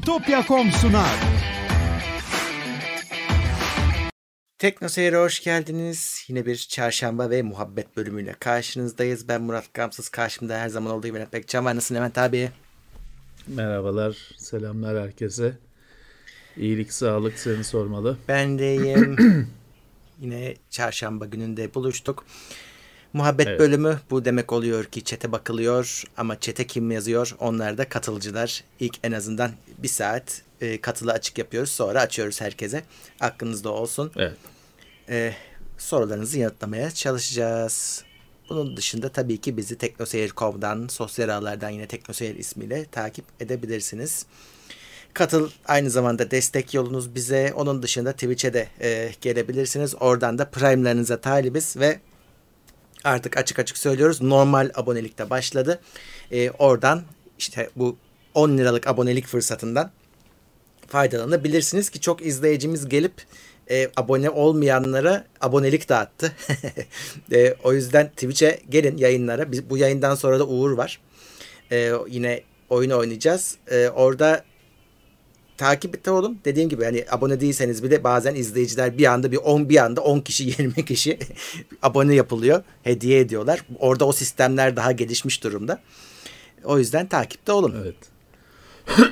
Bitopya.com sunar. Tekno Seyir'e hoş geldiniz. Yine bir çarşamba ve muhabbet bölümüyle karşınızdayız. Ben Murat Gamsız. Karşımda her zaman olduğu gibi Levent Bekcan var. Nasılsın Levent abi? Merhabalar, selamlar herkese. İyilik, sağlık seni sormalı. Ben deyim. Yine çarşamba gününde buluştuk. Muhabbet Evet. bölümü bu demek oluyor ki çete bakılıyor ama çete kim yazıyor? Onlar da katılıcılar. İlk en azından bir saat e, katılı açık yapıyoruz. Sonra açıyoruz herkese. Aklınızda olsun. Evet. e, sorularınızı yanıtlamaya çalışacağız. Bunun dışında tabii ki bizi teknoseyir.com'dan, sosyal ağlardan yine Teknoseyir ismiyle takip edebilirsiniz. Katıl aynı zamanda destek yolunuz bize. Onun dışında Twitch'e de e, gelebilirsiniz. Oradan da Prime'larınıza talibiz ve artık açık açık söylüyoruz. Normal abonelik de başladı. E, oradan işte bu 10 liralık abonelik fırsatından faydalanabilirsiniz ki çok izleyicimiz gelip e, abone olmayanlara abonelik dağıttı. e, o yüzden Twitch'e gelin yayınlara. Biz, bu yayından sonra da Uğur var. E, yine oyun oynayacağız. E, orada takipte olun. Dediğim gibi hani abone değilseniz bile bazen izleyiciler bir anda bir 10 bir anda 10 kişi 20 kişi abone yapılıyor. Hediye ediyorlar. Orada o sistemler daha gelişmiş durumda. O yüzden takipte olun. Evet.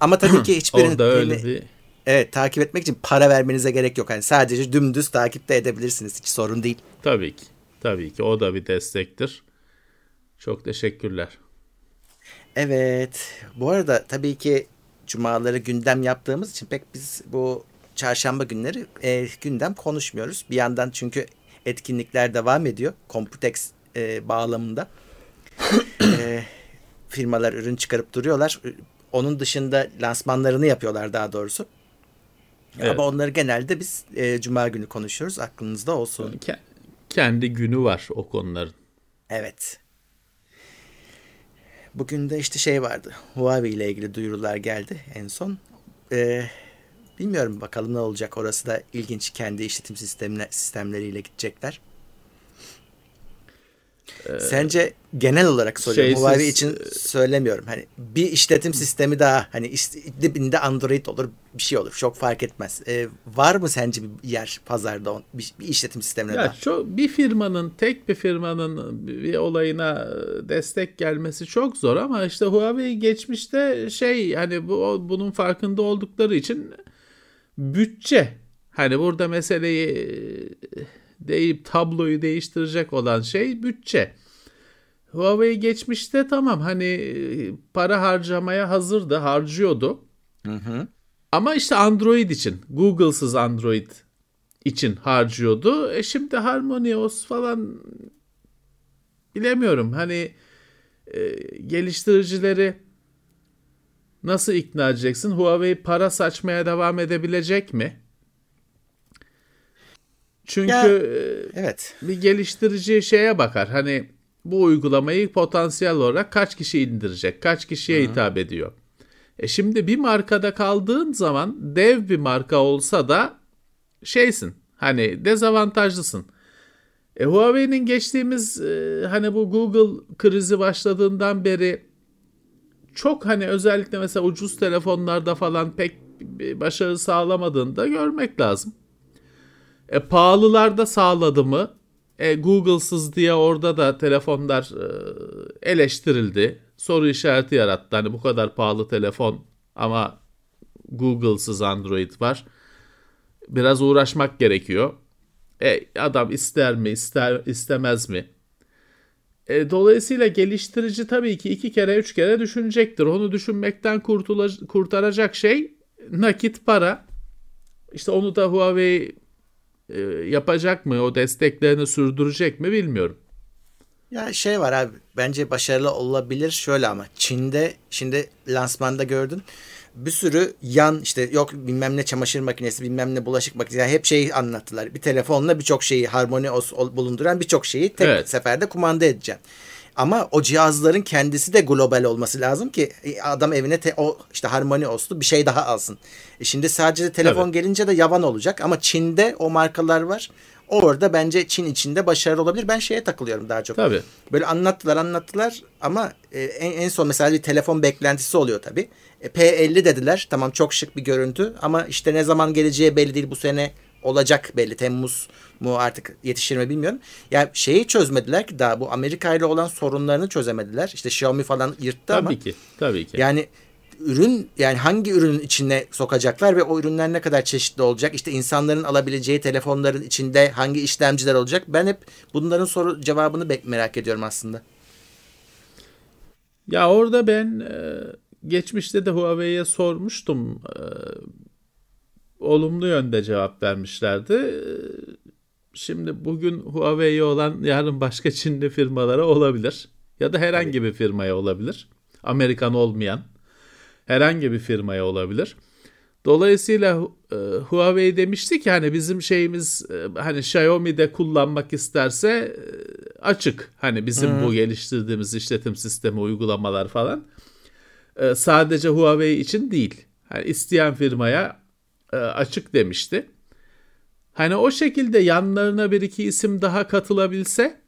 Ama tabii ki hiçbirinin Orada öyle bir Evet takip etmek için para vermenize gerek yok. Yani sadece dümdüz takipte edebilirsiniz. Hiç sorun değil. tabii ki. Tabii ki o da bir destektir. Çok teşekkürler. Evet. Bu arada tabii ki cumaları gündem yaptığımız için pek biz bu çarşamba günleri e, gündem konuşmuyoruz. Bir yandan çünkü etkinlikler devam ediyor. Computex e, bağlamında. E, firmalar ürün çıkarıp duruyorlar. Onun dışında lansmanlarını yapıyorlar daha doğrusu. Evet. Ama onları genelde biz e, cuma günü konuşuyoruz. Aklınızda olsun. Ke- kendi günü var o konuların. Evet. Bugün de işte şey vardı. Huawei ile ilgili duyurular geldi en son. Ee, bilmiyorum bakalım ne olacak. Orası da ilginç. Kendi işletim sistemine, sistemleriyle gidecekler. Sence genel olarak soruyorum. şeysiz, Huawei için söylemiyorum. Hani bir işletim sistemi daha hani dibinde Android olur bir şey olur. Çok fark etmez. Ee, var mı sence bir yer pazarda bir, bir işletim sistemine Ya daha? çok bir firmanın tek bir firmanın bir olayına destek gelmesi çok zor ama işte Huawei geçmişte şey hani bu bunun farkında oldukları için bütçe hani burada meseleyi deyip tabloyu değiştirecek olan şey bütçe. Huawei geçmişte tamam hani para harcamaya hazırdı, harcıyordu. Hı hı. Ama işte Android için, Google'sız Android için harcıyordu. E şimdi HarmonyOS falan bilemiyorum. Hani e, geliştiricileri nasıl ikna edeceksin? Huawei para saçmaya devam edebilecek mi? Çünkü Ya- e, Evet. bir geliştirici şeye bakar. Hani bu uygulamayı potansiyel olarak kaç kişi indirecek, kaç kişiye hitap ediyor. E şimdi bir markada kaldığın zaman dev bir marka olsa da şeysin. Hani dezavantajlısın. E, Huawei'nin geçtiğimiz e, hani bu Google krizi başladığından beri çok hani özellikle mesela ucuz telefonlarda falan pek başarı sağlamadığını da görmek lazım. E, pahalılarda sağladı mı? E, Google'sız diye orada da telefonlar e, eleştirildi. Soru işareti yarattı. Hani bu kadar pahalı telefon ama Google'sız Android var. Biraz uğraşmak gerekiyor. E, adam ister mi, ister istemez mi? E, dolayısıyla geliştirici tabii ki iki kere, üç kere düşünecektir. Onu düşünmekten kurtula- kurtaracak şey nakit para. İşte onu da Huawei e, yapacak mı, o desteklerini sürdürecek mi bilmiyorum. Ya şey var abi bence başarılı olabilir şöyle ama Çin'de şimdi lansmanda gördün bir sürü yan işte yok bilmem ne çamaşır makinesi bilmem ne bulaşık makinesi yani hep şeyi anlattılar. Bir telefonla birçok şeyi harmoni bulunduran birçok şeyi tek Evet. seferde kumanda edeceksin. Ama o cihazların kendisi de global olması lazım ki e, adam evine te- o işte harmoni oslu bir şey daha alsın. E şimdi sadece telefon Tabii. gelince de yavan olacak ama Çin'de o markalar var. Orada bence Çin içinde başarılı olabilir. Ben şeye takılıyorum daha çok. Tabii. Böyle anlattılar anlattılar ama e, en, en son mesela bir telefon beklentisi oluyor tabii. E, P50 dediler. Tamam çok şık bir görüntü ama işte ne zaman geleceği belli değil. Bu sene olacak belli. Temmuz mu artık yetişir mi bilmiyorum. Ya yani şeyi çözmediler ki daha bu Amerika ile olan sorunlarını çözemediler. İşte Xiaomi falan yırttı tabii ama. Tabii ki. Tabii ki. Yani ürün yani hangi ürünün içine sokacaklar ve o ürünler ne kadar çeşitli olacak? İşte insanların alabileceği telefonların içinde hangi işlemciler olacak? Ben hep bunların soru cevabını merak ediyorum aslında. Ya orada ben e, geçmişte de Huawei'ye sormuştum. Olumlu yönde cevap vermişlerdi. E, şimdi bugün Huawei'ye olan yarın başka Çinli firmalara olabilir. Ya da herhangi bir firmaya olabilir. Amerikan olmayan herhangi bir firmaya olabilir. Dolayısıyla e, Huawei demişti ki hani bizim şeyimiz e, hani Xiaomi'de kullanmak isterse e, açık. Hani bizim hmm. bu geliştirdiğimiz işletim sistemi uygulamalar falan. Sadece Huawei için değil. Hani isteyen firmaya e, açık demişti. Hani o şekilde yanlarına bir iki isim daha katılabilse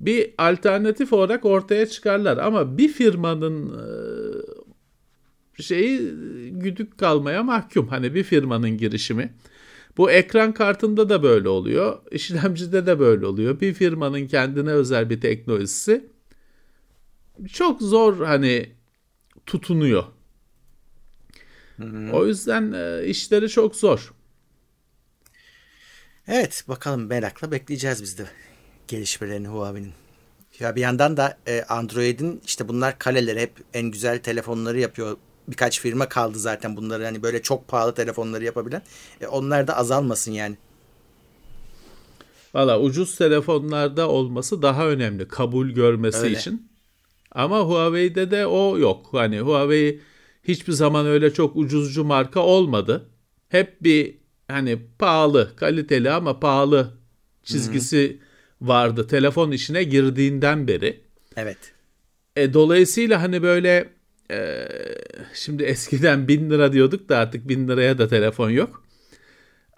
bir alternatif olarak ortaya çıkarlar. Ama bir firmanın e, şeyi güdük kalmaya mahkum. Hani bir firmanın girişimi. Bu ekran kartında da böyle oluyor. İşlemcide de böyle oluyor. Bir firmanın kendine özel bir teknolojisi çok zor hani tutunuyor. O yüzden e, işleri çok zor. Evet bakalım merakla bekleyeceğiz biz de gelişmelerini Huawei'nin. Ya bir yandan da e, Android'in işte bunlar kaleleri hep en güzel telefonları yapıyor. Birkaç firma kaldı zaten bunları hani böyle çok pahalı telefonları yapabilen. E, onlar da azalmasın yani. Valla ucuz telefonlarda olması daha önemli kabul görmesi Öyle. için. Ama Huawei'de de o yok. Hani Huawei hiçbir zaman öyle çok ucuzcu marka olmadı. Hep bir hani pahalı, kaliteli ama pahalı çizgisi Hı-hı. vardı telefon işine girdiğinden beri. Evet. E, dolayısıyla hani böyle e, şimdi eskiden bin lira diyorduk da artık bin liraya da telefon yok.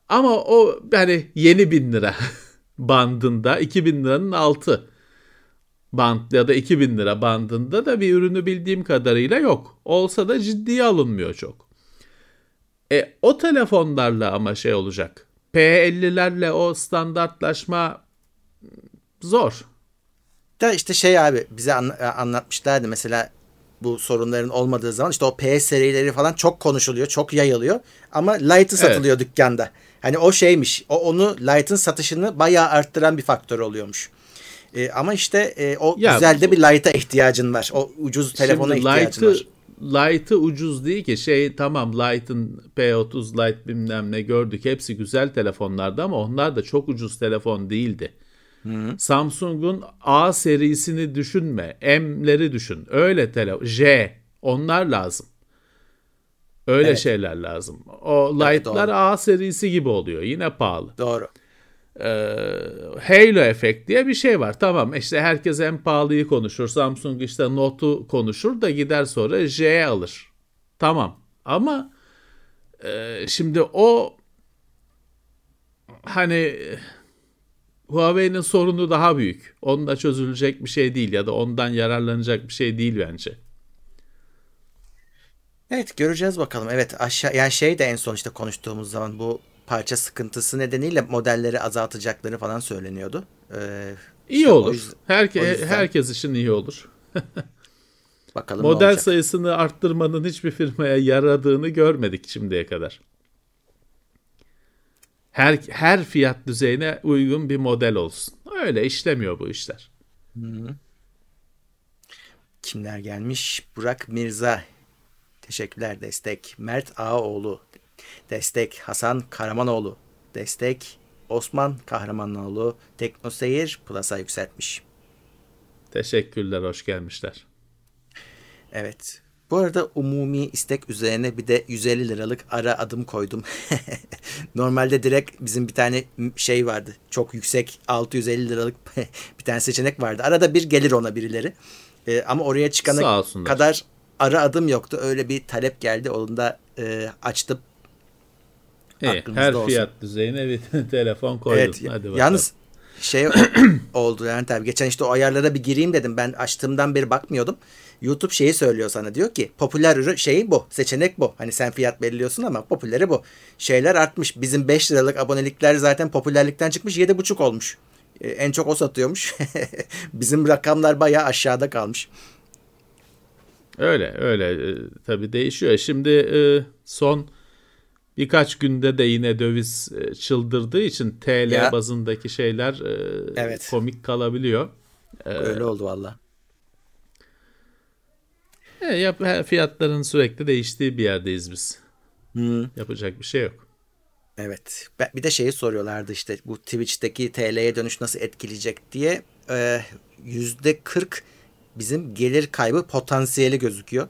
Ama o hani yeni bin lira bandında 2000 liranın altı band ya da 2000 lira bandında da bir ürünü bildiğim kadarıyla yok. Olsa da ciddiye alınmıyor çok. E o telefonlarla ama şey olacak. P50'lerle o standartlaşma zor. Da işte şey abi bize an, e, anlatmışlardı mesela bu sorunların olmadığı zaman işte o P serileri falan çok konuşuluyor, çok yayılıyor ama Light'ı satılıyor evet. dükkanda. Hani o şeymiş. O onu Light'ın satışını bayağı arttıran bir faktör oluyormuş. E, ama işte e, o ya, güzel de bir light'a ihtiyacın var. O ucuz telefona ihtiyacın var. Light'ı ucuz değil ki şey tamam Light'ın P30 Lite bilmem ne gördük hepsi güzel telefonlardı ama onlar da çok ucuz telefon değildi. Hı. Samsung'un A serisini düşünme. M'leri düşün. Öyle telefon. J. Onlar lazım. Öyle evet. şeyler lazım. O Lite'lar evet, A serisi gibi oluyor. Yine pahalı. Doğru e, Halo efekt diye bir şey var. Tamam işte herkes en pahalıyı konuşur. Samsung işte Note'u konuşur da gider sonra J alır. Tamam ama e, şimdi o hani Huawei'nin sorunu daha büyük. Onunla çözülecek bir şey değil ya da ondan yararlanacak bir şey değil bence. Evet göreceğiz bakalım. Evet aşağı yani şey de en son işte konuştuğumuz zaman bu parça sıkıntısı nedeniyle modelleri azaltacakları falan söyleniyordu. Ee, iyi işte olur. Yüzden, Herke, yüzden... Herkes için iyi olur. Bakalım Model sayısını arttırmanın hiçbir firmaya yaradığını görmedik şimdiye kadar. Her her fiyat düzeyine uygun bir model olsun. Öyle işlemiyor bu işler. Hı-hı. Kimler gelmiş? Burak Mirza. Teşekkürler destek. Mert Ağaoğlu Destek Hasan Karamanoğlu. Destek Osman Kahramanoğlu. Teknoseyir Plus'a yükseltmiş. Teşekkürler, hoş gelmişler. Evet. Bu arada umumi istek üzerine bir de 150 liralık ara adım koydum. Normalde direkt bizim bir tane şey vardı. Çok yüksek 650 liralık bir tane seçenek vardı. Arada bir gelir ona birileri. Ee, ama oraya çıkana kadar ara adım yoktu. Öyle bir talep geldi. Onu da e, açtım Aklınızda her olsun. fiyat düzeyine bir telefon koydum. Evet. Hadi bakalım. Yalnız şey oldu yani tabii geçen işte o ayarlara bir gireyim dedim. Ben açtığımdan beri bakmıyordum. YouTube şeyi söylüyor sana diyor ki popüler ürün şeyi bu. Seçenek bu. Hani sen fiyat belirliyorsun ama popüleri bu. Şeyler artmış. Bizim 5 liralık abonelikler zaten popülerlikten çıkmış 7,5 olmuş. Ee, en çok o satıyormuş. Bizim rakamlar bayağı aşağıda kalmış. Öyle öyle e, tabii değişiyor. Şimdi e, son birkaç günde de yine döviz e, çıldırdığı için TL Ya. bazındaki şeyler e, Evet. komik kalabiliyor. Öyle oldu valla. E, fiyatların sürekli değiştiği bir yerdeyiz biz. Hı. Yapacak bir şey yok. Evet. Bir de şeyi soruyorlardı işte bu Twitch'teki TL'ye dönüş nasıl etkileyecek diye. Yüzde 40 bizim gelir kaybı potansiyeli gözüküyor.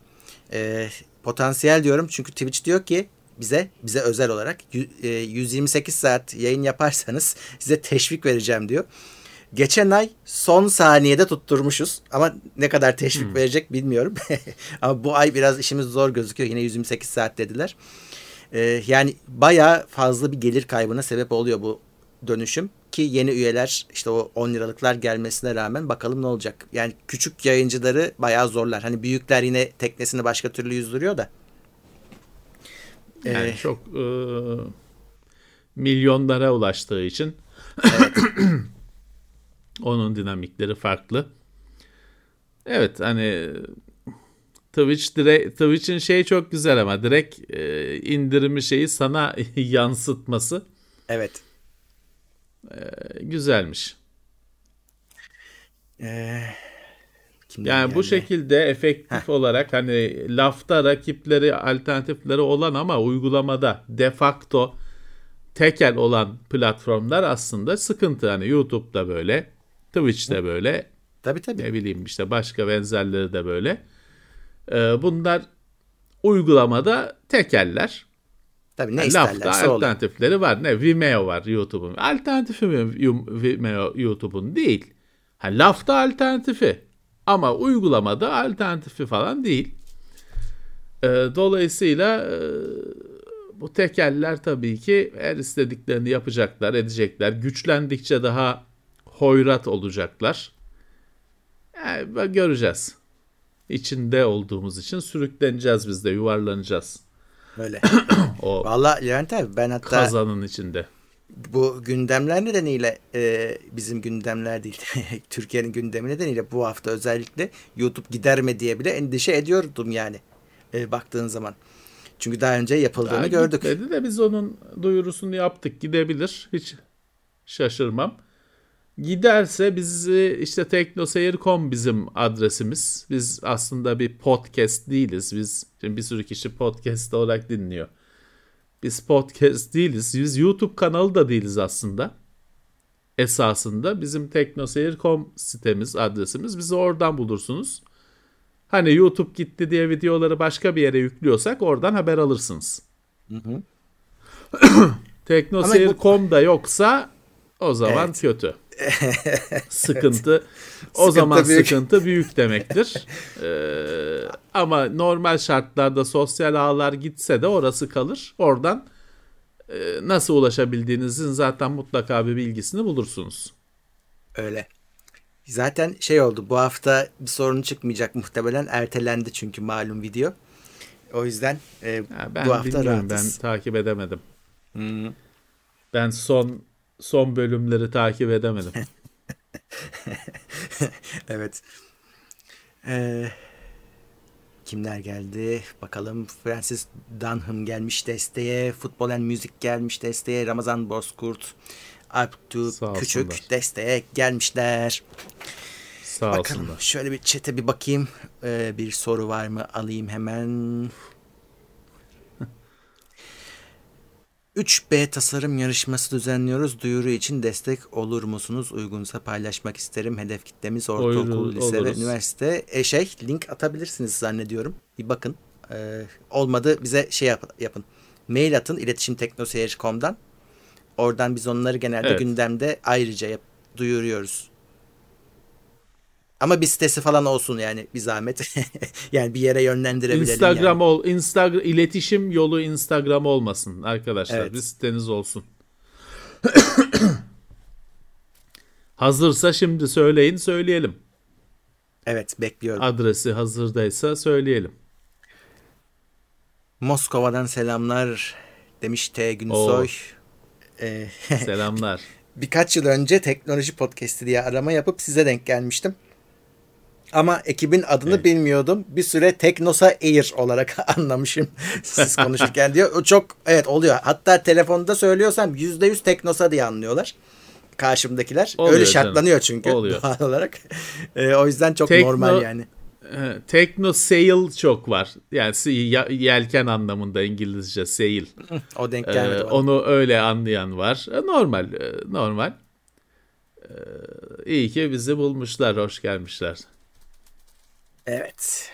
Ee, potansiyel diyorum çünkü Twitch diyor ki bize bize özel olarak yü- e, 128 saat yayın yaparsanız size teşvik vereceğim diyor. Geçen ay son saniyede tutturmuşuz ama ne kadar teşvik verecek bilmiyorum. ama bu ay biraz işimiz zor gözüküyor. Yine 128 saat dediler. Ee, yani bayağı fazla bir gelir kaybına sebep oluyor bu dönüşüm ki yeni üyeler işte o 10 liralıklar gelmesine rağmen bakalım ne olacak. Yani küçük yayıncıları bayağı zorlar. Hani büyükler yine teknesini başka türlü yüzdürüyor da. Yani Ee, çok e, milyonlara ulaştığı için onun dinamikleri farklı. Evet hani Twitch direkt Twitch'in şeyi çok güzel ama direkt e, indirimi şeyi sana yansıtması evet. e, güzelmiş. Ee, kimden Yani bu geldi? şekilde efektif olarak hani lafta rakipleri alternatifleri olan ama uygulamada de facto tekel olan platformlar aslında sıkıntı. Hani YouTube'da böyle, Twitch'te böyle, Tabii tabii. ne bileyim işte başka benzerleri de böyle. Ee, bunlar uygulamada tekeller. Tabii ne Lafta isterlerse olur. alternatifleri var. Ne Vimeo var YouTube'un. Alternatifi mi Vimeo YouTube'un değil. Ha, lafta alternatifi. Ama uygulamada alternatifi falan değil. Ee, dolayısıyla e, bu tekeller tabii ki her istediklerini yapacaklar, edecekler. Güçlendikçe daha hoyrat olacaklar. Yani göreceğiz. İçinde olduğumuz için sürükleneceğiz biz de, yuvarlanacağız. Böyle. O Valla Levent abi ben hatta kazanın içinde. Bu gündemler nedeniyle e, bizim gündemler değil Türkiye'nin gündemi nedeniyle bu hafta özellikle YouTube gider mi diye bile endişe ediyordum yani e, baktığın zaman. Çünkü daha önce yapıldığını Daha gördük. Gitmedi de biz onun duyurusunu yaptık. Gidebilir. Hiç şaşırmam. Giderse biz e, işte teknoseyir.com bizim adresimiz. Biz aslında bir podcast değiliz. Biz şimdi bir sürü kişi podcast olarak dinliyor. Biz podcast değiliz. Biz YouTube kanalı da değiliz aslında. Esasında bizim teknoseyir.com sitemiz, adresimiz. Bizi oradan bulursunuz. Hani YouTube gitti diye videoları başka bir yere yüklüyorsak oradan haber alırsınız. Teknoseyir.com'da yoksa o zaman Evet. kötü. Sıkıntı. O Sıkıntı zaman büyük. sıkıntı büyük demektir. Ee, ama normal şartlarda sosyal ağlar gitse de orası kalır. Oradan e, nasıl ulaşabildiğinizin zaten mutlaka bir bilgisini bulursunuz. Öyle. Zaten şey oldu bu hafta bir sorun çıkmayacak muhtemelen ertelendi çünkü malum video. O yüzden e, ben bu hafta bilmiyorum ben rahatız. takip edemedim. Hı. Ben son son bölümleri takip edemedim. evet. Ee, kimler geldi? Bakalım Francis Dunham gelmiş desteğe. Futbol and Müzik gelmiş desteğe. Ramazan Bozkurt. Alptu Küçük olsunlar. desteğe gelmişler. Sağ Bakalım olsunlar. şöyle bir çete bir bakayım. Ee, bir soru var mı? Alayım hemen. 3B tasarım yarışması düzenliyoruz. Duyuru için destek olur musunuz? Uygunsa paylaşmak isterim. Hedef kitlemiz ortaokul, Olur- lise ve oluruz. üniversite. E şey link atabilirsiniz zannediyorum. Bir bakın. Ee, olmadı bize şey yap- yapın. Mail atın iletişim teknoseyir.com'dan. Oradan biz onları genelde Evet. gündemde ayrıca yap- duyuruyoruz. Ama bir sitesi falan olsun yani bir zahmet. yani bir yere yönlendirebilelim Instagram yani. ol, Instagram iletişim yolu Instagram olmasın arkadaşlar. Evet. Bir siteniz olsun. Hazırsa şimdi söyleyin, söyleyelim. Evet bekliyorum. Adresi hazırdaysa söyleyelim. Moskova'dan selamlar demiş T. Günsoy. Ee, Selamlar. birkaç yıl önce teknoloji podcast'i diye arama yapıp size denk gelmiştim. Ama ekibin adını Evet. bilmiyordum. Bir süre Teknosa Air olarak anlamışım siz konuşurken diyor. O çok evet oluyor. Hatta telefonda söylüyorsam %100 Teknosa diye anlıyorlar. Karşımdakiler. Oluyor Öyle canım. şartlanıyor çünkü Oluyor. doğal olarak. Ee, o yüzden çok Tekno- normal yani. Ee, Tekno sail çok var. Yani yelken anlamında İngilizce sail. O denk Ee, gelmedi bana. onu öyle anlayan var. E, Normal, e, normal. Ee, İyi ki bizi bulmuşlar, hoş gelmişler. Evet.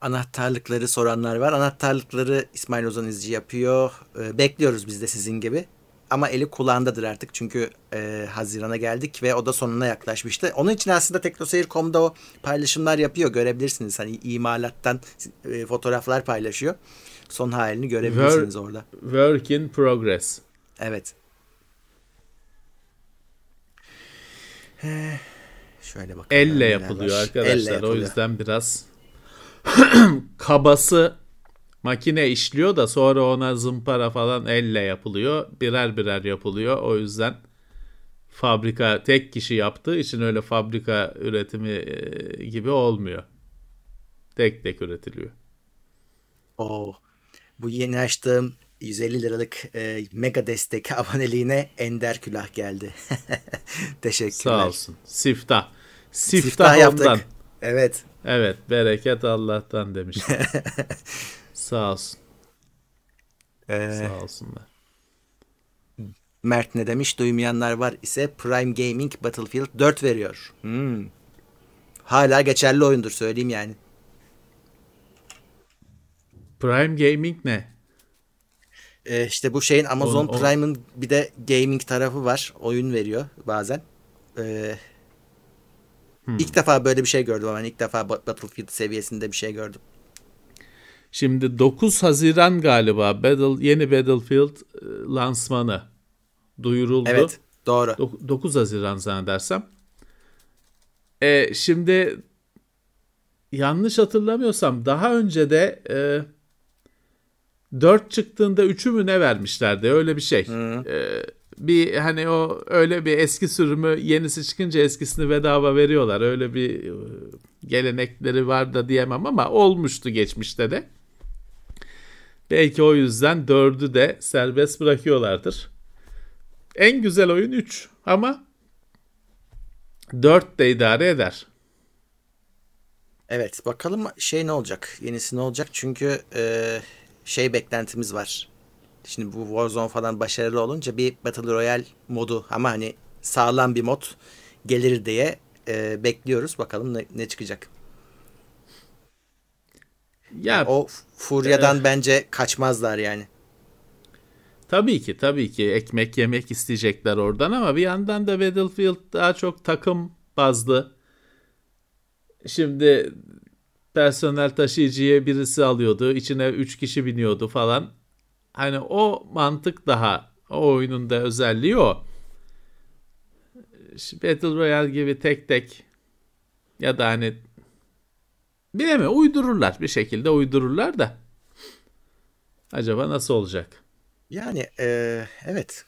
Anahtarlıkları soranlar var. Anahtarlıkları İsmail Ozan İzci yapıyor. Ee, bekliyoruz biz de sizin gibi. Ama eli kulağındadır artık çünkü e, Haziran'a geldik ve o da sonuna yaklaşmıştı. Onun için aslında teknoseyir.com'da o paylaşımlar yapıyor. Görebilirsiniz. Hani imalattan e, fotoğraflar paylaşıyor. Son halini görebilirsiniz orada. Work in progress. Evet. Ee, Şöyle bakalım. Elle yapılıyor var. arkadaşlar. Elle O yapılıyor. yüzden biraz kabası makine işliyor da sonra ona zımpara falan elle yapılıyor. Birer birer yapılıyor. O yüzden fabrika tek kişi yaptığı için öyle fabrika üretimi e, gibi olmuyor. Tek tek üretiliyor. Oo. Bu yeni açtığım 150 liralık e, mega destek aboneliğine Ender Külah geldi. Teşekkürler. Sağ olsun. Siftah. Siftah, Siftah yaptık. ondan. Evet. Evet, bereket Allah'tan demiş. Sağ olsun. Ee, Sağ olsunlar. Mert ne demiş? Duymayanlar var ise Prime Gaming Battlefield 4 veriyor. Hmm. Hala geçerli oyundur söyleyeyim yani. Prime Gaming ne? Ee, işte bu şeyin Amazon o- Prime'ın bir de gaming tarafı var. Oyun veriyor bazen. Ee, Hmm. İlk defa böyle bir şey gördüm ama ilk defa Ba- Battlefield seviyesinde bir şey gördüm. Şimdi 9 Haziran galiba Battle yeni Battlefield e, lansmanı duyuruldu. Evet doğru. Dok- 9 Haziran zannedersem. E, şimdi yanlış hatırlamıyorsam daha önce de e, 4 çıktığında 3'ü mü ne vermişlerdi öyle bir şey. E, bir hani o öyle bir eski sürümü yenisi çıkınca eskisini bedava veriyorlar. Öyle bir e, gelenekleri var da diyemem ama olmuştu geçmişte de. Belki o yüzden 4'ü de serbest bırakıyorlardır. En güzel oyun 3 ama 4 de idare eder. Evet bakalım şey ne olacak? Yenisi ne olacak? Çünkü e, şey beklentimiz var. Şimdi bu Warzone falan başarılı olunca bir Battle Royale modu ama hani sağlam bir mod gelir diye e, bekliyoruz. Bakalım ne, ne çıkacak. Ya O furyadan bence kaçmazlar yani. tabii ki tabii ki ekmek yemek isteyecekler oradan ama bir yandan da Battlefield daha çok takım bazlı. Şimdi personel taşıyıcıya birisi alıyordu, içine 3 kişi biniyordu falan. Hani o mantık daha o oyunun da özelliği o. Battle Royale gibi tek tek ya da hani bilemiyorum uydururlar bir şekilde uydururlar da acaba nasıl olacak? Yani e, evet.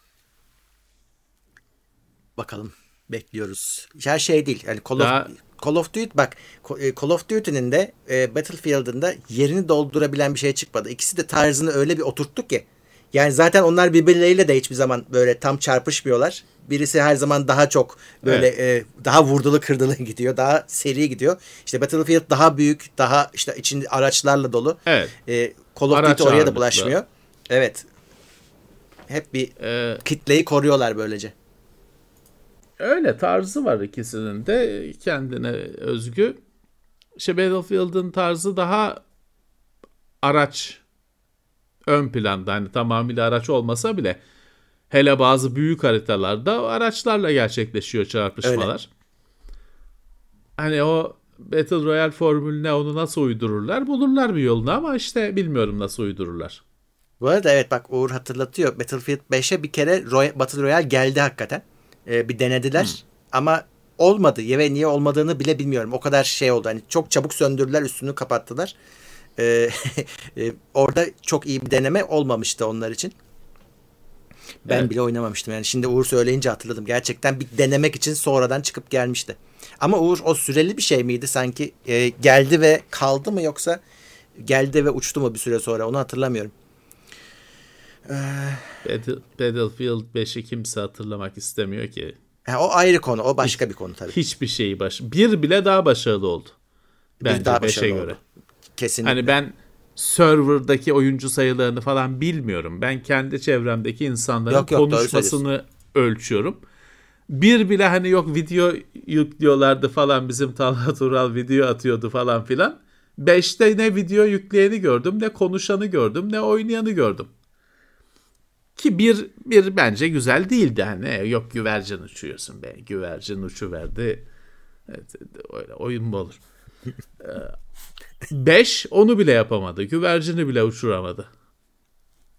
Bakalım bekliyoruz. Her şey değil. Yani Call of, Daha- Call of Duty bak e, Call of Duty'nin de e, Battlefield'ın da yerini doldurabilen bir şey çıkmadı. İkisi de tarzını öyle bir oturttuk ki. Yani zaten onlar birbirleriyle de hiçbir zaman böyle tam çarpışmıyorlar. Birisi her zaman daha çok böyle e, daha vurdulu kırdılı gidiyor. Daha seri gidiyor. İşte Battlefield daha büyük, daha işte içinde araçlarla dolu. Evet. E, Call of Araç Duty oraya da bulaşmıyor. Evet. Hep bir Ee, kitleyi koruyorlar böylece. Öyle tarzı var ikisinin de kendine özgü. İşte Battlefield'ın tarzı daha araç ön planda hani tamamıyla araç olmasa bile hele bazı büyük haritalarda araçlarla gerçekleşiyor çarpışmalar. hani o Battle Royale formülüne onu nasıl uydururlar? Bulurlar bir yolunu ama işte bilmiyorum nasıl uydururlar. Bu arada evet bak Uğur hatırlatıyor. Battlefield 5'e bir kere Roy- Battle Royale geldi hakikaten. Ee, bir denediler hmm. ama olmadı. Ve niye olmadığını bile bilmiyorum. O kadar şey oldu. Hani çok çabuk söndürdüler, üstünü kapattılar. Ee, e, orada çok iyi bir deneme olmamıştı onlar için. Ben evet. bile oynamamıştım. Yani şimdi Uğur söyleyince hatırladım. Gerçekten bir denemek için sonradan çıkıp gelmişti. Ama Uğur o süreli bir şey miydi sanki? E, geldi ve kaldı mı yoksa geldi ve uçtu mu bir süre sonra? Onu hatırlamıyorum. Ee, Battlefield 5'i kimse hatırlamak istemiyor ki. Ha, o ayrı konu. O başka Hiç, bir konu tabii. Hiçbir şeyi baş. Bir bile daha başarılı oldu. Bence bir daha 5'e göre. Oldu. Kesinlikle. Hani ben serverdaki oyuncu sayılarını falan bilmiyorum. Ben kendi çevremdeki insanların yok, yok, konuşmasını ölçüyorum. Bir bile hani yok video yüklüyorlardı falan bizim Talha Tural video atıyordu falan filan. Beşte ne video yükleyeni gördüm ne konuşanı gördüm ne oynayanı gördüm. Ki bir, bir bence güzel değildi. Hani yok güvercin uçuyorsun be. Güvercin uçuverdi. Evet, öyle oyun mu olur? 5 onu bile yapamadı. Güvercini bile uçuramadı.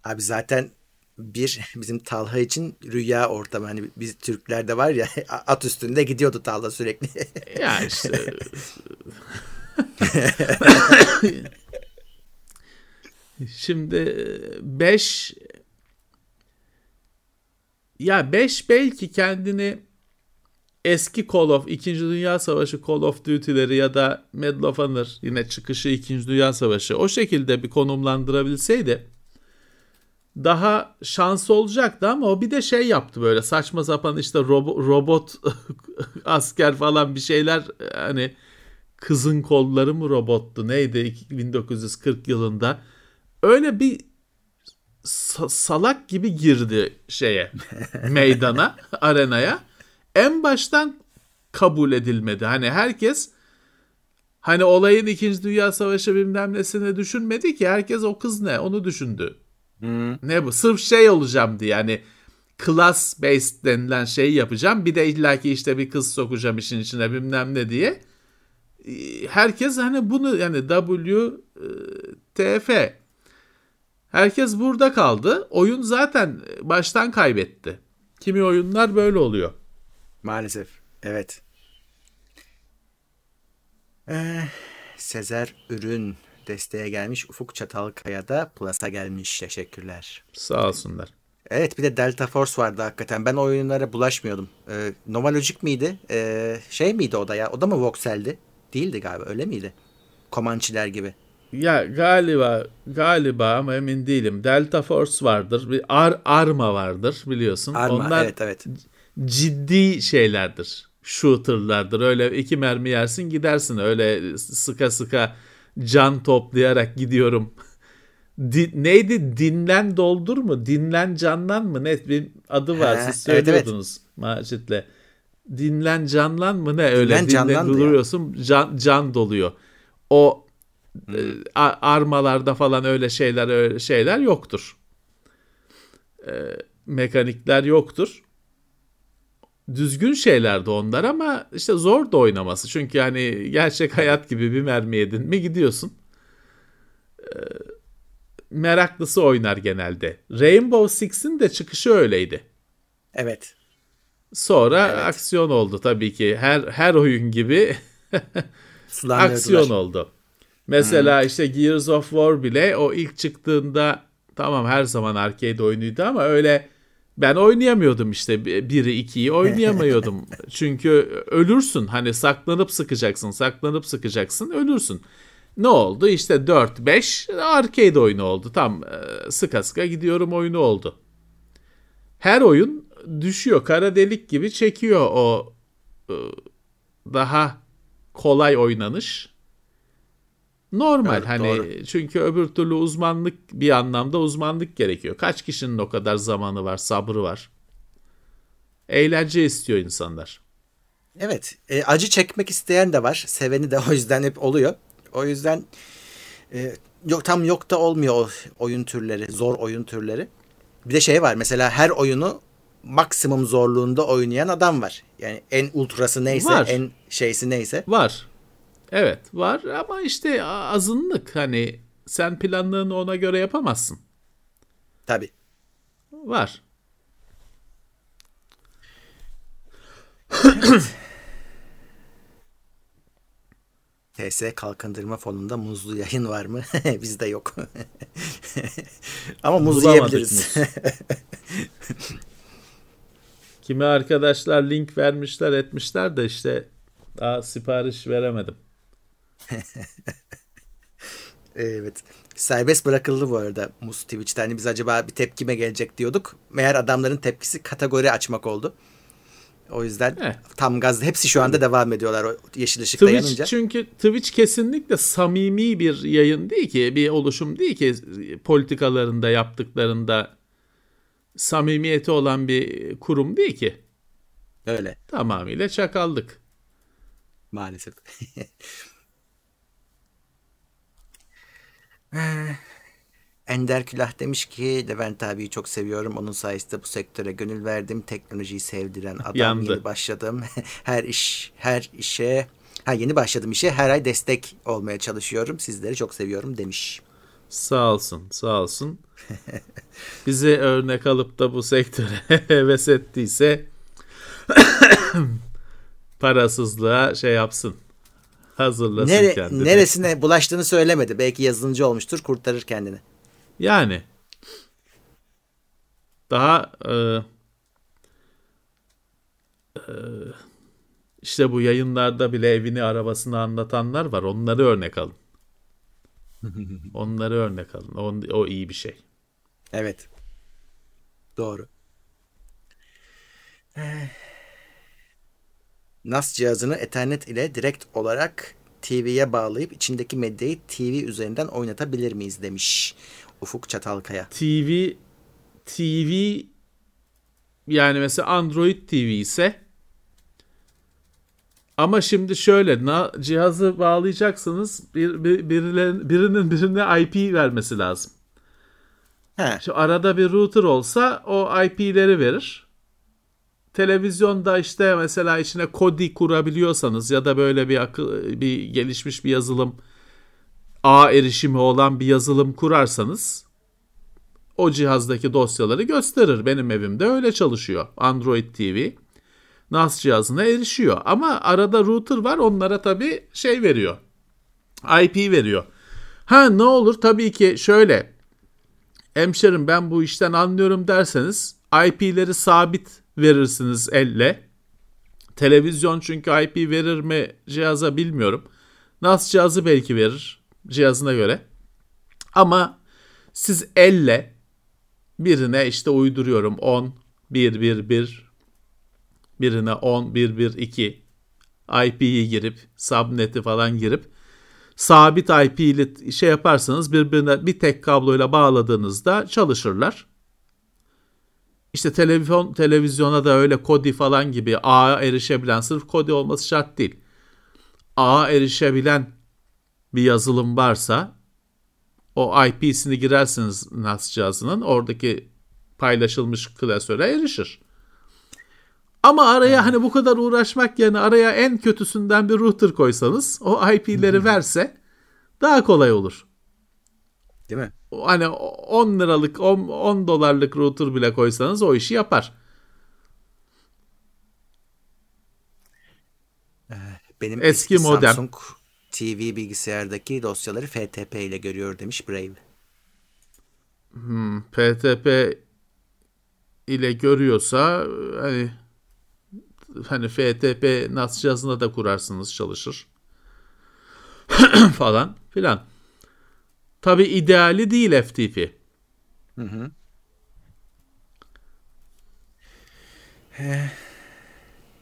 Abi zaten bir bizim Talha için rüya ortamı. Hani biz Türklerde var ya at üstünde gidiyordu Talha sürekli. ya işte. Şimdi 5 ya 5 belki kendini eski Call of 2. Dünya Savaşı Call of Duty'leri ya da Medal of Honor yine çıkışı 2. Dünya Savaşı o şekilde bir konumlandırabilseydi daha şanslı olacaktı ama o bir de şey yaptı böyle saçma sapan işte robo, robot asker falan bir şeyler hani kızın kolları mı robottu neydi 1940 yılında öyle bir salak gibi girdi şeye meydana arenaya en baştan kabul edilmedi. Hani herkes hani olayın 2. Dünya Savaşı bilmem nesini düşünmedi ki herkes o kız ne onu düşündü. Hmm. Ne bu sırf şey olacağım diye yani class based denilen şey yapacağım bir de illaki işte bir kız sokacağım işin içine bilmem ne diye herkes hani bunu yani WTF herkes burada kaldı oyun zaten baştan kaybetti kimi oyunlar böyle oluyor Maalesef. Evet. Ee, Sezer Ürün desteğe gelmiş. Ufuk Çatalkaya da Plus'a gelmiş. Teşekkürler. Sağ olsunlar. Evet bir de Delta Force vardı hakikaten. Ben oyunlara bulaşmıyordum. Ee, Novalogic miydi? Ee, şey miydi o da ya? O da mı Voxel'di? Değildi galiba öyle miydi? Comanche'ler gibi. Ya galiba galiba ama emin değilim. Delta Force vardır. Bir Ar Arma vardır biliyorsun. Arma Onlar evet evet ciddi şeylerdir. Shooter'lardır. Öyle iki mermi yersin gidersin. Öyle sıka sıka can toplayarak gidiyorum. Di, neydi? Dinlen doldur mu? Dinlen canlan mı? Ne bir adı var. He, Siz söylüyordunuz evet, evet. Macit'le. Dinlen canlan mı? Ne öyle? Dinlen, dinlen duruyorsun. Can, can doluyor. O hmm. e, armalarda falan öyle şeyler öyle şeyler yoktur. E, mekanikler yoktur düzgün şeylerdi onlar ama işte zor da oynaması. Çünkü hani gerçek hayat gibi bir mermi yedin mi gidiyorsun. Ee, meraklısı oynar genelde. Rainbow Six'in de çıkışı öyleydi. Evet. Sonra evet. aksiyon oldu tabii ki. Her her oyun gibi aksiyon oldu. Mesela hmm. işte Gears of War bile o ilk çıktığında tamam her zaman arcade oyunuydu ama öyle ben oynayamıyordum işte biri ikiyi oynayamıyordum. Çünkü ölürsün hani saklanıp sıkacaksın saklanıp sıkacaksın ölürsün. Ne oldu işte 4-5 arcade oyunu oldu tam e, sıka sıka gidiyorum oyunu oldu. Her oyun düşüyor kara delik gibi çekiyor o e, daha kolay oynanış. Normal evet, hani doğru. çünkü öbür türlü uzmanlık bir anlamda uzmanlık gerekiyor. Kaç kişinin o kadar zamanı var, sabrı var. Eğlence istiyor insanlar. Evet, e, acı çekmek isteyen de var. Seveni de o yüzden hep oluyor. O yüzden e, yok tam yok da olmuyor o oyun türleri, zor oyun türleri. Bir de şey var mesela her oyunu maksimum zorluğunda oynayan adam var. Yani en ultrası neyse, Var. en şeysi neyse. Var. Evet var ama işte azınlık hani sen planlarını ona göre yapamazsın. Tabii. Var. TS Kalkındırma Fonu'nda muzlu yayın var mı? Bizde yok. Ama muz Bulamadık yiyebiliriz. Kimi arkadaşlar link vermişler etmişler de işte daha sipariş veremedim. evet. Serbest bırakıldı bu arada muz Twitch'te. Hani biz acaba bir tepkime gelecek diyorduk. Meğer adamların tepkisi kategori açmak oldu. O yüzden Evet. tam gaz hepsi şu anda devam ediyorlar o yeşil ışıkta Twitch yanınca. çünkü Twitch kesinlikle samimi bir yayın değil ki, bir oluşum değil ki politikalarında yaptıklarında samimiyeti olan bir kurum değil ki. Öyle Tamamıyla çakaldık. maalesef. Ender Külah demiş ki Levent abiyi çok seviyorum. Onun sayesinde bu sektöre gönül verdim. Teknolojiyi sevdiren adam Yandı. yeni başladım. her iş her işe ha yeni başladım işe her ay destek olmaya çalışıyorum. Sizleri çok seviyorum demiş. Sağ olsun, sağ olsun. Bizi örnek alıp da bu sektöre heves ettiyse parasızlığa şey yapsın. Hazırlasın Nere, kendini. neresine bulaştığını söylemedi. Belki yazılımcı olmuştur, kurtarır kendini. Yani daha e, e, işte bu yayınlarda bile evini arabasını anlatanlar var. Onları örnek alın. Onları örnek alın. O, o iyi bir şey. Evet. Doğru. Eh. NAS cihazını Ethernet ile direkt olarak TV'ye bağlayıp içindeki medyayı TV üzerinden oynatabilir miyiz demiş Ufuk Çatalkaya. TV TV yani mesela Android TV ise ama şimdi şöyle na, cihazı bağlayacaksınız bir, bir, birilerin- birinin birine IP vermesi lazım. He, Şu arada bir router olsa o IP'leri verir. Televizyonda işte mesela içine Kodi kurabiliyorsanız ya da böyle bir akıl bir gelişmiş bir yazılım ağ erişimi olan bir yazılım kurarsanız o cihazdaki dosyaları gösterir. Benim evimde öyle çalışıyor. Android TV NAS cihazına erişiyor. Ama arada router var onlara tabii şey veriyor. IP veriyor. Ha ne olur tabii ki şöyle hemşerim ben bu işten anlıyorum derseniz IP'leri sabit verirsiniz elle. Televizyon çünkü IP verir mi cihaza bilmiyorum. NAS cihazı belki verir cihazına göre. Ama siz elle birine işte uyduruyorum 10 1 1 1 birine 10 1 1 2 IP'yi girip subnet'i falan girip sabit IP ile şey yaparsanız birbirine bir tek kabloyla bağladığınızda çalışırlar. İşte televizyon televizyona da öyle Kodi falan gibi ağa erişebilen sırf Kodi olması şart değil. Ağa erişebilen bir yazılım varsa o IP'sini girersiniz NAS cihazının oradaki paylaşılmış klasöre erişir. Ama araya hani bu kadar uğraşmak yerine araya en kötüsünden bir router koysanız o IP'leri verse daha kolay olur. değil mi? Hani 10 liralık 10, 10 dolarlık router bile koysanız o işi yapar. Benim Eski modem. Samsung TV bilgisayardaki dosyaları FTP ile görüyor demiş Brave. PTP ile görüyorsa hani hani FTP NAS cihazına da kurarsınız çalışır. falan filan. Tabi ideali değil FTP.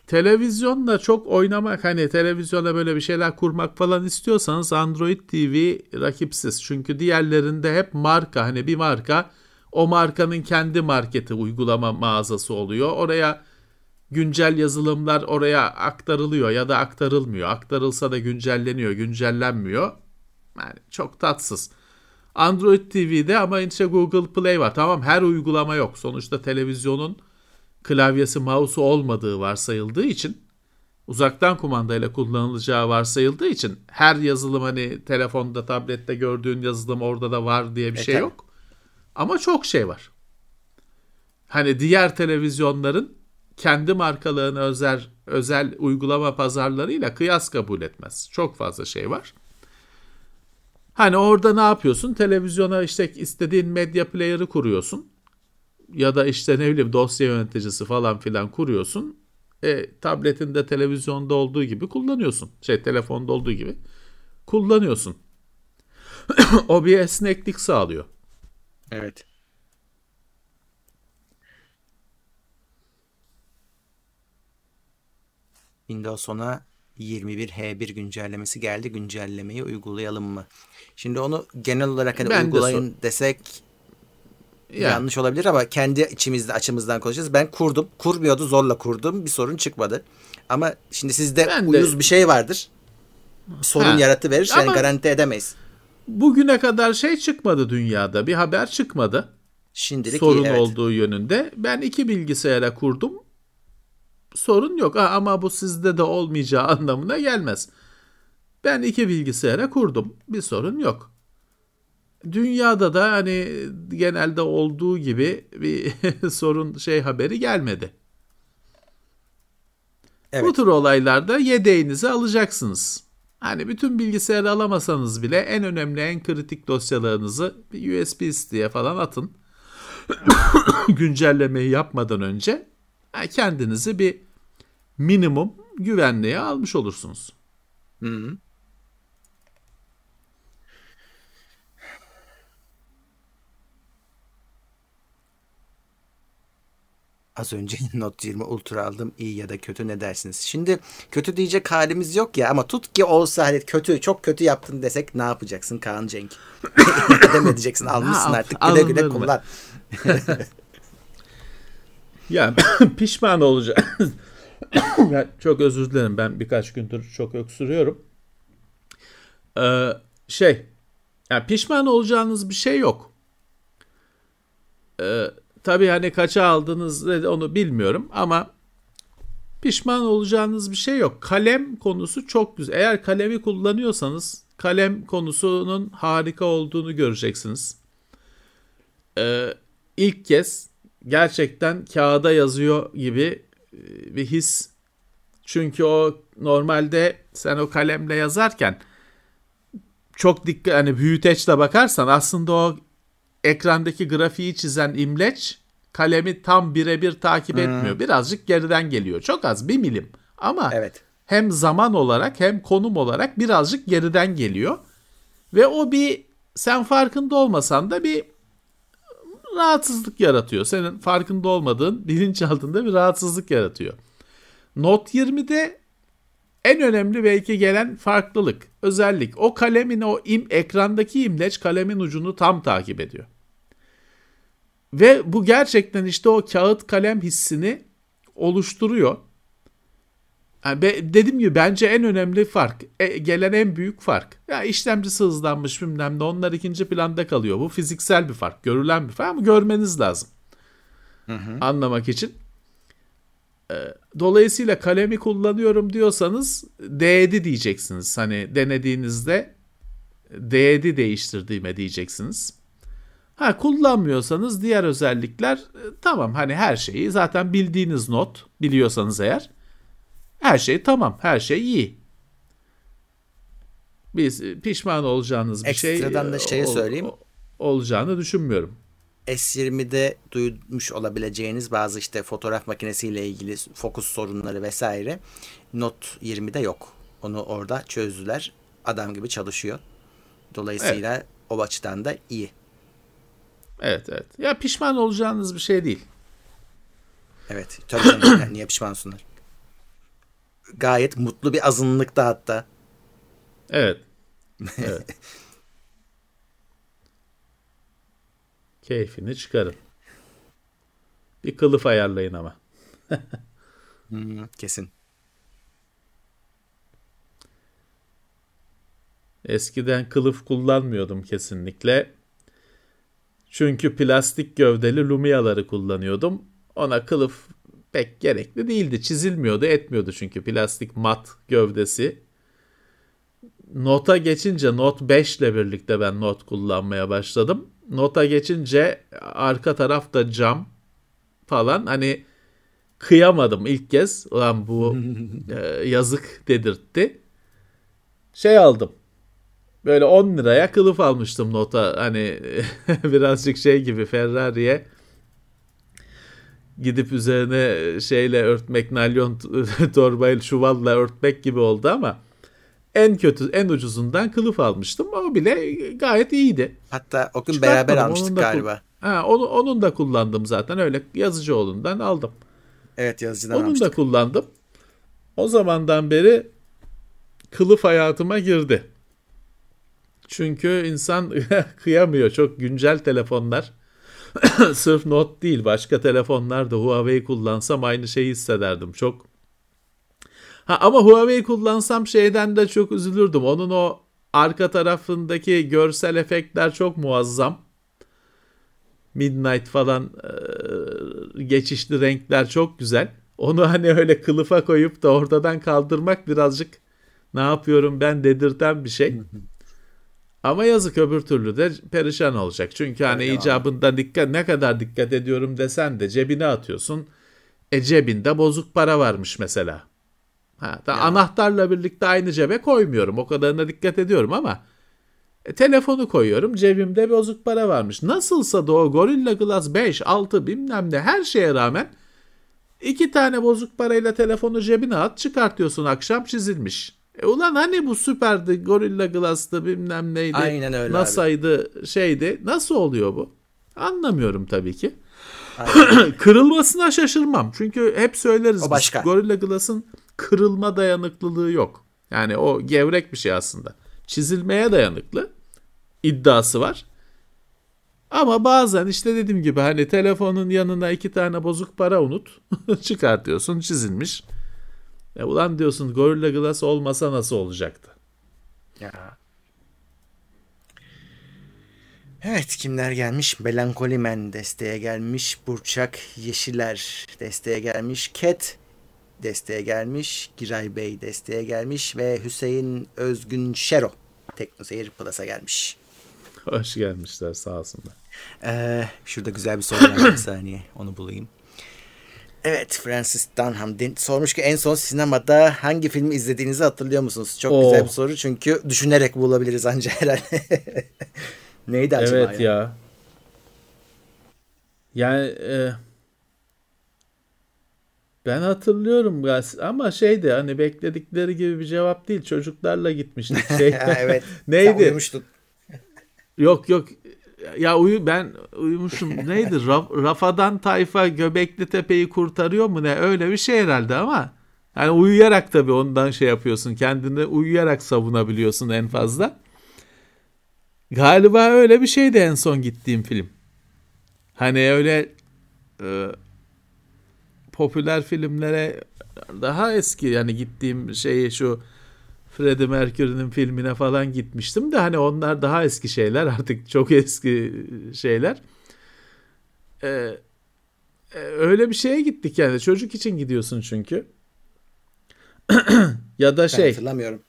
Televizyonla çok oynamak hani televizyona böyle bir şeyler kurmak falan istiyorsanız Android TV rakipsiz. Çünkü diğerlerinde hep marka hani bir marka o markanın kendi marketi uygulama mağazası oluyor. Oraya güncel yazılımlar oraya aktarılıyor ya da aktarılmıyor. Aktarılsa da güncelleniyor, güncellenmiyor. Yani çok tatsız. Android TV'de ama işte Google Play var. Tamam her uygulama yok. Sonuçta televizyonun klavyesi, mouse'u olmadığı varsayıldığı için uzaktan kumandayla kullanılacağı varsayıldığı için her yazılım hani telefonda, tablette gördüğün yazılım orada da var diye bir E, şey tabii. yok. Ama çok şey var. Hani diğer televizyonların kendi markalarına özel özel uygulama pazarlarıyla kıyas kabul etmez. Çok fazla şey var. Hani orada ne yapıyorsun? Televizyona işte istediğin medya player'ı kuruyorsun. Ya da işte ne bileyim dosya yöneticisi falan filan kuruyorsun. E, tabletinde televizyonda olduğu gibi kullanıyorsun. Şey telefonda olduğu gibi kullanıyorsun. o bir esneklik sağlıyor. Evet. Windows 10'a 21H1 güncellemesi geldi. Güncellemeyi uygulayalım mı? Şimdi onu genel olarak hani Ben de uygulayın desek Ya, yanlış olabilir ama kendi içimizde açımızdan konuşacağız. Ben kurdum. Kurmuyordu zorla kurdum. Bir sorun çıkmadı. Ama şimdi sizde Ben de- uyuz bir şey vardır. Bir sorun Ha. yaratı verir. Yani Ama- garanti edemeyiz. bugüne kadar şey çıkmadı dünyada. Bir haber çıkmadı. Şimdilik sorun iyi evet. olduğu yönünde. Ben iki bilgisayara kurdum. Sorun yok Ha, ama bu sizde de olmayacağı anlamına gelmez. Ben iki bilgisayara kurdum. Bir sorun yok. Dünyada da hani genelde olduğu gibi bir sorun şey haberi gelmedi. Evet. Bu tür olaylarda yedeğinizi alacaksınız. Hani bütün bilgisayarı alamasanız bile en önemli en kritik dosyalarınızı bir USB stick'e falan atın. Güncellemeyi yapmadan önce kendinizi bir minimum güvenliğe almış olursunuz. Hı. Az önce Note 20 Ultra aldım. İyi ya da kötü ne dersiniz? Şimdi kötü diyecek halimiz yok ya ama tut ki olsa hani kötü çok kötü yaptın desek ne yapacaksın Kaan Cenk? Dem edeceksin almışsın artık güle güle kullan. Ya pişman olacağım. Ben çok özür dilerim. Ben birkaç gündür çok öksürüyorum. Ee, şey, yani pişman olacağınız bir şey yok. Ee, tabii hani kaça aldınız ne- onu bilmiyorum ama pişman olacağınız bir şey yok. Kalem konusu çok güzel. Eğer kalemi kullanıyorsanız kalem konusunun harika olduğunu göreceksiniz. Ee, ilk kez gerçekten kağıda yazıyor gibi e, bir his. Çünkü o normalde sen o kalemle yazarken çok dikkat hani büyüteçle bakarsan aslında o ekrandaki grafiği çizen imleç kalemi tam birebir takip etmiyor. Birazcık geriden geliyor. Çok az bir milim. Ama Evet. hem zaman olarak hem konum olarak birazcık geriden geliyor. Ve o bir sen farkında olmasan da bir rahatsızlık yaratıyor. Senin farkında olmadığın bilinçaltında bir rahatsızlık yaratıyor. Note 20'de en önemli belki gelen farklılık, özellik o kalemin o im, ekrandaki imleç kalemin ucunu tam takip ediyor. Ve bu gerçekten işte o kağıt kalem hissini oluşturuyor. Yani be- dediğim gibi bence en önemli fark, e, gelen en büyük fark. Ya işlemcisi hızlanmış bilmem ne onlar ikinci planda kalıyor. Bu fiziksel bir fark, görülen bir fark ama görmeniz lazım. Anlamak için. E, Dolayısıyla kalemi kullanıyorum diyorsanız değdi diyeceksiniz. Hani denediğinizde değdi değiştirdiğime diyeceksiniz. Ha kullanmıyorsanız diğer özellikler e, tamam hani her şeyi zaten bildiğiniz not biliyorsanız eğer her şey tamam her şey iyi. Biz e, pişman olacağınız bir şey Ekstradan da e, şeyi ol- söyleyeyim. olacağını düşünmüyorum. S20'de duymuş olabileceğiniz bazı işte fotoğraf makinesiyle ilgili fokus sorunları vesaire Note 20'de yok. Onu orada çözdüler. Adam gibi çalışıyor. Dolayısıyla o açıdan da iyi. Evet evet. Ya pişman olacağınız bir şey değil. Evet. Tabii canım. Niye pişman olsunlar? Gayet mutlu bir azınlıkta hatta. Evet. Evet. Keyfini çıkarın. Bir kılıf ayarlayın ama. Hmm, kesin. Eskiden kılıf kullanmıyordum kesinlikle. Çünkü plastik gövdeli Lumia'ları kullanıyordum. Ona kılıf pek gerekli değildi. Çizilmiyordu, etmiyordu çünkü plastik mat gövdesi. Nota geçince Not 5 ile birlikte ben not kullanmaya başladım. Nota geçince arka tarafta cam falan hani kıyamadım ilk kez. Ulan bu e, yazık dedirtti. Şey aldım. Böyle 10 liraya kılıf almıştım nota. Hani birazcık şey gibi Ferrari'ye gidip üzerine şeyle örtmek, nalyon torbayla çuvalla örtmek gibi oldu ama en kötü, en ucuzundan kılıf almıştım. O bile gayet iyiydi. Hatta o gün beraber almıştık galiba. Ha, onu, onun da kullandım zaten. Öyle Yazıcıoğlu'ndan aldım. Evet yazıcıdan Onun almıştık. da kullandım. O zamandan beri kılıf hayatıma girdi. Çünkü insan kıyamıyor. Çok güncel telefonlar. Sırf Note değil başka telefonlarda Huawei kullansam aynı şeyi hissederdim. Çok Ha ama Huawei kullansam şeyden de çok üzülürdüm. Onun o arka tarafındaki görsel efektler çok muazzam. Midnight falan e, geçişli renkler çok güzel. Onu hani öyle kılıfa koyup da ortadan kaldırmak birazcık ne yapıyorum ben dedirten bir şey. Ama yazık öbür türlü de perişan olacak. Çünkü hani Öyle icabında dikkat ne kadar dikkat ediyorum desen de cebine atıyorsun. E cebinde bozuk para varmış mesela. Ha, da anahtarla birlikte aynı cebe koymuyorum. O kadarına dikkat ediyorum ama e, telefonu koyuyorum. Cebimde bozuk para varmış. Nasılsa da o Gorilla Glass 5, 6 bilmem ne her şeye rağmen iki tane bozuk parayla telefonu cebine at çıkartıyorsun akşam çizilmiş. E ulan hani bu süperdi Gorilla Glass'tı bilmem neydi. Aynen öyle NASA'ydı şeydi. Nasıl oluyor bu? Anlamıyorum tabii ki. Kırılmasına şaşırmam. Çünkü hep söyleriz. O biz, başka. Gorilla Glass'ın kırılma dayanıklılığı yok. Yani o gevrek bir şey aslında. Çizilmeye dayanıklı iddiası var. Ama bazen işte dediğim gibi hani telefonun yanına iki tane bozuk para unut. çıkartıyorsun çizilmiş. E ulan diyorsun Gorilla Glass olmasa nasıl olacaktı? ya. Evet kimler gelmiş? Melankoli Men desteğe gelmiş. Burçak Yeşiler desteğe gelmiş. Ket desteğe gelmiş. Giray Bey desteğe gelmiş. Ve Hüseyin Özgün Şero Teknoseyir Plus'a gelmiş. Hoş gelmişler sağ olsunlar. Ee, şurada güzel bir soru var bir saniye onu bulayım. Evet Francis Dunham sormuş ki en son sinemada hangi filmi izlediğinizi hatırlıyor musunuz? Çok Oo. güzel bir soru çünkü düşünerek bulabiliriz ancak herhalde. Neydi acaba Evet ya? ya. Yani e, ben hatırlıyorum ama şeydi hani bekledikleri gibi bir cevap değil. Çocuklarla gitmiştik. Şey, evet. Neydi? Yok yok. Ya uyu ben uyumuşum. Neydi? Raf- Rafadan tayfa Göbekli Tepe'yi kurtarıyor mu ne? Öyle bir şey herhalde ama yani uyuyarak tabii ondan şey yapıyorsun. Kendini uyuyarak savunabiliyorsun en fazla. Galiba öyle bir şeydi en son gittiğim film. Hani öyle e, popüler filmlere daha eski yani gittiğim şey şu Freddie Mercury'nin filmine falan gitmiştim de hani onlar daha eski şeyler artık çok eski şeyler. Ee, e, öyle bir şeye gittik yani çocuk için gidiyorsun çünkü. ya da Ben şey hatırlamıyorum.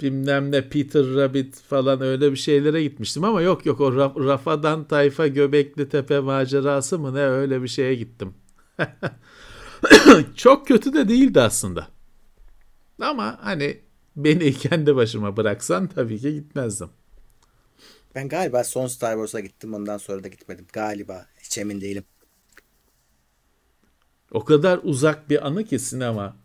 bilmem ne Peter Rabbit falan öyle bir şeylere gitmiştim ama yok yok o Raf- Rafadan Tayfa Göbekli Tepe macerası mı ne öyle bir şeye gittim. Çok kötü de değildi aslında. Ama hani beni kendi başıma bıraksan tabii ki gitmezdim. Ben galiba son Star Wars'a gittim ondan sonra da gitmedim. Galiba hiç emin değilim. O kadar uzak bir anı ki sinema.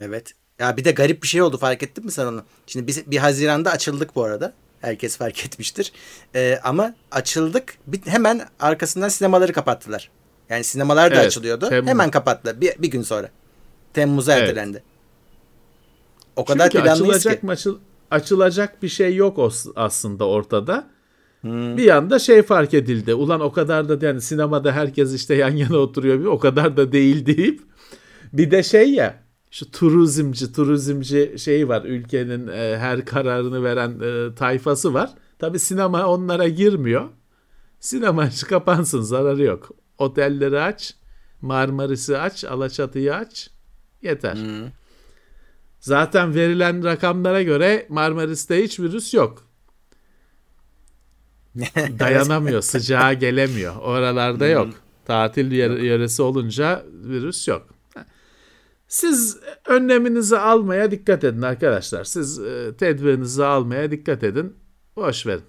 Evet. Ya bir de garip bir şey oldu fark ettin mi sen onu? Şimdi biz bir Haziran'da açıldık bu arada. Herkes fark etmiştir. Ee, ama açıldık bir, hemen arkasından sinemaları kapattılar. Yani sinemalar da Evet, açılıyordu. Temmuz. Hemen kapattılar bir, bir gün sonra. Temmuz'a Evet. ertelendi. O kadar Çünkü açılacak ki. maçı açılacak bir şey yok aslında ortada. Hmm. Bir anda şey fark edildi. Ulan o kadar da yani sinemada herkes işte yan yana oturuyor. O kadar da değil deyip bir de şey ya şu turizmci turizmci şeyi var. Ülkenin e, her kararını veren e, tayfası var. Tabi sinema onlara girmiyor. Sinema kapansın zararı yok. Otelleri aç. Marmaris'i aç, Alaçatı'yı aç. Yeter. Zaten verilen rakamlara göre Marmaris'te hiç virüs yok. Dayanamıyor, sıcağa gelemiyor. Oralarda yok. Tatil yöresi olunca virüs yok. Siz önleminizi almaya dikkat edin arkadaşlar. Siz e, tedbirinizi almaya dikkat edin. Boş verin.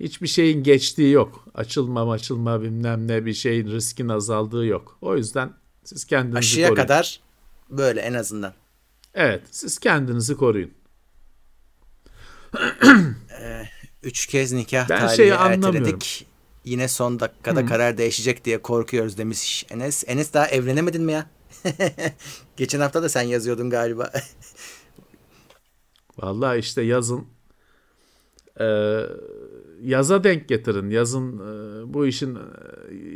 Hiçbir şeyin geçtiği yok. Açılma açılma bilmem ne bir şeyin riskin azaldığı yok. O yüzden siz kendinizi Aşıya koruyun. kadar böyle en azından. Evet siz kendinizi koruyun. Üç kez nikah Ben tarihi şeyi erteledik. Yine son dakikada karar değişecek diye korkuyoruz demiş Enes. Enes daha evlenemedin mi ya? Geçen hafta da sen yazıyordun galiba. Vallahi işte yazın e, yaza denk getirin. Yazın e, bu işin e,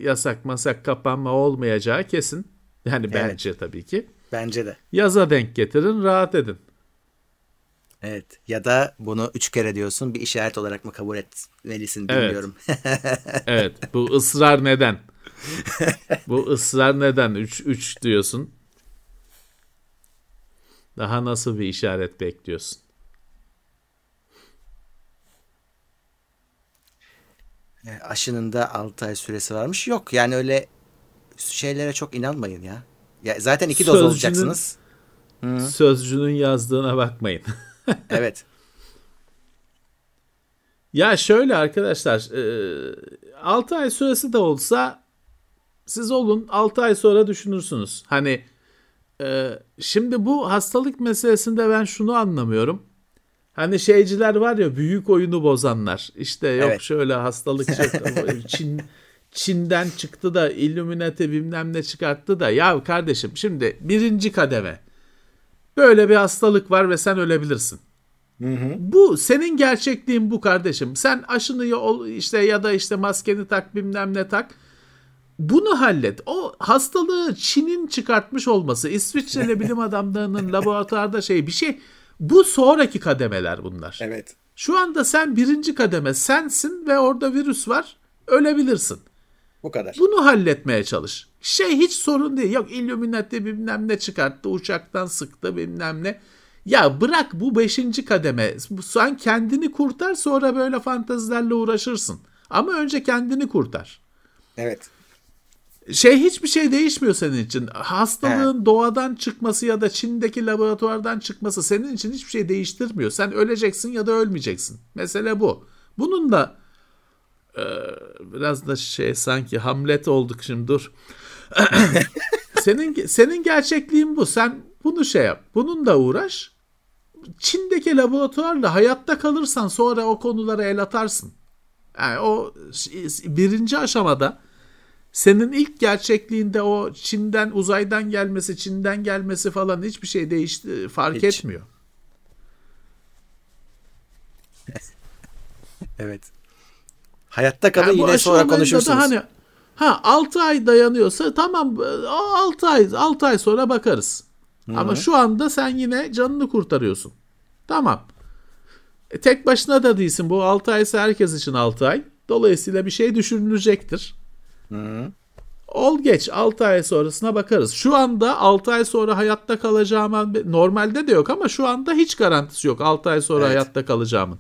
yasak masak kapanma olmayacağı kesin. Yani bence tabii ki. Bence de. Yaza denk getirin rahat edin. Evet. Ya da bunu üç kere diyorsun bir işaret olarak mı kabul etmelisin Evet. bilmiyorum. Evet bu ısrar neden? bu ısrar neden? 3 3 diyorsun. Daha nasıl bir işaret bekliyorsun? E, Aşının da 6 ay süresi varmış. Yok yani öyle şeylere çok inanmayın ya. Ya zaten iki doz Sözcünün- olacaksınız. Sözcünün yazdığına bakmayın. Evet. Ya şöyle arkadaşlar 6 ay süresi de olsa siz olun 6 ay sonra düşünürsünüz. Hani e, şimdi bu hastalık meselesinde ben şunu anlamıyorum. Hani şeyciler var ya büyük oyunu bozanlar. İşte yok Evet. şöyle hastalık çıktı, Çin Çin'den çıktı da Illuminati bilmem ne çıkarttı da ya kardeşim şimdi birinci kademe böyle bir hastalık var ve sen ölebilirsin. Bu senin gerçekliğin bu kardeşim. Sen aşını ol- işte ya da işte maskeni tak bilmem ne tak. Bunu hallet. O hastalığı Çin'in çıkartmış olması, İsviçreli bilim adamlarının laboratuvarda şey bir şey. Bu sonraki kademeler bunlar. Evet. Şu anda sen birinci kademe sensin ve orada virüs var. Ölebilirsin. Bu kadar. Bunu halletmeye çalış. Şey hiç sorun değil. Yok Illuminati bilmem ne çıkarttı, uçaktan sıktı bilmem ne. Ya bırak bu beşinci kademe. Sen kendini kurtar sonra böyle fantezilerle uğraşırsın. Ama önce kendini kurtar. Evet. Şey hiçbir şey değişmiyor senin için. Hastalığın doğadan çıkması ya da Çin'deki laboratuvardan çıkması senin için hiçbir şey değiştirmiyor. Sen öleceksin ya da ölmeyeceksin. Mesele bu. Bunun da e, biraz da şey sanki Hamlet olduk şimdi dur. senin senin gerçekliğin bu. Sen bunu şey yap. Bunun da uğraş. Çin'deki laboratuvarla hayatta kalırsan sonra o konulara el atarsın. Yani o birinci aşamada senin ilk gerçekliğinde o Çin'den uzaydan gelmesi, Çin'den gelmesi falan hiçbir şey değişti fark Hiç. etmiyor. Evet. Hayatta kalın Yani yine sonra konuşursunuz. Hani ha 6 ay dayanıyorsa tamam 6 ay 6 ay sonra bakarız. Ama şu anda sen yine canını kurtarıyorsun. Tamam. E, tek başına da değilsin. Bu 6 ay ise herkes için 6 ay. Dolayısıyla bir şey düşünülecektir. Ol geç 6 ay sonrasına bakarız. Şu anda 6 ay sonra hayatta kalacağım normalde de yok ama şu anda hiç garantisi yok 6 ay sonra Evet. hayatta kalacağımın.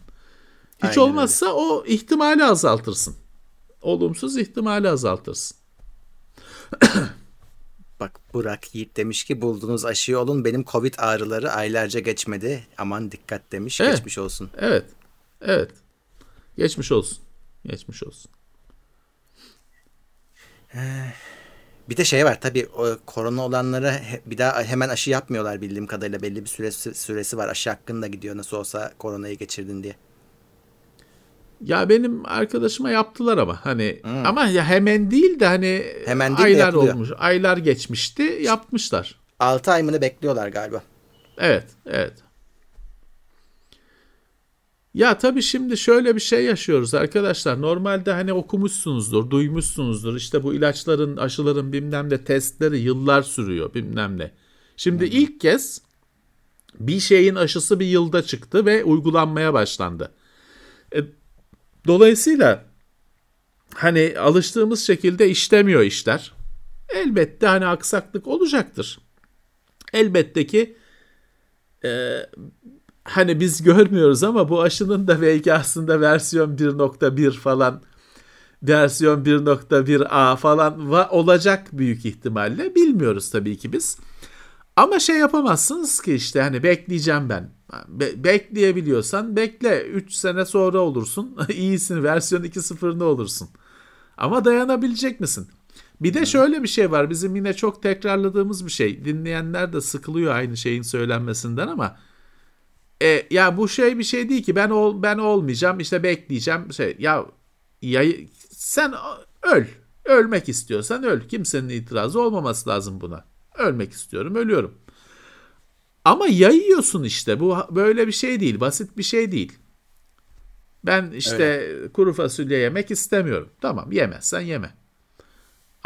Hiç Aynen olmazsa o ihtimali azaltırsın. Olumsuz ihtimali azaltırsın. Bak Burak Yiğit demiş ki buldunuz aşıyı olun benim Covid ağrıları aylarca geçmedi. Aman dikkat demiş Evet. geçmiş olsun. Evet. Evet. Geçmiş olsun. Geçmiş olsun. Bir de şey var tabii o korona olanlara bir daha hemen aşı yapmıyorlar bildiğim kadarıyla belli bir süresi, süresi var. Aşı hakkında gidiyor nasıl olsa koronayı geçirdin diye. Ya benim arkadaşıma yaptılar ama hani ama ya hemen değil de hani Hemen değil de aylar yapılıyor. olmuş. Aylar geçmişti, yapmışlar. 6 ay mı ne bekliyorlar galiba. Evet, evet. Ya tabii şimdi şöyle bir şey yaşıyoruz arkadaşlar. Normalde hani okumuşsunuzdur, duymuşsunuzdur. İşte bu ilaçların, aşıların bilmem ne testleri yıllar sürüyor bilmem ne. Şimdi ilk kez bir şeyin aşısı bir yılda çıktı ve uygulanmaya başlandı. E, dolayısıyla hani alıştığımız şekilde işlemiyor işler. Elbette hani aksaklık olacaktır. Elbette ki e, hani biz görmüyoruz ama bu aşının da belki aslında versiyon 1.1 falan versiyon 1.1a falan olacak büyük ihtimalle. Bilmiyoruz tabii ki biz. Ama şey yapamazsınız ki işte hani bekleyeceğim ben. Be- bekleyebiliyorsan bekle. 3 sene sonra olursun. İyisin versiyon 2.0'ında olursun. Ama dayanabilecek misin? Bir de şöyle bir şey var. Bizim yine çok tekrarladığımız bir şey. Dinleyenler de sıkılıyor aynı şeyin söylenmesinden ama e, ya bu şey bir şey değil ki ben ol, ben olmayacağım işte bekleyeceğim şey ya, ya sen öl ölmek istiyorsan öl kimsenin itirazı olmaması lazım buna ölmek istiyorum ölüyorum ama yayıyorsun işte bu böyle bir şey değil basit bir şey değil ben işte öyle. kuru fasulye yemek istemiyorum tamam yemezsen yeme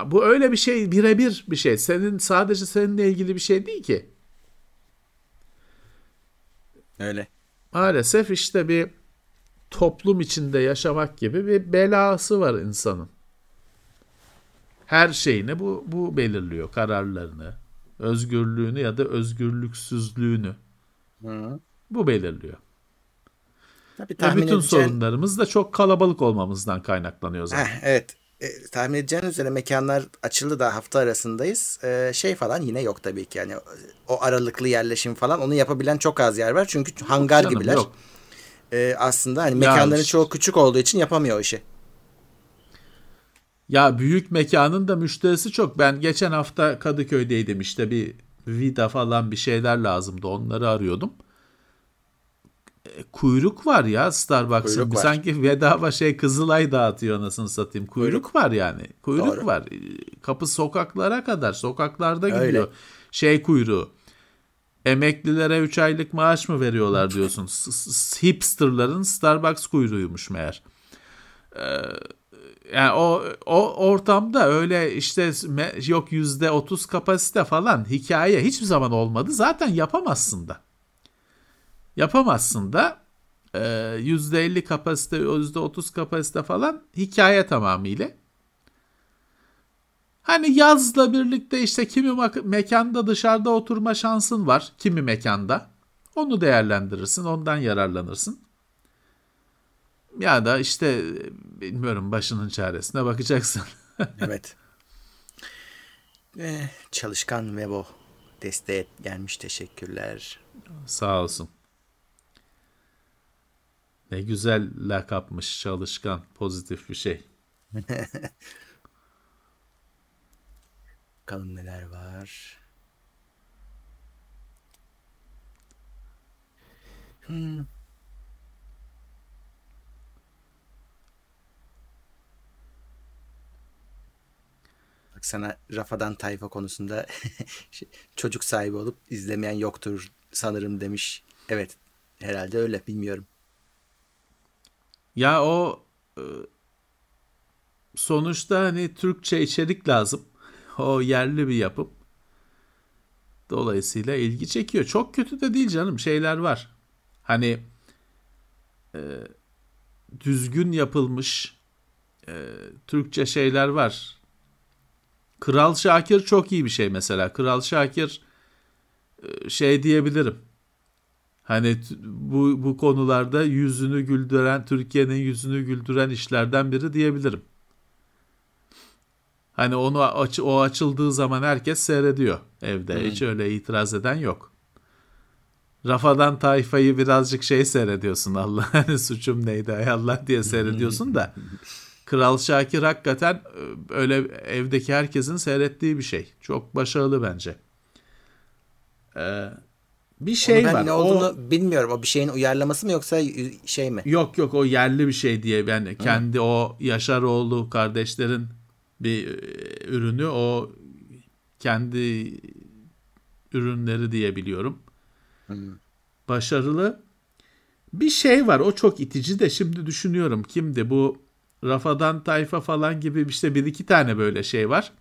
bu öyle bir şey birebir bir şey senin sadece seninle ilgili bir şey değil ki Öyle. Maalesef işte bir toplum içinde yaşamak gibi bir belası var insanın. Her şeyini bu, bu belirliyor. Kararlarını, özgürlüğünü ya da özgürlüksüzlüğünü. Hı. Bu belirliyor. Tabii, Ve bütün edeceğin... sorunlarımız da çok kalabalık olmamızdan kaynaklanıyor zaten. Heh, evet e, tahmin edeceğiniz üzere mekanlar açıldı da hafta arasındayız. E, şey falan yine yok tabii ki. Yani o aralıklı yerleşim falan onu yapabilen çok az yer var. Çünkü hangar Canım, gibiler. Yok. E, aslında hani mekanların ya, çoğu küçük olduğu için yapamıyor o işi. Ya büyük mekanın da müşterisi çok. Ben geçen hafta Kadıköy'deydim işte bir vida falan bir şeyler lazımdı. Onları arıyordum kuyruk var ya Starbucks'ın. Sanki bedava şey Kızılay dağıtıyor anasını satayım. Kuyruk, kuyruk var yani. Kuyruk Doğru. var. Kapı sokaklara kadar. Sokaklarda Öyle. gidiyor. Şey kuyruğu. Emeklilere 3 aylık maaş mı veriyorlar diyorsun. Hipsterların Starbucks kuyruğuymuş meğer. Ee, yani o, o ortamda öyle işte yok yüzde otuz kapasite falan hikaye hiçbir zaman olmadı. Zaten yapamazsın da yapamazsın da %50 e, kapasite, %30 kapasite falan hikaye tamamıyla. Hani yazla birlikte işte kimi mekanda dışarıda oturma şansın var, kimi mekanda. Onu değerlendirirsin, ondan yararlanırsın. Ya da işte bilmiyorum başının çaresine bakacaksın. evet. Ee, çalışkan Mebo desteğe gelmiş teşekkürler. Sağ olsun. Ne güzel lakapmış çalışkan. Pozitif bir şey. Bakalım neler var. Hmm. Sana Rafadan Tayfa konusunda çocuk sahibi olup izlemeyen yoktur sanırım demiş. Evet herhalde öyle bilmiyorum. Ya o e, sonuçta hani Türkçe içerik lazım. O yerli bir yapım. Dolayısıyla ilgi çekiyor. Çok kötü de değil canım. Şeyler var. Hani e, düzgün yapılmış e, Türkçe şeyler var. Kral Şakir çok iyi bir şey mesela. Kral Şakir e, şey diyebilirim. Hani bu bu konularda yüzünü güldüren, Türkiye'nin yüzünü güldüren işlerden biri diyebilirim. Hani onu aç, o açıldığı zaman herkes seyrediyor evde. Hmm. Hiç öyle itiraz eden yok. Rafadan tayfayı birazcık şey seyrediyorsun Allah hani suçum neydi ay Allah diye seyrediyorsun da Kral Şakir hakikaten e, öyle evdeki herkesin seyrettiği bir şey. Çok başarılı bence. Ee, bir şey Onu ben var. ne olduğunu o... bilmiyorum. O bir şeyin uyarlaması mı yoksa şey mi? Yok yok o yerli bir şey diye ben Hı. kendi o Yaşaroğlu kardeşlerin bir e, ürünü o kendi ürünleri diye biliyorum. Hı. Başarılı. Bir şey var o çok itici de şimdi düşünüyorum kimdi bu Rafadan Tayfa falan gibi işte bir iki tane böyle şey var.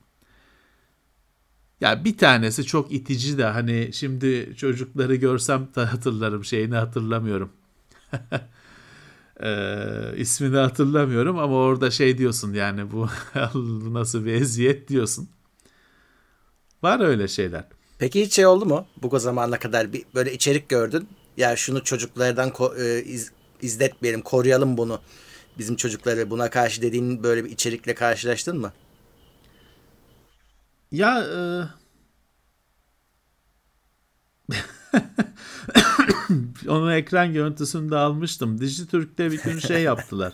Ya bir tanesi çok itici de hani şimdi çocukları görsem de hatırlarım şeyini hatırlamıyorum. Ee, ismini hatırlamıyorum ama orada şey diyorsun yani bu nasıl bir eziyet diyorsun. Var öyle şeyler. Peki hiç şey oldu mu? Bu zamana kadar bir böyle içerik gördün. Ya şunu çocuklardan ko- e, iz, izletmeyelim, koruyalım bunu. Bizim çocukları buna karşı dediğin böyle bir içerikle karşılaştın mı? Ya e... Onun ekran görüntüsünü de almıştım. Dijitürk'te bir gün şey yaptılar.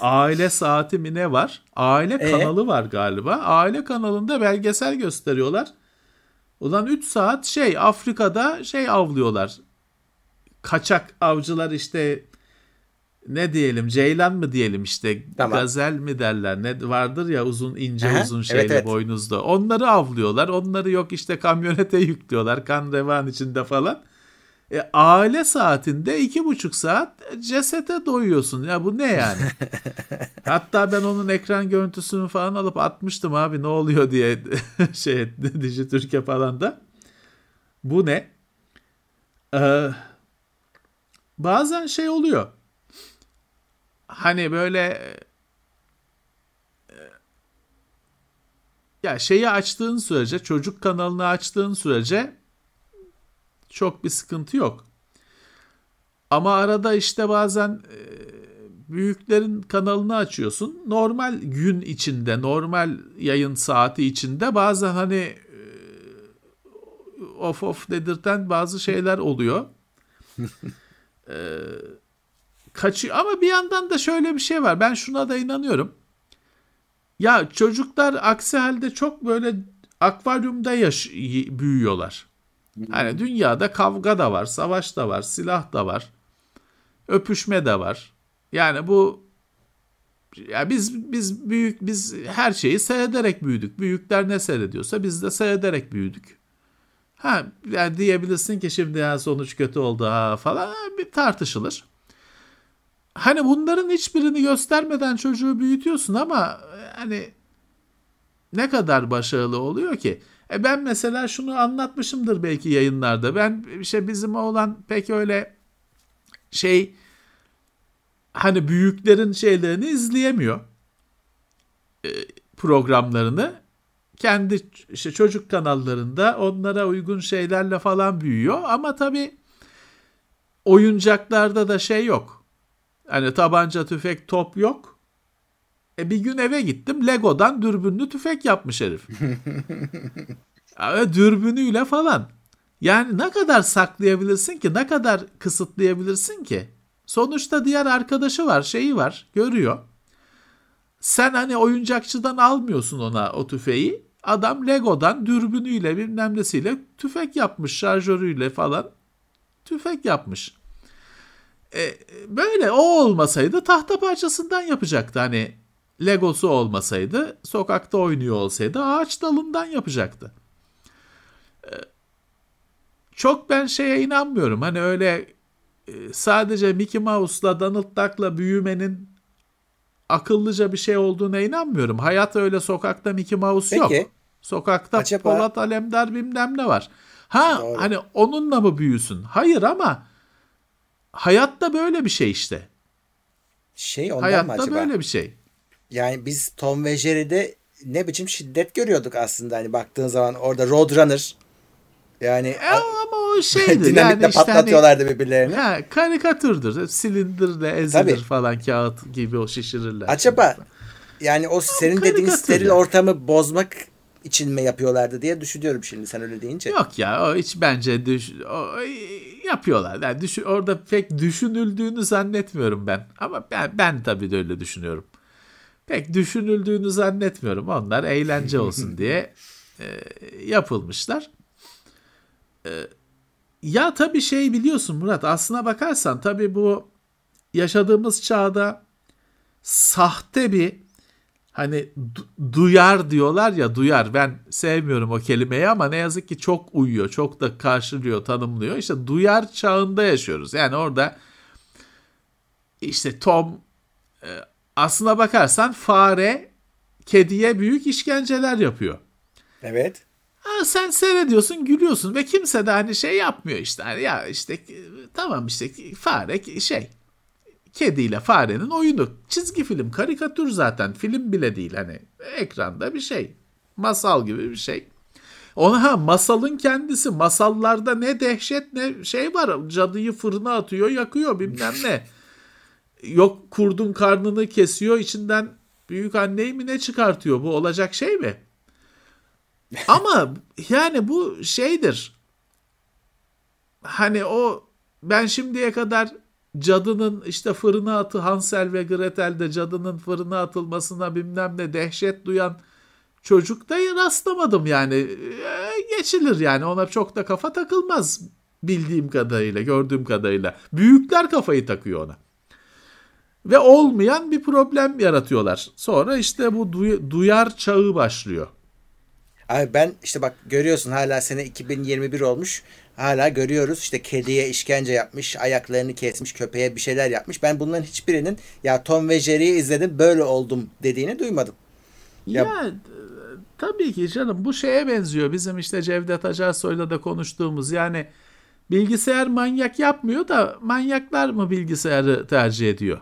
Aile saati mi ne var? Aile ee? kanalı var galiba. Aile kanalında belgesel gösteriyorlar. Ulan 3 saat şey Afrika'da şey avlıyorlar. Kaçak avcılar işte ne diyelim ceylan mı diyelim işte tamam. gazel mi derler? Ne vardır ya uzun ince Aha, uzun şeyle evet, evet. boynuzda. Onları avlıyorlar onları yok işte kamyonete yüklüyorlar kan revan içinde falan. E, aile saatinde iki buçuk saat cesete doyuyorsun. Ya bu ne yani? Hatta ben onun ekran görüntüsünü falan alıp atmıştım abi ne oluyor diye şey Dijitürk'e falan da. Bu ne? Ee, bazen şey oluyor hani böyle e, ya şeyi açtığın sürece çocuk kanalını açtığın sürece çok bir sıkıntı yok. Ama arada işte bazen e, büyüklerin kanalını açıyorsun. Normal gün içinde, normal yayın saati içinde bazen hani e, of of dedirten bazı şeyler oluyor. Eee kaçıyor. Ama bir yandan da şöyle bir şey var. Ben şuna da inanıyorum. Ya çocuklar aksi halde çok böyle akvaryumda yaş büyüyorlar. Hani dünyada kavga da var, savaş da var, silah da var. Öpüşme de var. Yani bu ya biz biz büyük biz her şeyi seyrederek büyüdük. Büyükler ne seyrediyorsa biz de seyrederek büyüdük. Ha yani diyebilirsin ki şimdi ya sonuç kötü oldu ha falan bir tartışılır hani bunların hiçbirini göstermeden çocuğu büyütüyorsun ama hani ne kadar başarılı oluyor ki? E ben mesela şunu anlatmışımdır belki yayınlarda. Ben işte bizim oğlan pek öyle şey hani büyüklerin şeylerini izleyemiyor. E, programlarını. Kendi işte çocuk kanallarında onlara uygun şeylerle falan büyüyor ama tabii oyuncaklarda da şey yok Hani tabanca, tüfek, top yok. E bir gün eve gittim. Lego'dan dürbünlü tüfek yapmış herif. yani dürbünüyle falan. Yani ne kadar saklayabilirsin ki? Ne kadar kısıtlayabilirsin ki? Sonuçta diğer arkadaşı var, şeyi var, görüyor. Sen hani oyuncakçıdan almıyorsun ona o tüfeği. Adam Lego'dan dürbünüyle bilmem nesiyle tüfek yapmış, şarjörüyle falan tüfek yapmış. E, böyle o olmasaydı tahta parçasından yapacaktı. Hani Legosu olmasaydı, sokakta oynuyor olsaydı ağaç dalından yapacaktı. E, çok ben şeye inanmıyorum. Hani öyle e, sadece Mickey Mouse'la Donald Duck'la büyümenin akıllıca bir şey olduğuna inanmıyorum. Hayat öyle sokakta Mickey Mouse Peki. yok. Sokakta Acaba... Polat Alemdar bilmem ne var. Ha Doğru. hani onunla mı büyüsün? Hayır ama hayatta böyle bir şey işte. Şey ondan hayatta mı acaba? böyle bir şey. Yani biz Tom ve Jerry'de ne biçim şiddet görüyorduk aslında hani baktığın zaman orada Roadrunner yani e, ama o şeydi dinamitle yani işte patlatıyorlardı hani, birbirlerini. Ha, karikatürdür. Silindirle ezilir Tabii. falan kağıt gibi o şişirirler. Acaba yani o senin dediğin steril ortamı bozmak için mi yapıyorlardı diye düşünüyorum şimdi sen öyle deyince. Yok ya o hiç bence düş o, yapıyorlar. Yani düşün, orada pek düşünüldüğünü zannetmiyorum ben. Ama ben ben tabii de öyle düşünüyorum. Pek düşünüldüğünü zannetmiyorum. Onlar eğlence olsun diye e, yapılmışlar. E, ya tabii şey biliyorsun Murat aslına bakarsan tabii bu yaşadığımız çağda sahte bir hani du- duyar diyorlar ya duyar. Ben sevmiyorum o kelimeyi ama ne yazık ki çok uyuyor çok da karşılıyor tanımlıyor. İşte duyar çağında yaşıyoruz. Yani orada işte Tom e, aslına bakarsan fare kediye büyük işkenceler yapıyor. Evet. Ha, sen seyrediyorsun gülüyorsun ve kimse de hani şey yapmıyor işte. Hani ya işte tamam işte fare şey kediyle farenin oyunu. Çizgi film, karikatür zaten. Film bile değil hani. Ekranda bir şey. Masal gibi bir şey. Ona ha masalın kendisi. Masallarda ne dehşet ne şey var. Cadıyı fırına atıyor, yakıyor bilmem ne. Yok kurdun karnını kesiyor, içinden büyük anneyi mi ne çıkartıyor? Bu olacak şey mi? Ama yani bu şeydir. Hani o ben şimdiye kadar cadının işte fırına atı Hansel ve Gretel'de cadının fırına atılmasına bilmem ne dehşet duyan çocukta rastlamadım yani. E, geçilir yani ona çok da kafa takılmaz bildiğim kadarıyla, gördüğüm kadarıyla. Büyükler kafayı takıyor ona. Ve olmayan bir problem yaratıyorlar. Sonra işte bu duy- duyar çağı başlıyor. Abi ben işte bak görüyorsun hala sene 2021 olmuş. Hala görüyoruz işte kediye işkence yapmış, ayaklarını kesmiş, köpeğe bir şeyler yapmış. Ben bunların hiçbirinin ya Tom ve Jerry'yi izledim böyle oldum dediğini duymadım. Ya, ya tabii ki canım bu şeye benziyor. Bizim işte Cevdet Acarsoy'la da konuştuğumuz yani bilgisayar manyak yapmıyor da manyaklar mı bilgisayarı tercih ediyor?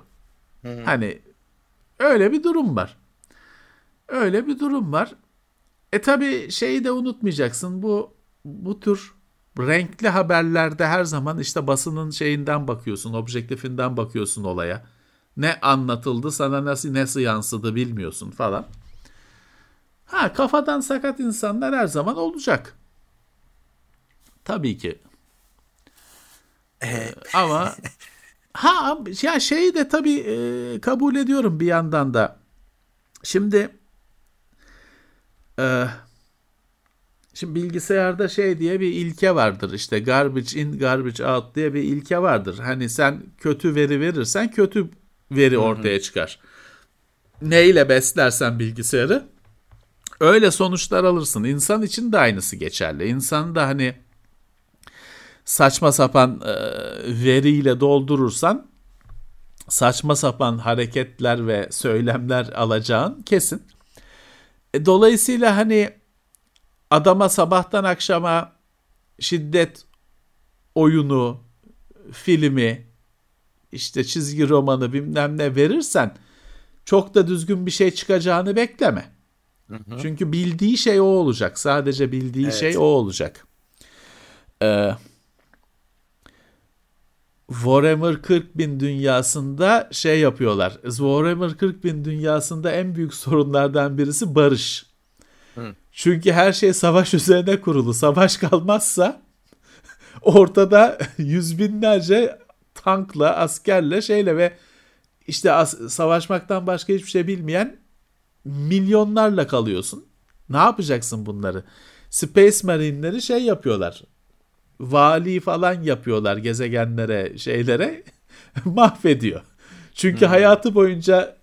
Hı. Hani öyle bir durum var. Öyle bir durum var. E tabi şeyi de unutmayacaksın. Bu bu tür renkli haberlerde her zaman işte basının şeyinden bakıyorsun, objektifinden bakıyorsun olaya. Ne anlatıldı, sana nasıl nasıl yansıdı bilmiyorsun falan. Ha kafadan sakat insanlar her zaman olacak. Tabii ki. Ee, ama ha ya şeyi de tabii e, kabul ediyorum bir yandan da. Şimdi e, Şimdi bilgisayarda şey diye bir ilke vardır. İşte garbage in, garbage out diye bir ilke vardır. Hani sen kötü veri verirsen kötü veri ortaya çıkar. Neyle beslersen bilgisayarı öyle sonuçlar alırsın. İnsan için de aynısı geçerli. İnsan da hani saçma sapan e, veriyle doldurursan saçma sapan hareketler ve söylemler alacağın kesin. E, dolayısıyla hani adama sabahtan akşama şiddet oyunu, filmi, işte çizgi romanı bilmem ne verirsen çok da düzgün bir şey çıkacağını bekleme. Hı hı. Çünkü bildiği şey o olacak. Sadece bildiği evet. şey o olacak. Ee, Warhammer 40 bin dünyasında şey yapıyorlar. Warhammer 40 bin dünyasında en büyük sorunlardan birisi barış. Çünkü her şey savaş üzerine kurulu. Savaş kalmazsa ortada yüz binlerce tankla, askerle, şeyle ve işte as- savaşmaktan başka hiçbir şey bilmeyen milyonlarla kalıyorsun. Ne yapacaksın bunları? Space Marine'leri şey yapıyorlar. Vali falan yapıyorlar gezegenlere, şeylere mahvediyor. Çünkü hmm. hayatı boyunca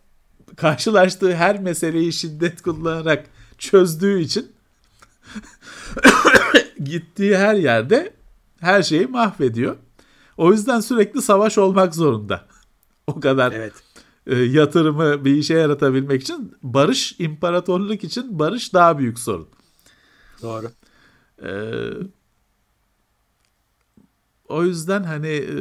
karşılaştığı her meseleyi şiddet kullanarak çözdüğü için gittiği her yerde her şeyi mahvediyor. O yüzden sürekli savaş olmak zorunda. O kadar evet. e, yatırımı bir işe yaratabilmek için barış, imparatorluk için barış daha büyük sorun. Doğru. Ee, o yüzden hani e,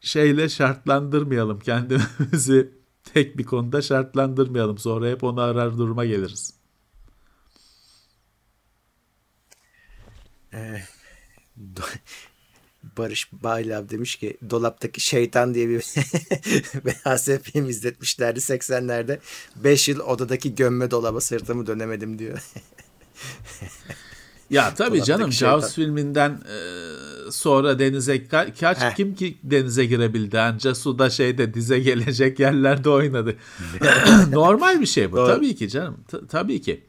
şeyle şartlandırmayalım kendimizi tek bir konuda şartlandırmayalım. Sonra hep onu arar duruma geliriz. Ee, Barış Baylav demiş ki dolaptaki şeytan diye bir film izletmişlerdi 80'lerde. 5 yıl odadaki gömme dolaba sırtımı dönemedim diyor. ya tabii canım Jaws filminden e, sonra denize ka- kaç Heh. kim ki denize girebildi anca suda şeyde dize gelecek yerlerde oynadı. Normal bir şey bu Doğru. tabii ki canım T- tabii ki.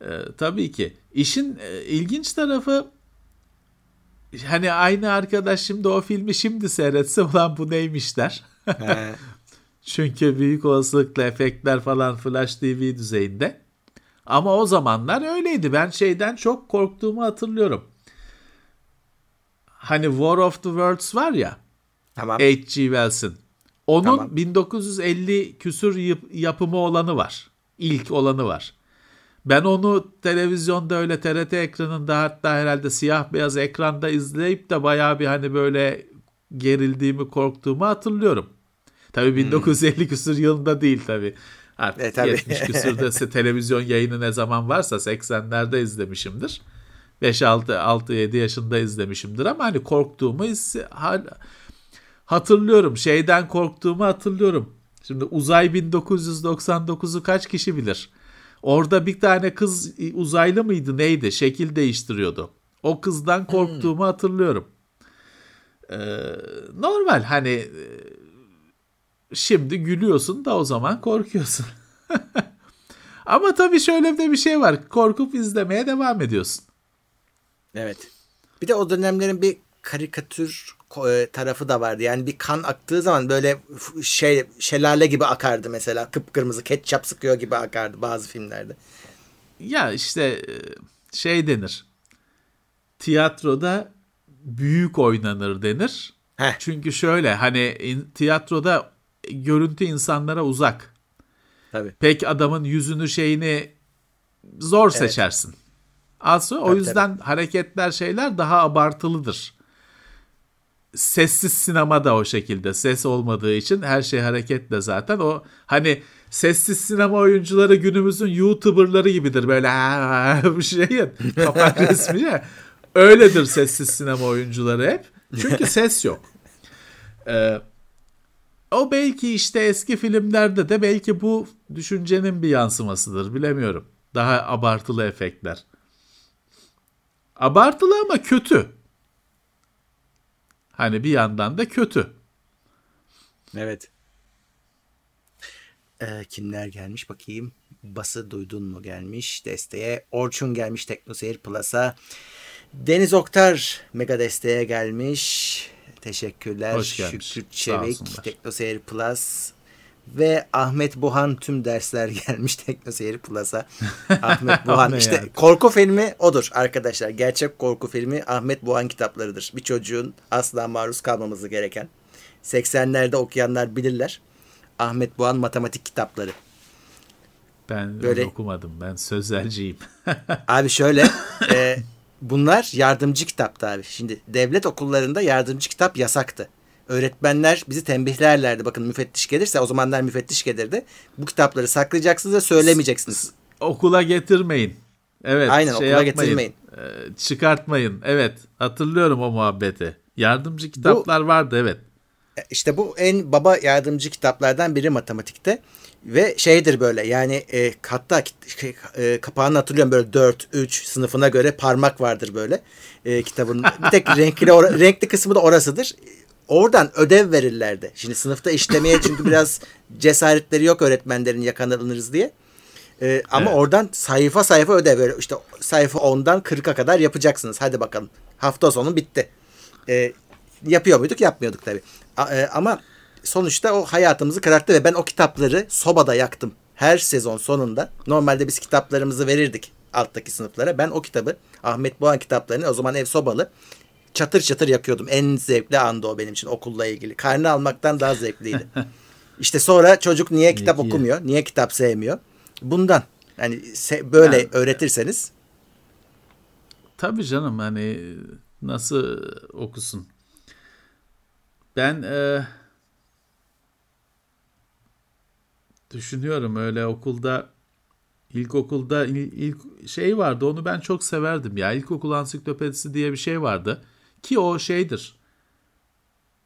E, tabii ki. İşin e, ilginç tarafı hani aynı arkadaş şimdi o filmi şimdi seyretse ulan bu neymiş der. Çünkü büyük olasılıkla efektler falan Flash TV düzeyinde. Ama o zamanlar öyleydi. Ben şeyden çok korktuğumu hatırlıyorum. Hani War of the Worlds var ya. Tamam. H.G. Wells'in. Onun tamam. 1950 küsür yapımı olanı var. İlk olanı var. Ben onu televizyonda öyle TRT ekranında hatta herhalde siyah beyaz ekranda izleyip de bayağı bir hani böyle gerildiğimi, korktuğumu hatırlıyorum. Tabii 1950 hmm. küsur yılında değil tabii. Artık e, tabii. 70 küsürde televizyon yayını ne zaman varsa 80'lerde izlemişimdir. 5-6 6-7 yaşında izlemişimdir ama hani korktuğumu hatırlıyorum. Şeyden korktuğumu hatırlıyorum. Şimdi Uzay 1999'u kaç kişi bilir? Orada bir tane kız uzaylı mıydı neydi? Şekil değiştiriyordu. O kızdan hmm. korktuğumu hmm. hatırlıyorum. Ee, normal hani e, şimdi gülüyorsun da o zaman korkuyorsun. Ama tabii şöyle de bir şey var. Korkup izlemeye devam ediyorsun. Evet. Bir de o dönemlerin bir karikatür e, tarafı da vardı. Yani bir kan aktığı zaman böyle şey şelale gibi akardı mesela. Kıpkırmızı ketçap sıkıyor gibi akardı bazı filmlerde. Ya işte e, şey denir. Tiyatroda büyük oynanır denir. Heh. Çünkü şöyle hani tiyatroda görüntü insanlara uzak. Tabii. Pek adamın yüzünü şeyini zor evet. seçersin. Aslında o yüzden tabii. hareketler şeyler daha abartılıdır. Sessiz sinema da o şekilde. Ses olmadığı için her şey hareketle zaten. O hani sessiz sinema oyuncuları günümüzün YouTuber'ları gibidir. Böyle bir şeyin kapak resmi ya. Öyledir sessiz sinema oyuncuları hep. Çünkü ses yok. Ee, o belki işte eski filmlerde de belki bu düşüncenin bir yansımasıdır. Bilemiyorum. Daha abartılı efektler. Abartılı ama kötü. Hani bir yandan da kötü. Evet. Ee, kimler gelmiş bakayım. Bası duydun mu gelmiş desteğe. Orçun gelmiş Teknoseyir Plus'a. Deniz Oktar mega desteğe gelmiş. Teşekkürler. Hoş gelmiş. Şükrü Çevik, Teknoseyir Plus ve Ahmet Buhan tüm dersler gelmiş Teknoseyir Plus'a. Ahmet Buhan işte yani. korku filmi odur arkadaşlar. Gerçek korku filmi Ahmet Buhan kitaplarıdır. Bir çocuğun asla maruz kalmaması gereken. 80'lerde okuyanlar bilirler. Ahmet Buhan matematik kitapları. Ben Böyle, okumadım. Ben sözelciyim. abi şöyle e, bunlar yardımcı kitaptı abi. Şimdi devlet okullarında yardımcı kitap yasaktı öğretmenler bizi tembihlerlerdi. Bakın müfettiş gelirse o zamanlar müfettiş gelirdi. Bu kitapları saklayacaksınız ve söylemeyeceksiniz. Okula getirmeyin. Evet. Aynen şey okula yapmayın. getirmeyin. Ee, çıkartmayın. Evet. Hatırlıyorum o muhabbeti. Yardımcı kitaplar bu, vardı evet. E, işte bu en baba yardımcı kitaplardan biri matematikte. Ve şeydir böyle yani e, hatta şey, e, kapağını hatırlıyorum böyle 4, 3 sınıfına göre parmak vardır böyle e, kitabın. Bir tek renkli, renkli kısmı da orasıdır oradan ödev verirlerdi. Şimdi sınıfta işlemeye çünkü biraz cesaretleri yok öğretmenlerin yakalanırız diye. Ee, ama evet. oradan sayfa sayfa ödev veriyor. İşte sayfa 10'dan 40'a kadar yapacaksınız. Hadi bakalım. Hafta sonu bitti. Ee, yapıyor muyduk? Yapmıyorduk tabii. A, e, ama sonuçta o hayatımızı kararttı ve ben o kitapları sobada yaktım. Her sezon sonunda. Normalde biz kitaplarımızı verirdik alttaki sınıflara. Ben o kitabı Ahmet Boğan kitaplarını o zaman ev sobalı çatır çatır yakıyordum. En zevkli andı o benim için okulla ilgili. Karne almaktan daha zevkliydi. İşte sonra çocuk niye kitap okumuyor? Niye kitap sevmiyor? Bundan. Yani böyle yani, öğretirseniz. Tabii canım hani nasıl okusun? Ben e, düşünüyorum öyle okulda ilkokulda ilk, ilk şey vardı onu ben çok severdim ya. İlkokul ansiklopedisi diye bir şey vardı. Ki o şeydir.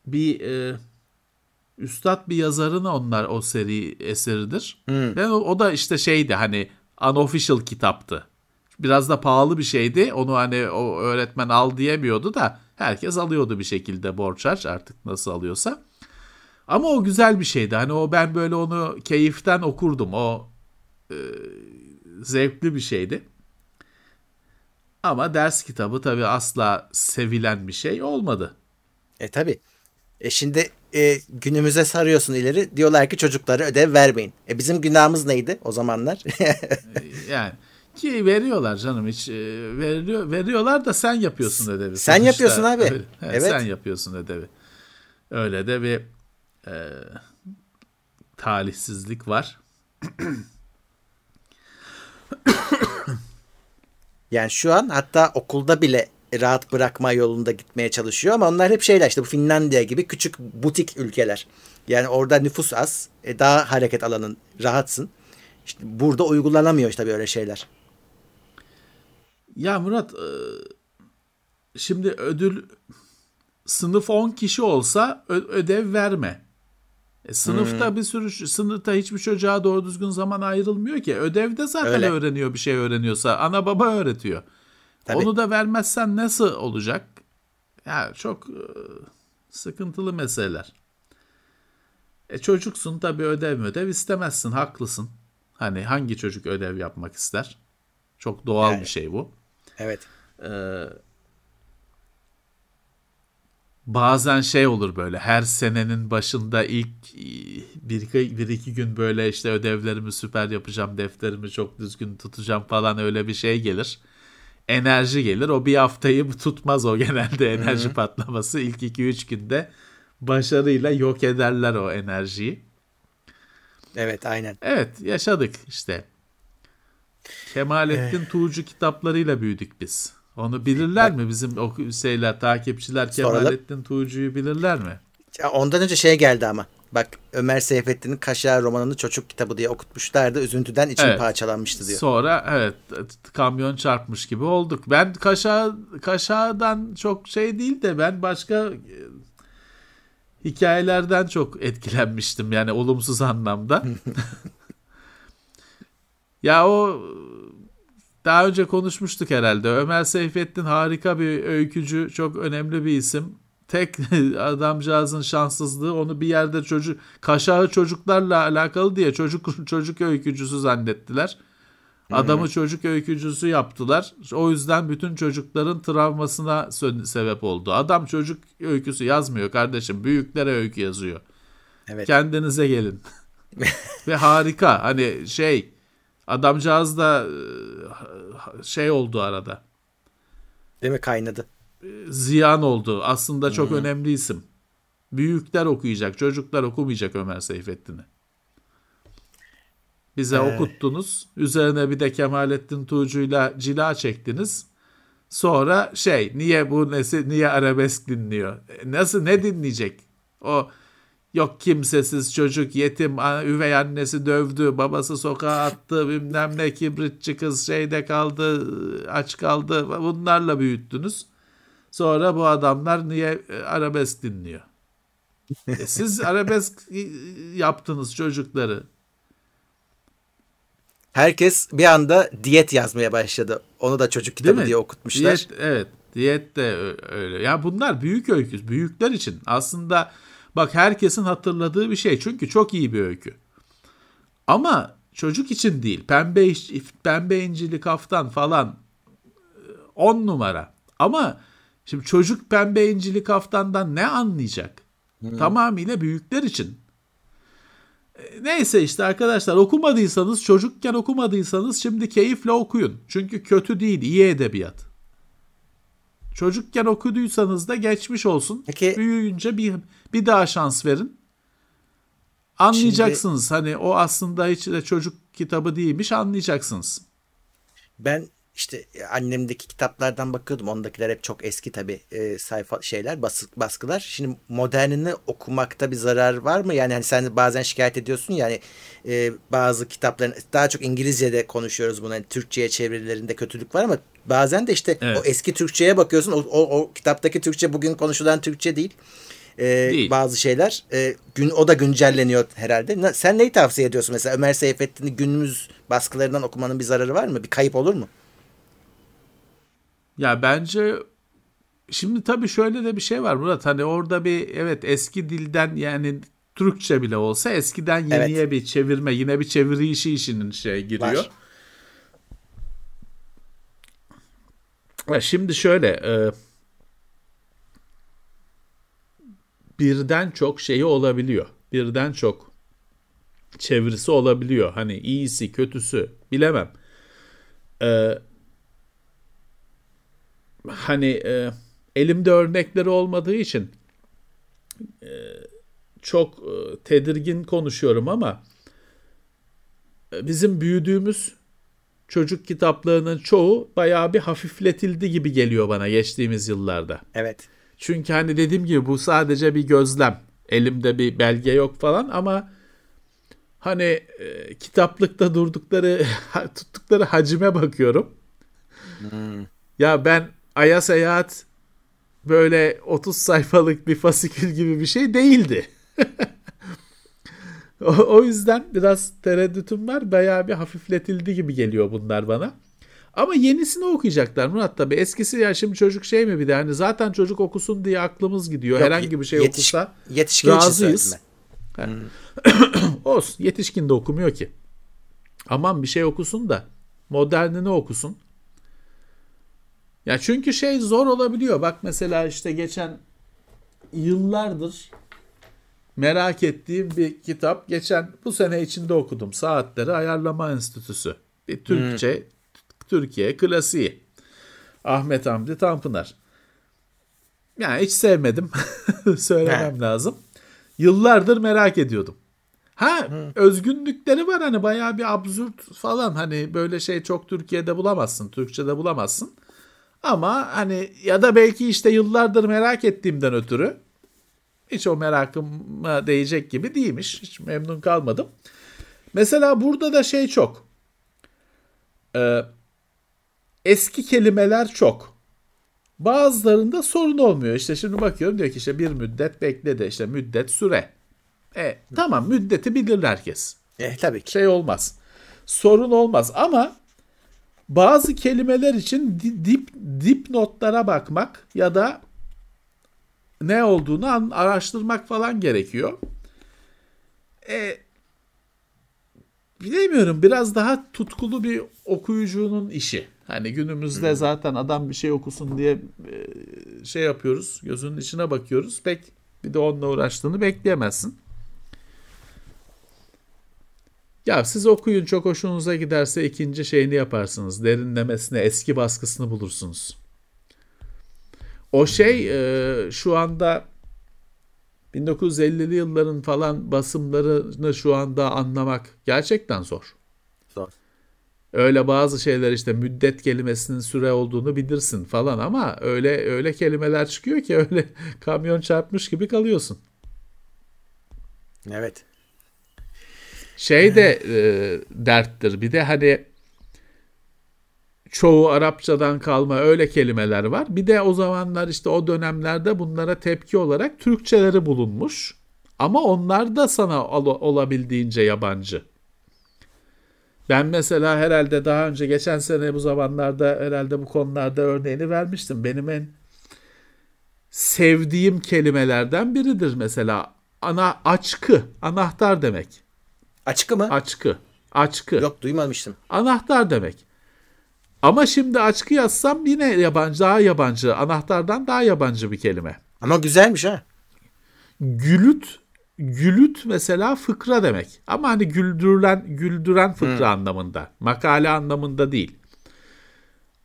Bir e, üstad bir yazarın onlar o seri eseridir. Hmm. Ve o, o da işte şeydi hani unofficial kitaptı. Biraz da pahalı bir şeydi. Onu hani o öğretmen al diyemiyordu da herkes alıyordu bir şekilde borç harç artık nasıl alıyorsa. Ama o güzel bir şeydi. Hani o ben böyle onu keyiften okurdum. O e, zevkli bir şeydi. Ama ders kitabı tabii asla sevilen bir şey olmadı. E tabii. E şimdi e, günümüze sarıyorsun ileri. Diyorlar ki çocuklara ödev vermeyin. E bizim günahımız neydi o zamanlar? E, yani ki veriyorlar canım hiç e, veriyor veriyorlar da sen yapıyorsun ödevi. Sen Sonuçta, yapıyorsun abi. Öyle, evet. Sen yapıyorsun ödevi. Öyle de bir e, talihsizlik var. Yani şu an hatta okulda bile rahat bırakma yolunda gitmeye çalışıyor ama onlar hep şeyler işte bu Finlandiya gibi küçük butik ülkeler. Yani orada nüfus az, e, daha hareket alanın rahatsın. İşte burada uygulanamıyor işte böyle şeyler. Ya Murat e, şimdi ödül sınıf 10 kişi olsa ödev verme. E, sınıfta hmm. bir sürü sınıfta hiçbir çocuğa doğru düzgün zaman ayrılmıyor ki. Ödevde zaten Öyle. öğreniyor bir şey öğreniyorsa. Ana baba öğretiyor. Tabii. Onu da vermezsen nasıl olacak? Ya çok e, sıkıntılı meseleler. E çocuksun tabii ödev ödev istemezsin haklısın. Hani hangi çocuk ödev yapmak ister? Çok doğal yani, bir şey bu. Evet. Ee, bazen şey olur böyle her senenin başında ilk bir, bir iki gün böyle işte ödevlerimi süper yapacağım, defterimi çok düzgün tutacağım falan öyle bir şey gelir. Enerji gelir. O bir haftayı tutmaz o genelde enerji Hı-hı. patlaması. ilk iki üç günde başarıyla yok ederler o enerjiyi. Evet aynen. Evet yaşadık işte. Kemalettin eh. Tuğcu kitaplarıyla büyüdük biz. Onu bilirler mi bizim o şeyler takipçiler Kemalettin Tuğcu'yu bilirler mi? Ondan önce şey geldi ama. Bak Ömer Seyfettin'in Kaşar romanını çocuk kitabı diye okutmuşlardı. Üzüntüden içim evet. parçalanmıştı diyor. Sonra evet kamyon çarpmış gibi olduk. Ben Kaşa Kaşa'dan çok şey değil de ben başka e, hikayelerden çok etkilenmiştim yani olumsuz anlamda. ya o daha önce konuşmuştuk herhalde. Ömer Seyfettin harika bir öykücü, çok önemli bir isim. Tek adamcağızın şanssızlığı onu bir yerde çocuk kaşağı çocuklarla alakalı diye çocuk çocuk öykücüsü zannettiler. Adamı çocuk öykücüsü yaptılar. O yüzden bütün çocukların travmasına sebep oldu. Adam çocuk öyküsü yazmıyor kardeşim. Büyüklere öykü yazıyor. Evet. Kendinize gelin. Ve harika. Hani şey Adamcağız da e, şey oldu arada. Değil mi kaynadı? E, ziyan oldu. Aslında çok Hı-hı. önemli isim. Büyükler okuyacak, çocuklar okumayacak Ömer Seyfettin'i. Bize ee... okuttunuz. Üzerine bir de Kemalettin Tuğcu'yla cila çektiniz. Sonra şey niye bu nesi niye arabesk dinliyor? E, nasıl ne dinleyecek? O Yok kimsesiz çocuk yetim üvey annesi dövdü babası sokağa attı bilmem ne kibritçi kız şeyde kaldı aç kaldı bunlarla büyüttünüz. Sonra bu adamlar niye e, arabesk dinliyor? e siz arabesk yaptınız çocukları. Herkes bir anda diyet yazmaya başladı. Onu da çocuk kitabı diye okutmuşlar. Diyet, evet diyet de öyle. Ya bunlar büyük öykü. Büyükler için aslında Bak herkesin hatırladığı bir şey. Çünkü çok iyi bir öykü. Ama çocuk için değil. Pembe, pembe incili kaftan falan 10 numara. Ama şimdi çocuk pembe incili kaftandan ne anlayacak? Hmm. Tamamıyla büyükler için. E, neyse işte arkadaşlar okumadıysanız çocukken okumadıysanız şimdi keyifle okuyun. Çünkü kötü değil iyi edebiyat. Çocukken okuduysanız da geçmiş olsun. Peki, Büyüyünce bir bir daha şans verin. Anlayacaksınız. Şimdi, hani o aslında hiç de çocuk kitabı değilmiş anlayacaksınız. Ben işte annemdeki kitaplardan bakıyordum. Ondakiler hep çok eski tabi e, sayfa şeyler bas, baskılar. Şimdi modernini okumakta bir zarar var mı? Yani hani sen bazen şikayet ediyorsun yani e, bazı kitapların daha çok İngilizce'de konuşuyoruz bunu. Yani Türkçe'ye çevirilerinde kötülük var ama bazen de işte evet. o eski Türkçe'ye bakıyorsun. O, o, o kitaptaki Türkçe bugün konuşulan Türkçe değil. E, değil. Bazı şeyler. E, gün o da güncelleniyor herhalde. Sen neyi tavsiye ediyorsun mesela Ömer Seyfettin'i günümüz baskılarından okumanın bir zararı var mı? Bir kayıp olur mu? Ya bence şimdi tabii şöyle de bir şey var Murat. Hani orada bir evet eski dilden yani Türkçe bile olsa eskiden yeniye evet. bir çevirme yine bir çeviri işi işinin şey giriyor. Var. Şimdi şöyle e, birden çok şeyi olabiliyor. Birden çok çevirisi olabiliyor. Hani iyisi kötüsü bilemem. Ee, hani e, elimde örnekleri olmadığı için e, çok e, tedirgin konuşuyorum ama e, bizim büyüdüğümüz çocuk kitaplarının çoğu bayağı bir hafifletildi gibi geliyor bana geçtiğimiz yıllarda. Evet. Çünkü hani dediğim gibi bu sadece bir gözlem. Elimde bir belge yok falan ama hani e, kitaplıkta durdukları tuttukları hacime bakıyorum. Hmm. Ya ben Ay'a seyahat böyle 30 sayfalık bir fasikül gibi bir şey değildi. o, o yüzden biraz tereddütüm var. Bayağı bir hafifletildi gibi geliyor bunlar bana. Ama yenisini okuyacaklar Murat tabi. Eskisi ya şimdi çocuk şey mi bir de hani zaten çocuk okusun diye aklımız gidiyor. Yok, Herhangi bir şey yetiş, okursa yetişkin razıyız. Hmm. Olsun yetişkin de okumuyor ki. Aman bir şey okusun da modernini okusun. Ya çünkü şey zor olabiliyor. Bak mesela işte geçen yıllardır merak ettiğim bir kitap. Geçen bu sene içinde okudum. Saatleri Ayarlama Enstitüsü. Bir Türkçe, hmm. Türkiye klasiği. Ahmet Hamdi Tanpınar. Yani hiç sevmedim. Söylemem lazım. Yıllardır merak ediyordum. Ha Hı. özgünlükleri var hani bayağı bir absürt falan hani böyle şey çok Türkiye'de bulamazsın. Türkçe'de bulamazsın. Ama hani ya da belki işte yıllardır merak ettiğimden ötürü hiç o merakıma değecek gibi değilmiş. Hiç memnun kalmadım. Mesela burada da şey çok. Ee, eski kelimeler çok. Bazılarında sorun olmuyor. İşte şimdi bakıyorum diyor ki işte bir müddet bekledi. İşte müddet süre. E, tamam müddeti bilir herkes. E, tabii ki. Şey olmaz. Sorun olmaz ama bazı kelimeler için dip dip notlara bakmak ya da ne olduğunu araştırmak falan gerekiyor. E, bilemiyorum biraz daha tutkulu bir okuyucunun işi. Hani günümüzde hmm. zaten adam bir şey okusun diye e, şey yapıyoruz. Gözünün içine bakıyoruz. Pek bir de onunla uğraştığını bekleyemezsin. Ya siz okuyun çok hoşunuza giderse ikinci şeyini yaparsınız. Derinlemesine eski baskısını bulursunuz. O şey e, şu anda 1950'li yılların falan basımlarını şu anda anlamak gerçekten zor. Zor. Öyle bazı şeyler işte müddet kelimesinin süre olduğunu bilirsin falan ama öyle öyle kelimeler çıkıyor ki öyle kamyon çarpmış gibi kalıyorsun. Evet. Şey de e, derttir. Bir de hani çoğu Arapçadan kalma öyle kelimeler var. Bir de o zamanlar işte o dönemlerde bunlara tepki olarak Türkçeleri bulunmuş. Ama onlar da sana ol- olabildiğince yabancı. Ben mesela herhalde daha önce geçen sene bu zamanlarda herhalde bu konularda örneğini vermiştim. Benim en sevdiğim kelimelerden biridir mesela. Ana açkı, anahtar demek. Açkı mı? Açkı. Açkı. Yok duymamıştım. Anahtar demek. Ama şimdi açkı yazsam yine yabancı, daha yabancı. Anahtardan daha yabancı bir kelime. Ama güzelmiş ha. Gülüt, gülüt mesela fıkra demek. Ama hani güldürülen, güldüren fıkra hmm. anlamında. Makale anlamında değil.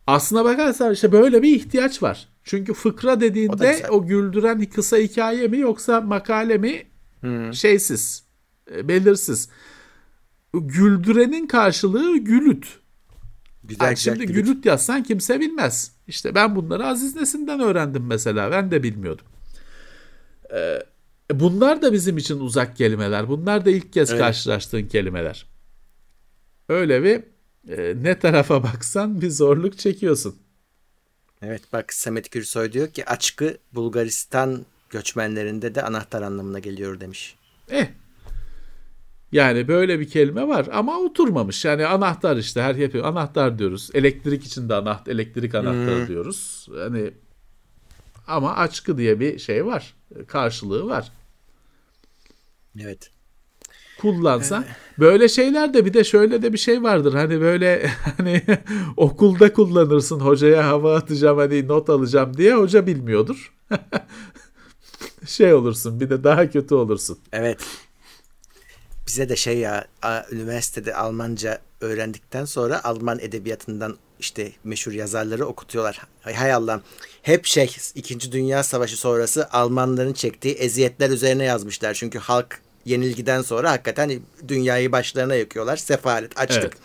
Aslına bakarsan işte böyle bir ihtiyaç var. Çünkü fıkra dediğinde o, o güldüren kısa hikaye mi yoksa makale mi hmm. şeysiz, e, belirsiz. Güldürenin karşılığı gülüt. Güzel, yani şimdi gülüt. gülüt yazsan kimse bilmez. İşte ben bunları Aziz Nesin'den öğrendim mesela. Ben de bilmiyordum. Ee, bunlar da bizim için uzak kelimeler. Bunlar da ilk kez evet. karşılaştığın kelimeler. Öyle bir e, ne tarafa baksan bir zorluk çekiyorsun. Evet bak Samet Gürsoy diyor ki açkı Bulgaristan göçmenlerinde de anahtar anlamına geliyor demiş. Eh yani böyle bir kelime var ama oturmamış. Yani anahtar işte her yapıyor. Anahtar diyoruz. Elektrik için de anahtar, elektrik anahtarı hmm. diyoruz. Hani ama açkı diye bir şey var. Karşılığı var. Evet. Kullansan böyle şeyler de bir de şöyle de bir şey vardır. Hani böyle hani okulda kullanırsın hocaya hava atacağım hani not alacağım diye hoca bilmiyordur. şey olursun bir de daha kötü olursun. Evet bize de şey ya üniversitede Almanca öğrendikten sonra Alman edebiyatından işte meşhur yazarları okutuyorlar. Hay Allah. Hep şey 2. Dünya Savaşı sonrası Almanların çektiği eziyetler üzerine yazmışlar. Çünkü halk yenilgiden sonra hakikaten dünyayı başlarına yakıyorlar. Sefalet, açlık.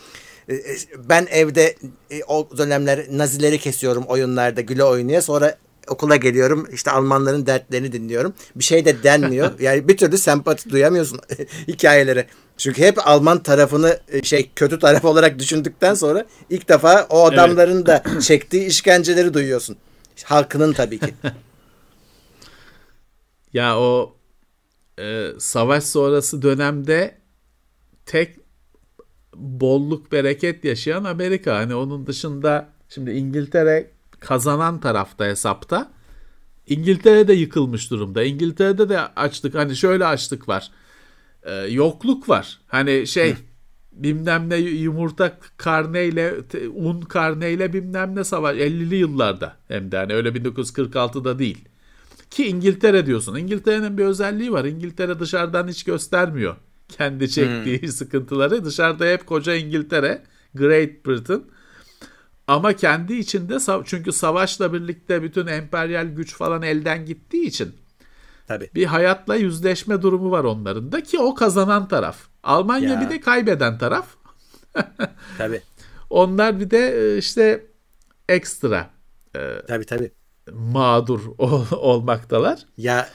Evet. e, e, ben evde e, o dönemler Nazileri kesiyorum oyunlarda güle oynaya sonra okula geliyorum işte Almanların dertlerini dinliyorum. Bir şey de denmiyor. Yani bir türlü sempati duyamıyorsun hikayelere. Çünkü hep Alman tarafını e, şey kötü taraf olarak düşündükten sonra ilk defa o adamların evet. da çektiği işkenceleri duyuyorsun. Halkının tabii ki. ya o e, savaş sonrası dönemde tek bolluk bereket yaşayan Amerika. Hani onun dışında şimdi İngiltere kazanan tarafta hesapta. İngiltere de yıkılmış durumda. İngiltere'de de açlık hani şöyle açlık var. Ee, yokluk var. Hani şey bilmem ne yumurta karneyle un karneyle bilmem ne savaş 50'li yıllarda hem de hani öyle 1946'da değil. Ki İngiltere diyorsun. İngiltere'nin bir özelliği var. İngiltere dışarıdan hiç göstermiyor kendi çektiği hmm. sıkıntıları. Dışarıda hep koca İngiltere, Great Britain ama kendi içinde çünkü savaşla birlikte bütün emperyal güç falan elden gittiği için Tabii. bir hayatla yüzleşme durumu var onların da ki o kazanan taraf. Almanya ya. bir de kaybeden taraf. tabii. Onlar bir de e, işte ekstra e, tabii tabii mağdur ol, olmaktalar. Ya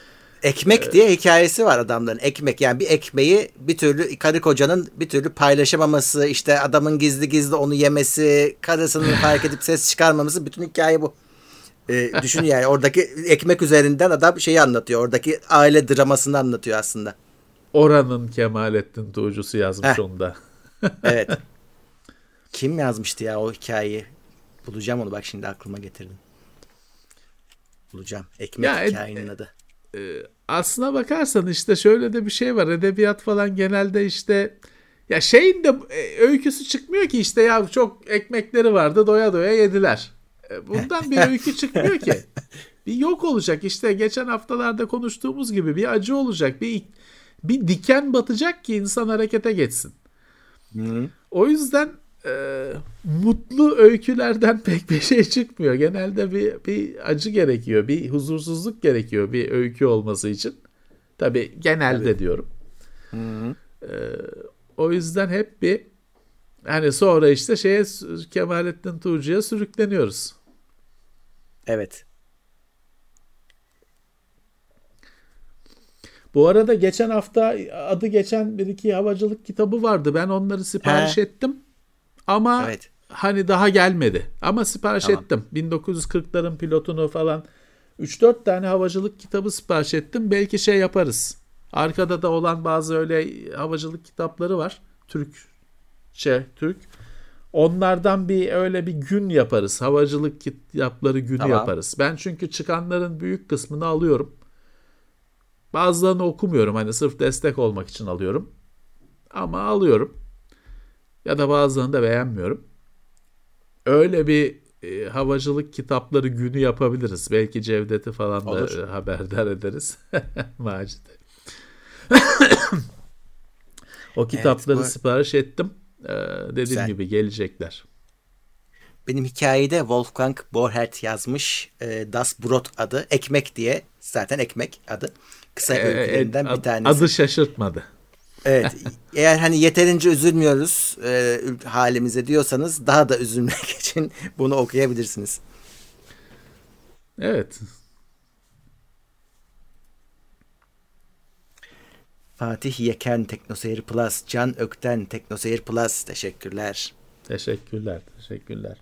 Ekmek diye hikayesi var adamların. Ekmek yani bir ekmeği bir türlü karı kocanın bir türlü paylaşamaması, işte adamın gizli gizli onu yemesi, karısının fark edip ses çıkarmaması bütün hikaye bu. Ee, düşün yani oradaki ekmek üzerinden adam şeyi anlatıyor. Oradaki aile dramasını anlatıyor aslında. Oranın Kemalettin Tuğcusu yazmış Heh. onda. evet. Kim yazmıştı ya o hikayeyi? Bulacağım onu bak şimdi aklıma getirdim. Bulacağım. Ekmek ya, hikayenin adı. Ee, aslına bakarsan işte şöyle de bir şey var. Edebiyat falan genelde işte ya şeyin de e, öyküsü çıkmıyor ki işte ya çok ekmekleri vardı doya doya yediler. E, bundan bir öykü çıkmıyor ki. Bir yok olacak işte geçen haftalarda konuştuğumuz gibi bir acı olacak. Bir bir diken batacak ki insan harekete geçsin. Hı. O yüzden e, mutlu öykülerden pek bir şey çıkmıyor. Genelde bir, bir acı gerekiyor, bir huzursuzluk gerekiyor bir öykü olması için. Tabi genelde Tabii. diyorum. Hı hı. E, o yüzden hep bir hani sonra işte şeye Kemalettin Tuğcu'ya sürükleniyoruz. Evet. Bu arada geçen hafta adı geçen bir iki havacılık kitabı vardı. Ben onları sipariş He. ettim. Ama evet. hani daha gelmedi. Ama sipariş tamam. ettim. 1940'ların pilotunu falan 3-4 tane havacılık kitabı sipariş ettim. Belki şey yaparız. Arkada da olan bazı öyle havacılık kitapları var. Türk şey Türk. Onlardan bir öyle bir gün yaparız. Havacılık kitapları günü tamam. yaparız. Ben çünkü çıkanların büyük kısmını alıyorum. Bazılarını okumuyorum. Hani sırf destek olmak için alıyorum. Ama alıyorum ya da bazılarını da beğenmiyorum. Öyle bir e, havacılık kitapları günü yapabiliriz. Belki Cevdet'i falan Olur. da haberdar ederiz. Macide. o kitapları evet, bu... sipariş ettim. Ee, dediğim Güzel. gibi gelecekler. Benim hikayede Wolfgang Borchert yazmış e, Das Brot adı. Ekmek diye. Zaten ekmek adı. Kısa ee, öykülerinden e, bir tanesi. Adı şaşırtmadı. Evet. Eğer hani yeterince üzülmüyoruz e, halimize diyorsanız daha da üzülmek için bunu okuyabilirsiniz. Evet. Fatih Yeken Teknoseyir Plus, Can Ökten Teknoseyir Plus teşekkürler. Teşekkürler, teşekkürler.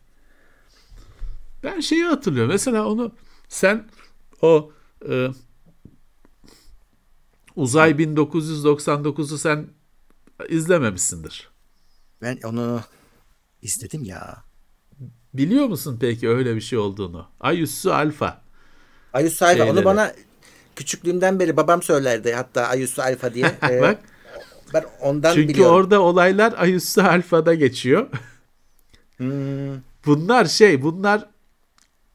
Ben şeyi hatırlıyorum. Mesela onu sen o e, Uzay 1999'u sen izlememişsindir. Ben onu izledim ya. Biliyor musun peki öyle bir şey olduğunu? Ayüssü Alfa. Ayüssü Alfa. Onu bana küçüklüğümden beri babam söylerdi hatta Ayüssü Alfa diye. ee, Bak. Ben ondan Çünkü biliyorum. orada olaylar Ayüssü Alfa'da geçiyor. Hmm. Bunlar şey bunlar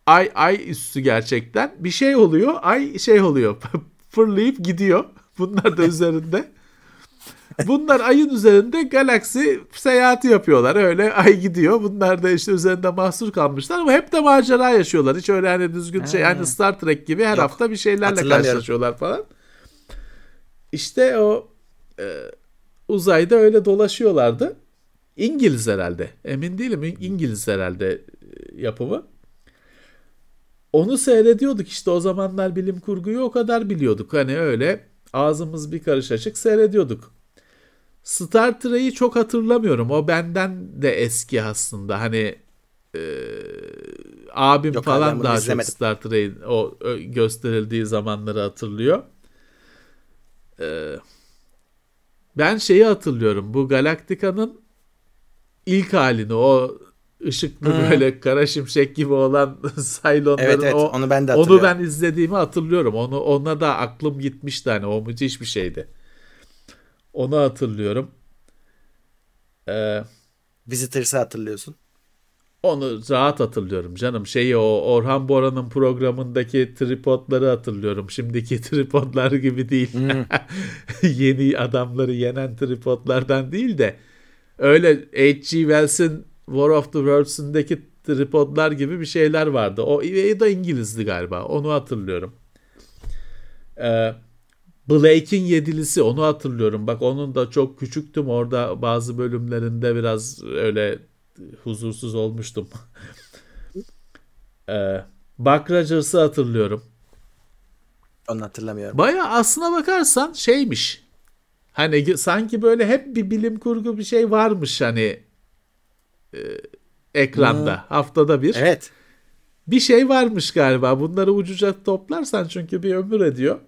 ay ay üstü gerçekten bir şey oluyor ay şey oluyor fırlayıp gidiyor Bunlar da üzerinde. Bunlar ayın üzerinde galaksi seyahati yapıyorlar. Öyle ay gidiyor. Bunlar da işte üzerinde mahsur kalmışlar ama hep de macera yaşıyorlar. Hiç öyle hani düzgün şey yani Star Trek gibi her Yok, hafta bir şeylerle karşılaşıyorlar falan. İşte o e, uzayda öyle dolaşıyorlardı. İngiliz herhalde. Emin değilim. İngiliz herhalde e, yapımı. Onu seyrediyorduk işte o zamanlar bilim kurguyu o kadar biliyorduk. Hani öyle ağzımız bir karış açık seyrediyorduk. Star Trek'i çok hatırlamıyorum. O benden de eski aslında. Hani e, abim Yok, falan daha izlemedim. çok Star Trek'in o gösterildiği zamanları hatırlıyor. E, ben şeyi hatırlıyorum. Bu Galaktika'nın ilk halini o ışıklı hmm. böyle kara şimşek gibi olan Cylon'ların evet, evet, o, onu ben de Onu ben izlediğimi hatırlıyorum. Onu ona da aklım gitmişti hani o müthiş bir şeydi. Onu hatırlıyorum. Ee, Visitors'ı hatırlıyorsun. Onu rahat hatırlıyorum canım. Şeyi o Orhan Bora'nın programındaki tripodları hatırlıyorum. Şimdiki tripodlar gibi değil. Hmm. Yeni adamları yenen tripodlardan değil de öyle H.G. Wells'in War of the Worlds'ündeki tripodlar gibi bir şeyler vardı. O da İngilizdi galiba. Onu hatırlıyorum. Ee, Blake'in yedilisi onu hatırlıyorum. Bak onun da çok küçüktüm orada bazı bölümlerinde biraz öyle huzursuz olmuştum. ee, Buck Rogers'ı hatırlıyorum. Onu hatırlamıyorum. Baya aslına bakarsan şeymiş. Hani sanki böyle hep bir bilim kurgu bir şey varmış hani e, ekranda hmm. haftada bir. Evet. Bir şey varmış galiba. Bunları ucuca toplarsan çünkü bir ömür ediyor.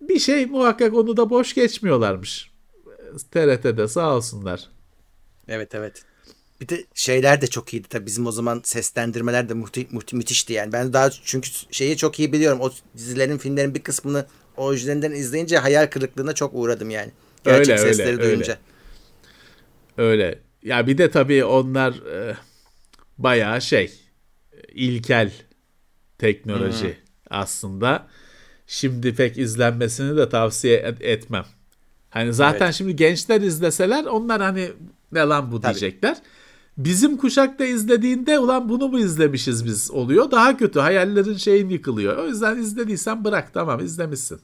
Bir şey muhakkak onu da boş geçmiyorlarmış. TRT'de sağ olsunlar. Evet evet. Bir de şeyler de çok iyiydi tabii. Bizim o zaman seslendirmeler de muhte, muhte, müthişti yani. Ben daha çünkü şeyi çok iyi biliyorum. O dizilerin, filmlerin bir kısmını orijinalinden izleyince hayal kırıklığına çok uğradım yani. Gerçek öyle, sesleri öyle, duyunca. Öyle. öyle. Ya bir de tabii onlar e, bayağı şey ilkel teknoloji hmm. aslında. Şimdi pek izlenmesini de tavsiye et, etmem. Hani zaten evet. şimdi gençler izleseler onlar hani ne lan bu tabii. diyecekler. Bizim kuşakta izlediğinde ulan bunu mu izlemişiz biz oluyor. Daha kötü hayallerin şeyin yıkılıyor. O yüzden izlediysen bırak tamam izlemişsin.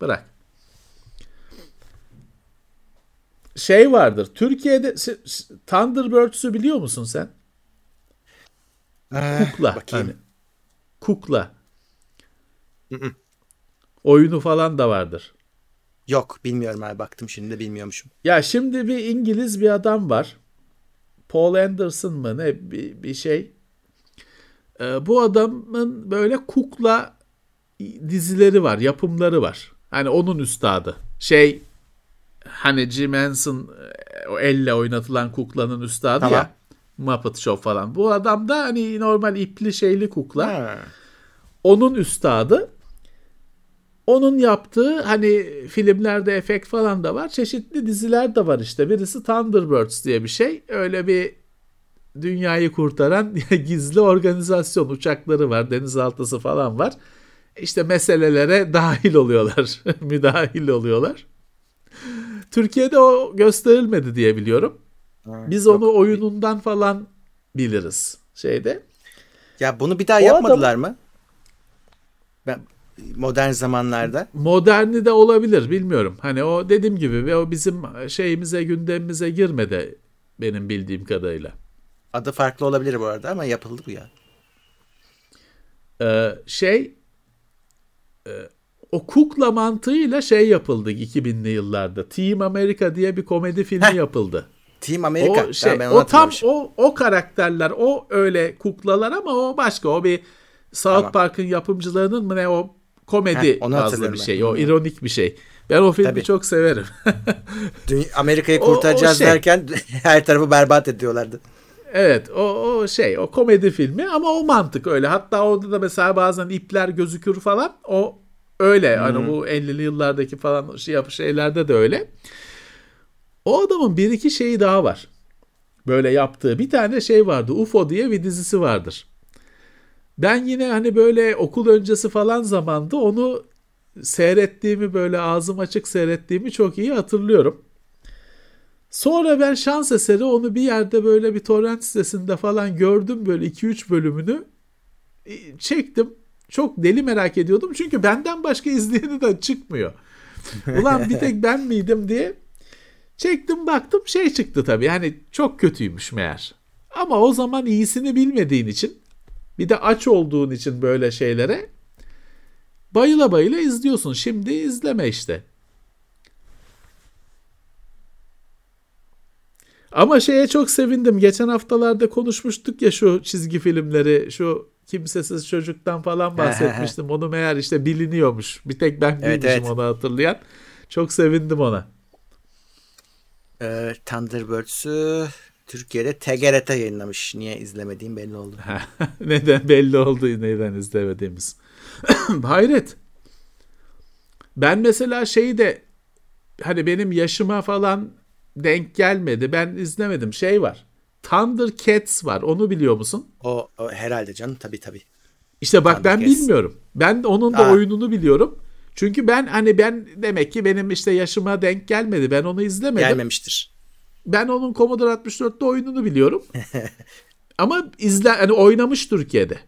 Bırak. Şey vardır. Türkiye'de Thunderbirds'ü biliyor musun sen? Ee, kukla. Bakayım. Hani, kukla. Oyunu falan da vardır. Yok bilmiyorum abi baktım şimdi de bilmiyormuşum. Ya şimdi bir İngiliz bir adam var. Paul Anderson mı ne bir, bir şey. Ee, bu adamın böyle kukla dizileri var, yapımları var. Hani onun üstadı. Şey hani Jim Henson e, o elle oynatılan kuklanın üstadı tamam. ya. Muppet Show falan. Bu adam da hani normal ipli şeyli kukla. Ha. Onun üstadı. Onun yaptığı hani filmlerde efekt falan da var. Çeşitli diziler de var işte. Birisi Thunderbirds diye bir şey. Öyle bir dünyayı kurtaran gizli organizasyon uçakları var. Denizaltısı falan var. İşte meselelere dahil oluyorlar. müdahil oluyorlar. Türkiye'de o gösterilmedi diye biliyorum. Ha, Biz yok. onu oyunundan falan biliriz şeyde. Ya bunu bir daha o yapmadılar adam... mı? Ben modern zamanlarda. Moderni de olabilir bilmiyorum. Hani o dediğim gibi ve o bizim şeyimize gündemimize girmedi benim bildiğim kadarıyla. Adı farklı olabilir bu arada ama yapıldı bu ya. Ee, şey e, o kukla mantığıyla şey yapıldı 2000'li yıllarda. Team America diye bir komedi filmi Heh. yapıldı. Team America. O, şey, o tam o o karakterler, o öyle kuklalar ama o başka. O bir South tamam. Park'ın yapımcılarının mı ne o komedi Heh, fazla bir şey. Ben. O ironik bir şey. Ben o filmi Tabii. çok severim. Amerika'yı kurtaracağız o, o şey. derken her tarafı berbat ediyorlardı. Evet o, o şey o komedi filmi ama o mantık öyle. Hatta orada da mesela bazen ipler gözükür falan. O Öyle hmm. hani bu 50'li yıllardaki falan şey yapı şeylerde de öyle. O adamın bir iki şeyi daha var. Böyle yaptığı bir tane şey vardı. UFO diye bir dizisi vardır. Ben yine hani böyle okul öncesi falan zamanda onu seyrettiğimi böyle ağzım açık seyrettiğimi çok iyi hatırlıyorum. Sonra ben şans eseri onu bir yerde böyle bir torrent sitesinde falan gördüm böyle 2-3 bölümünü çektim çok deli merak ediyordum. Çünkü benden başka izleyeni de çıkmıyor. Ulan bir tek ben miydim diye Çektim baktım şey çıktı tabii. Hani çok kötüymüş meğer. Ama o zaman iyisini bilmediğin için bir de aç olduğun için böyle şeylere bayıla bayıla izliyorsun. Şimdi izleme işte. Ama şeye çok sevindim. Geçen haftalarda konuşmuştuk ya şu çizgi filmleri, şu kimsesiz çocuktan falan bahsetmiştim. Onu meğer işte biliniyormuş. Bir tek ben Evet, bilmişim evet. onu hatırlayan. Çok sevindim ona. Ee, Thunderbirds'ü Türkiye'de TGRT yayınlamış. Niye izlemediğim belli oldu. neden belli oldu neden izlemediğimiz. Hayret. Ben mesela şeyi de hani benim yaşıma falan denk gelmedi. Ben izlemedim. Şey var. Thundercats var. Onu biliyor musun? O, o herhalde canım tabii tabii. İşte bak ben bilmiyorum. Ben onun da Aa. oyununu biliyorum. Çünkü ben hani ben demek ki benim işte yaşıma denk gelmedi. Ben onu izlemedim. Gelmemiştir. Ben onun Commodore 64'te oyununu biliyorum. Ama izle hani oynamış Türkiye'de.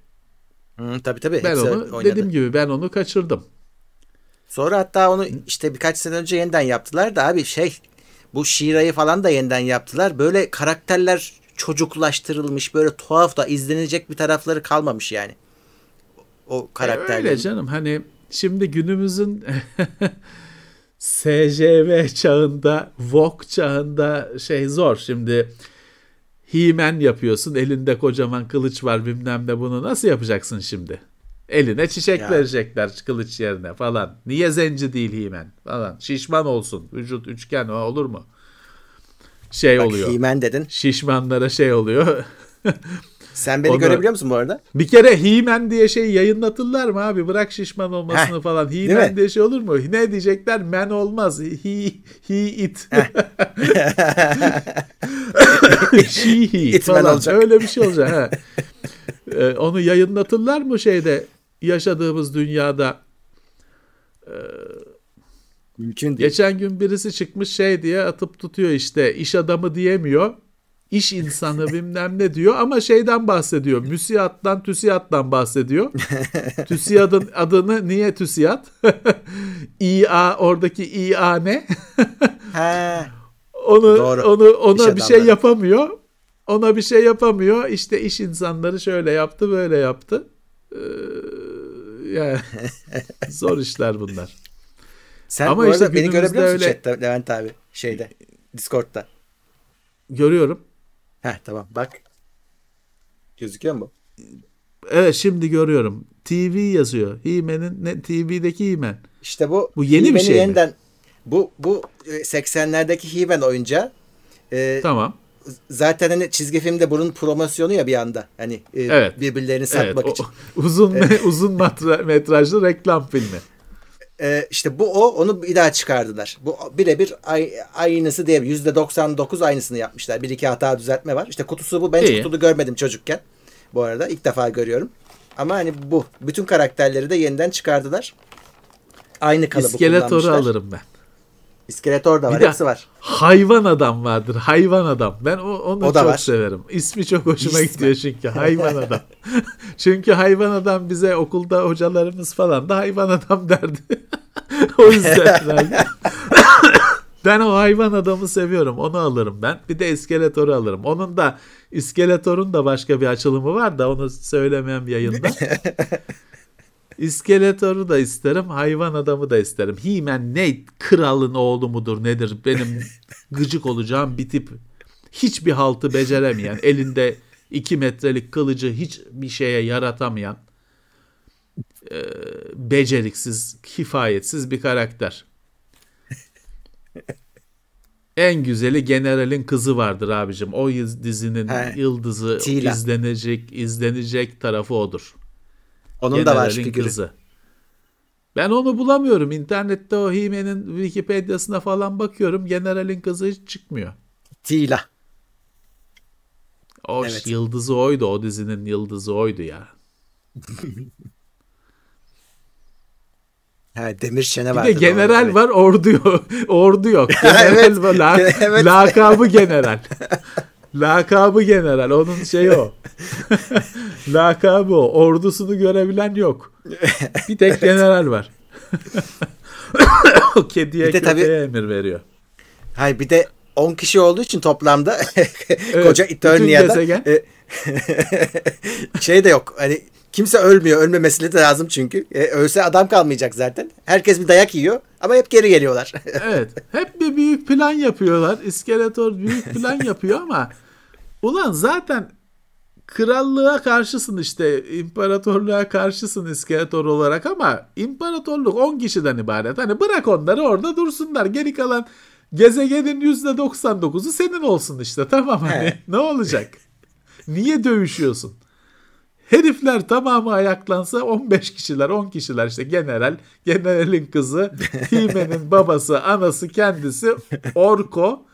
Hı, tabii tabii. Ben hepsi onu oynadı. dediğim gibi ben onu kaçırdım. Sonra hatta onu işte birkaç sene önce yeniden yaptılar da abi şey bu Shira'yı falan da yeniden yaptılar. Böyle karakterler çocuklaştırılmış böyle tuhaf da izlenecek bir tarafları kalmamış yani. O E, karakterlerin. öyle canım hani şimdi günümüzün SJV çağında, VOG çağında şey zor. Şimdi He-Man yapıyorsun, elinde kocaman kılıç var bilmem ne bunu nasıl yapacaksın şimdi? Eline çiçek Ya. verecekler kılıç yerine falan. Niye zenci değil He-Man falan. Şişman olsun. Vücut üçgen o olur mu? Şey Bak oluyor. He-Man dedin. Şişmanlara şey oluyor. Sen beni Onu- görebiliyor musun bu arada? Bir kere He-Man diye şey yayınlatırlar mı abi? Bırak şişman olmasını Heh, falan. mi? diye şey olur mu? Ne diyecekler? Man olmaz. He, he it. She he It falan. olacak. Öyle bir şey olacak. ha. Ee, onu yayınlatırlar mı şeyde yaşadığımız dünyada? Mümkün değil. Geçen gün birisi çıkmış şey diye atıp tutuyor işte iş adamı diyemiyor. İş insanı bilmem ne diyor ama şeyden bahsediyor. Müsiyattan, TÜSİAD'dan bahsediyor. TÜSİAD'ın adını niye TÜSİAD? İA oradaki İA ne? Onu Doğru. onu ona İş bir şey adamları. yapamıyor. Ona bir şey yapamıyor. İşte iş insanları şöyle yaptı, böyle yaptı. Ee, yani zor işler bunlar. Sen Ama bu işte arada beni görebiliyor musun öyle- chatte Levent abi? Şeyde. Discord'da. Görüyorum. Heh tamam bak. Gözüküyor mu? Evet şimdi görüyorum. TV yazıyor. He-Man'in ne TV'deki He-Man. İşte bu. Bu yeni bir şey mi? yeniden, Bu bu e, 80'lerdeki He-Man oyuncağı. E, Tamam. zaten hani çizgi filmde bunun promosyonu ya bir anda. Hani e, Evet. birbirlerini Evet, satmak o- için. uzun uzun metra- metrajlı reklam filmi. E, işte bu o onu bir daha çıkardılar. Bu birebir ay, aynısı diye %99 aynısını yapmışlar. Bir iki hata düzeltme var. İşte kutusu bu. Ben hiç İyi. kutulu görmedim çocukken. Bu arada ilk defa görüyorum. Ama hani bu. Bütün karakterleri de yeniden çıkardılar. Aynı kalıbı İskeletoru kullanmışlar. alırım ben. İskeletor da var. Bir de hepsi var. Hayvan adam vardır. Hayvan adam. Ben o, onu O da çok var. severim. İsmi çok hoşuma İsmi. gidiyor çünkü. Hayvan adam. çünkü hayvan adam bize okulda hocalarımız falan da hayvan adam derdi. o yüzden ben, ben o hayvan adamı seviyorum. Onu alırım ben. Bir de iskeletoru alırım. Onun da iskeletorun da başka bir açılımı var da onu söylemem yayında. İskeletoru da isterim, hayvan adamı da isterim. He-Man ne kralın oğlu mudur nedir? Benim gıcık olacağım bir tip. Hiçbir haltı beceremeyen, elinde iki metrelik kılıcı hiç bir şeye yaratamayan, e, beceriksiz, kifayetsiz bir karakter. En güzeli General'in kızı vardır abicim. O dizinin He. yıldızı, Tila. izlenecek, izlenecek tarafı odur. Onun da var figürü. kızı. Ben onu bulamıyorum. İnternette o He-Man'in Wikipedia'sına falan bakıyorum. General'in kızı hiç çıkmıyor. Tila. O Evet. yıldızı oydu. O dizinin yıldızı oydu ya. Ha, Demir Şene Bir vardı. de general var, ordu yok. ordu yok. General Evet, var, la- evet. lakabı general. Lakabı general. Onun şeyi o. lakabı o. Ordusunu görebilen yok. Bir tek general var. o kediye Bir de tabii- emir veriyor. Hayır bir de 10 kişi olduğu için toplamda koca Eternia'da e, şey de yok. Hani kimse ölmüyor. Ölmemesi de lazım çünkü. E, ölse adam kalmayacak zaten. Herkes bir dayak yiyor ama hep geri geliyorlar. evet. Hep bir büyük plan yapıyorlar. İskeletor büyük plan yapıyor ama ulan zaten krallığa karşısın işte imparatorluğa karşısın iskeletor olarak ama imparatorluk 10 kişiden ibaret. Hani bırak onları orada dursunlar. Geri kalan gezegenin %99'u senin olsun işte tamam hani ne olacak? Niye dövüşüyorsun? Herifler tamamı ayaklansa 15 kişiler 10 kişiler işte general, generalin kızı, Hime'nin babası, anası kendisi, Orko.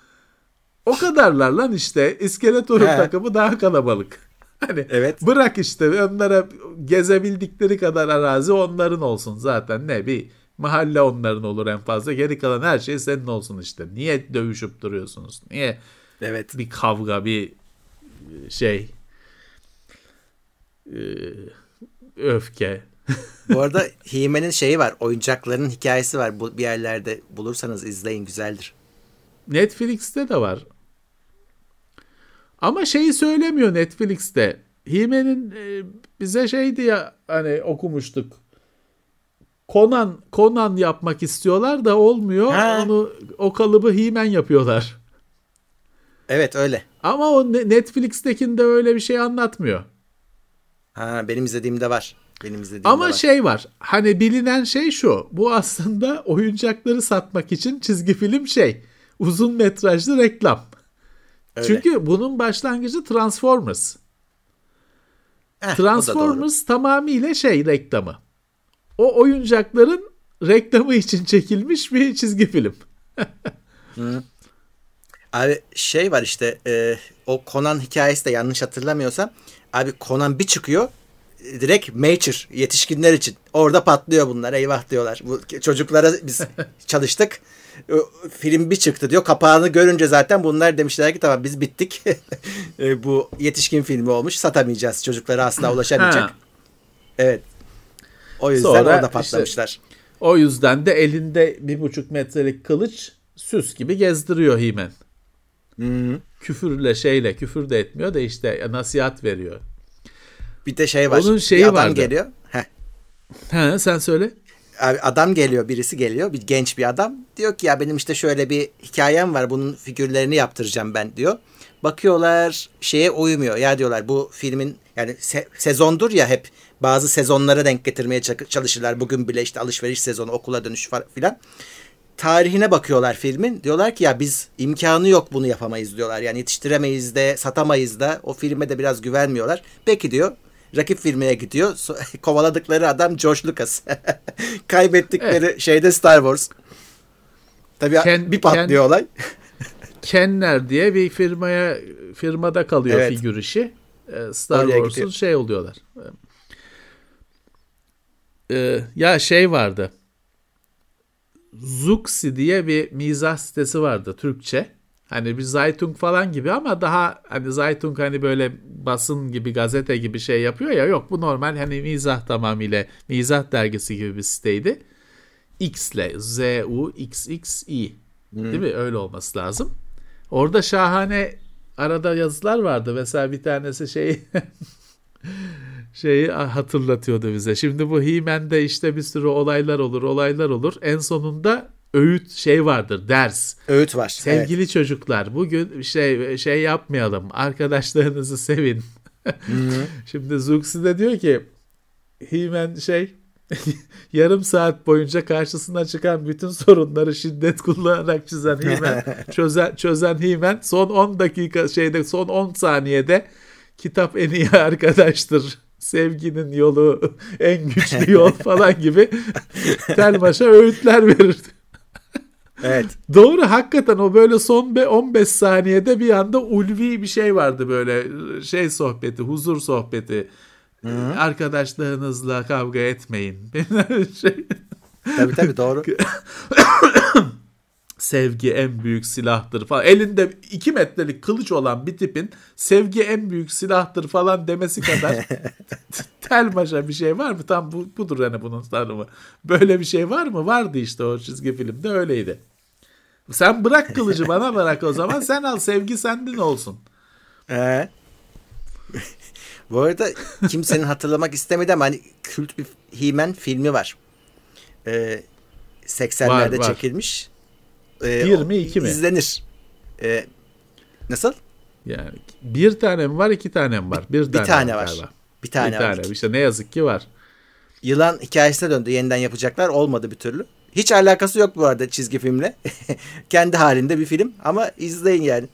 O kadarlar lan işte. İskeletor'un takımı daha kalabalık. Hani evet. bırak işte onlara gezebildikleri kadar arazi onların olsun zaten ne bir mahalle onların olur en fazla geri kalan her şey senin olsun işte. Niye dövüşüp duruyorsunuz? Niye evet. bir kavga bir şey e, öfke. Bu arada Hime'nin şeyi var. Oyuncakların hikayesi var. Bu bir yerlerde bulursanız izleyin güzeldir. Netflix'te de var. Ama şeyi söylemiyor Netflix'te. Hime'nin e, bize şeydi ya hani okumuştuk. Conan Conan yapmak istiyorlar da olmuyor. Ha. Onu o kalıbı Himen yapıyorlar. Evet öyle. Ama o Netflix'tekinde öyle bir şey anlatmıyor. Ha benim izlediğimde var. Benim izlediğimde Ama var. şey var. Hani bilinen şey şu. Bu aslında oyuncakları satmak için çizgi film şey. Uzun metrajlı reklam. Öyle. Çünkü bunun başlangıcı Transformers. Eh, Transformers tamamıyla şey reklamı. O oyuncakların reklamı için çekilmiş bir çizgi film. Abi şey var işte e, o Conan hikayesi de yanlış hatırlamıyorsam abi Conan bir çıkıyor direkt mature yetişkinler için. Orada patlıyor bunlar eyvah diyorlar. Bu çocuklara biz çalıştık film bir çıktı diyor. Kapağını görünce zaten bunlar demişler ki tamam biz bittik. E, bu yetişkin filmi olmuş. Satamayacağız. Çocuklara asla ulaşamayacak. evet. O yüzden Sonra orada patlamışlar. Işte, o yüzden de elinde bir buçuk metrelik kılıç süs gibi gezdiriyor Himen. Hmm. Küfürle şeyle küfür de etmiyor da işte nasihat veriyor. Bir de şey var. Onun şeyi vardı. geliyor. Heh. Ha, sen söyle adam geliyor birisi geliyor bir genç bir adam diyor ki ya benim işte şöyle bir hikayem var bunun figürlerini yaptıracağım ben diyor. Bakıyorlar şeye uymuyor ya diyorlar bu filmin yani se- sezondur ya hep bazı sezonlara denk getirmeye çalışırlar. Bugün bile işte alışveriş sezonu okula dönüş filan. Tarihine bakıyorlar filmin. Diyorlar ki ya biz imkanı yok bunu yapamayız diyorlar. Yani yetiştiremeyiz de satamayız da o filme de biraz güvenmiyorlar. Peki diyor rakip firmaya gidiyor. Kovaladıkları adam George Lucas. Kaybettikleri evet. şeyde Star Wars. Tabii Ken, bir patlıyor Ken, olay. Kenner diye bir firmaya firmada kalıyor evet. figür işi. Ee, Star Wars'un şey oluyorlar. Ee, ya şey vardı. Zuxi diye bir mizah sitesi vardı Türkçe. Hani bir Zaytung falan gibi ama daha hani Zaytung hani böyle basın gibi gazete gibi şey yapıyor ya yok bu normal hani mizah tamamıyla mizah dergisi gibi bir siteydi. X ile Z U X X I hmm. değil mi? Öyle olması lazım. Orada şahane arada yazılar vardı. Mesela bir tanesi şey şeyi hatırlatıyordu bize. Şimdi bu He-Man'de işte bir sürü olaylar olur, olaylar olur. En sonunda öğüt şey vardır ders. Öğüt var. Sevgili evet. çocuklar bugün şey şey yapmayalım. Arkadaşlarınızı sevin. Şimdi Zuxi de diyor ki Himen şey yarım saat boyunca karşısına çıkan bütün sorunları şiddet kullanarak çizen Himen çözen çözen Himen son 10 dakika şeyde son 10 saniyede kitap en iyi arkadaştır sevginin yolu en güçlü yol falan gibi telmaşa öğütler verirdi. Evet. Doğru hakikaten o böyle son 15 saniyede bir anda ulvi bir şey vardı böyle şey sohbeti, huzur sohbeti. Hı-hı. Arkadaşlarınızla kavga etmeyin. şey. Tabii tabii doğru. sevgi en büyük silahtır falan. Elinde iki metrelik kılıç olan bir tipin sevgi en büyük silahtır falan demesi kadar tel maşa bir şey var mı? Tam bu, budur yani bunun tanımı. Böyle bir şey var mı? Vardı işte o çizgi filmde öyleydi. Sen bırak kılıcı bana bırak o zaman. Sen al sevgi sendin olsun. Ee, bu arada kimsenin hatırlamak istemedi ama hani kült bir He-Man filmi var. Ee, 80'lerde Var, var. çekilmiş. Ee, Bir o mi, iki mi? İzlenir. Ee, nasıl? Yani bir tane mi var iki tane mi var? Bir, tane, tane var. galiba. Bir tane bir var. tane. İşte ne yazık ki var. Yılan hikayesine döndü. Yeniden yapacaklar. Olmadı bir türlü. Hiç alakası yok bu arada çizgi filmle. Kendi halinde bir film ama izleyin yani.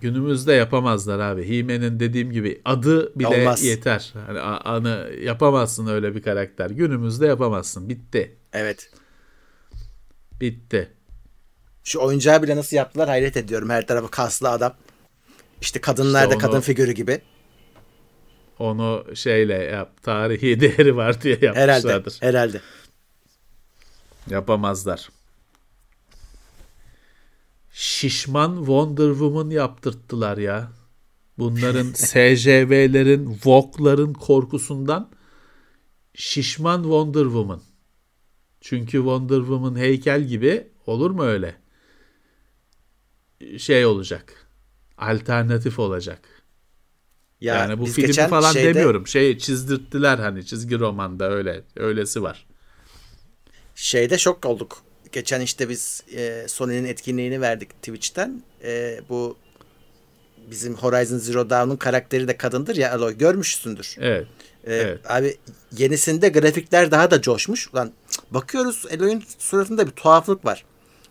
Günümüzde yapamazlar abi. He-Man'in dediğim gibi adı bile Olmaz. yeter. Hani anı yapamazsın öyle bir karakter. Günümüzde yapamazsın. Bitti. Evet. Bitti. Şu oyuncağı bile nasıl yaptılar hayret ediyorum. Her tarafı kaslı adam. İşte kadınlar İşte da onu- kadın figürü gibi. Onu şeyle yap. Tarihi değeri var diye Herhalde. yapmışlardır. Herhalde. Yapamazlar. Şişman Wonder Woman yaptırttılar ya. Bunların SJV'lerin, Vogue'ların korkusundan şişman Wonder Woman. Çünkü Wonder Woman heykel gibi olur mu öyle? Şey olacak. Alternatif olacak. Ya yani bu geçen falan şeyde- demiyorum. Şey çizdirttiler hani çizgi romanda öyle. Öylesi var. Şeyde şok olduk. Geçen işte biz e, Sony'nin etkinliğini verdik Twitch'ten. E, bu bizim Horizon Zero Dawn'un karakteri de kadındır ya Aloy görmüşsündür. Evet. E, Evet. Abi yenisinde grafikler daha da coşmuş. Ulan bakıyoruz Aloy'un suratında bir tuhaflık var.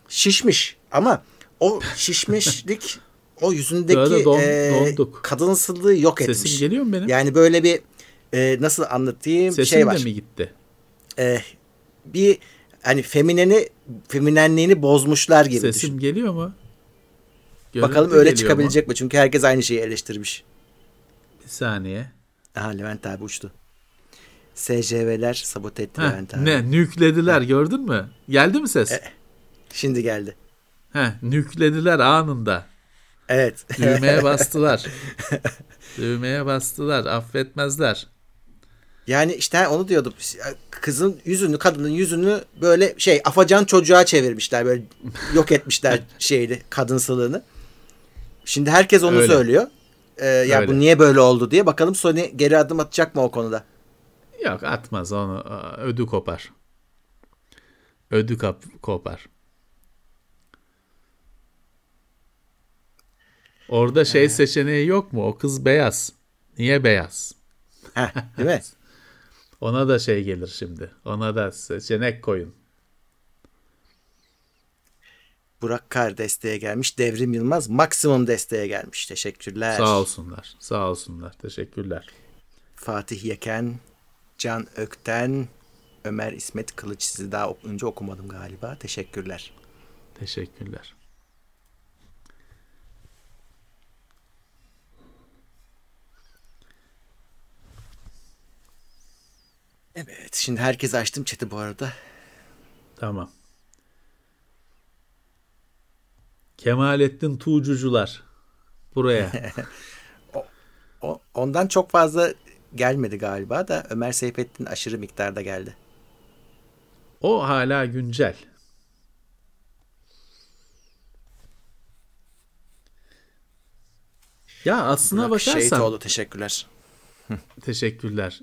Şişmiş ama o şişmişlik o yüzündeki don- e, kadınsılığı yok etmiş. Sesim geliyor mu benim? Yani böyle bir e, nasıl anlatayım Sesim şey var. de mi gitti? e, bir hani femineni feminenliğini bozmuşlar gibi Sesim düşün. geliyor mu? Bakalım Görüntü öyle çıkabilecek mi? Çünkü herkes aynı şeyi eleştirmiş. mu? Bir saniye. Aha Levent abi uçtu. SCV'ler sabote etti Heh, Levent abi. ne? Nüklediler gördün mü? Geldi mi ses? E- Şimdi geldi. Heh, nüklediler anında. Evet. Düğmeye bastılar. Düğmeye bastılar. Affetmezler. Yani işte onu diyordum. Kızın yüzünü, kadının yüzünü böyle şey afacan çocuğa çevirmişler. Böyle yok etmişler şeydi kadınsılığını. Şimdi herkes onu Öyle. söylüyor. Ee, ya Öyle. bu niye böyle oldu diye. Bakalım Sony geri adım atacak mı o konuda? Yok atmaz onu. Ödü kopar. Ödü kap- kopar. Orada şey seçeneği yok mu? O kız beyaz. Niye beyaz? Heh, değil mi? Ona da şey gelir şimdi. Ona da seçenek koyun. Burak Kar desteğe gelmiş. Devrim Yılmaz maksimum desteğe gelmiş. Teşekkürler. Sağ olsunlar. Sağ olsunlar. Teşekkürler. Fatih Yeken, Can Ökten, Ömer İsmet Kılıç sizi daha önce okumadım galiba. Teşekkürler. Teşekkürler. Evet şimdi herkes açtım chat'i bu arada. Tamam. Kemalettin Tuğcucular. Buraya. O, ondan çok fazla gelmedi galiba da Ömer Seyfettin aşırı miktarda geldi. o hala güncel. Ya aslına Burak bakarsan Şehitoğlu teşekkürler. Teşekkürler.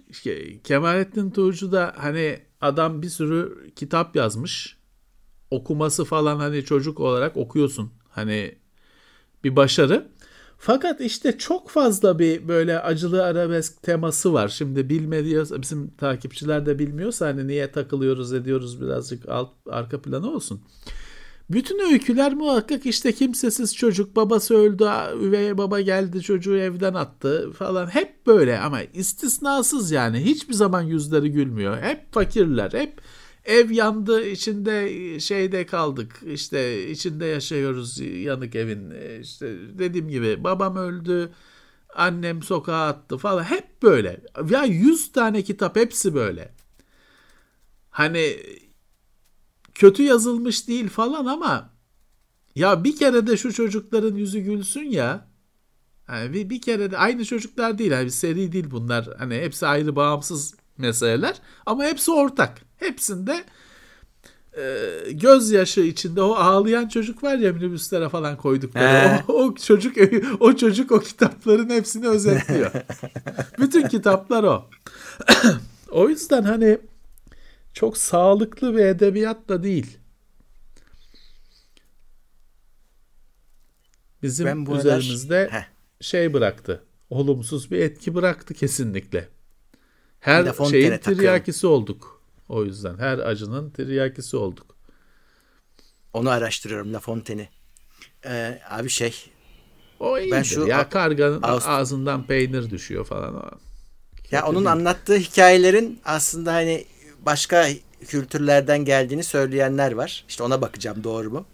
Kemalettin Tuğcu da hani adam bir sürü kitap yazmış. Okuması falan hani çocuk olarak okuyorsun. Hani bir başarı. Fakat işte çok fazla bir böyle acılı arabesk teması var. Şimdi bilmediyorsa bizim takipçiler de bilmiyorsa hani niye takılıyoruz ediyoruz birazcık alt arka planı olsun. Bütün öyküler muhakkak işte kimsesiz çocuk babası öldü üvey baba geldi çocuğu evden attı falan hep böyle ama istisnasız yani hiçbir zaman yüzleri gülmüyor. Hep fakirler hep ev yandı içinde şeyde kaldık işte içinde yaşıyoruz yanık evin işte dediğim gibi babam öldü annem sokağa attı falan hep böyle ya 100 tane kitap hepsi böyle. Hani kötü yazılmış değil falan ama ya bir kere de şu çocukların yüzü gülsün ya. Yani bir, bir kere de aynı çocuklar değil. Yani seri değil bunlar. Hani hepsi ayrı bağımsız meseleler ama hepsi ortak. Hepsinde e, gözyaşı içinde o ağlayan çocuk var ya minibüslere falan koydukları. O, o çocuk o çocuk o kitapların hepsini özetliyor. Bütün kitaplar o. o yüzden hani çok sağlıklı bir edebiyat da değil. Bizim ben bu üzerimizde Heh. şey bıraktı. Olumsuz bir etki bıraktı kesinlikle. Her şeyin tiryakisi olduk. O yüzden her acının tiryakisi olduk. Onu araştırıyorum La Fontaine'i. Ee, abi şey. O iyidir. Ben şu ya karganın Ağustos... ağzından peynir düşüyor falan. Ya onun değil. anlattığı hikayelerin aslında hani başka kültürlerden geldiğini söyleyenler var. İşte ona bakacağım doğru mu?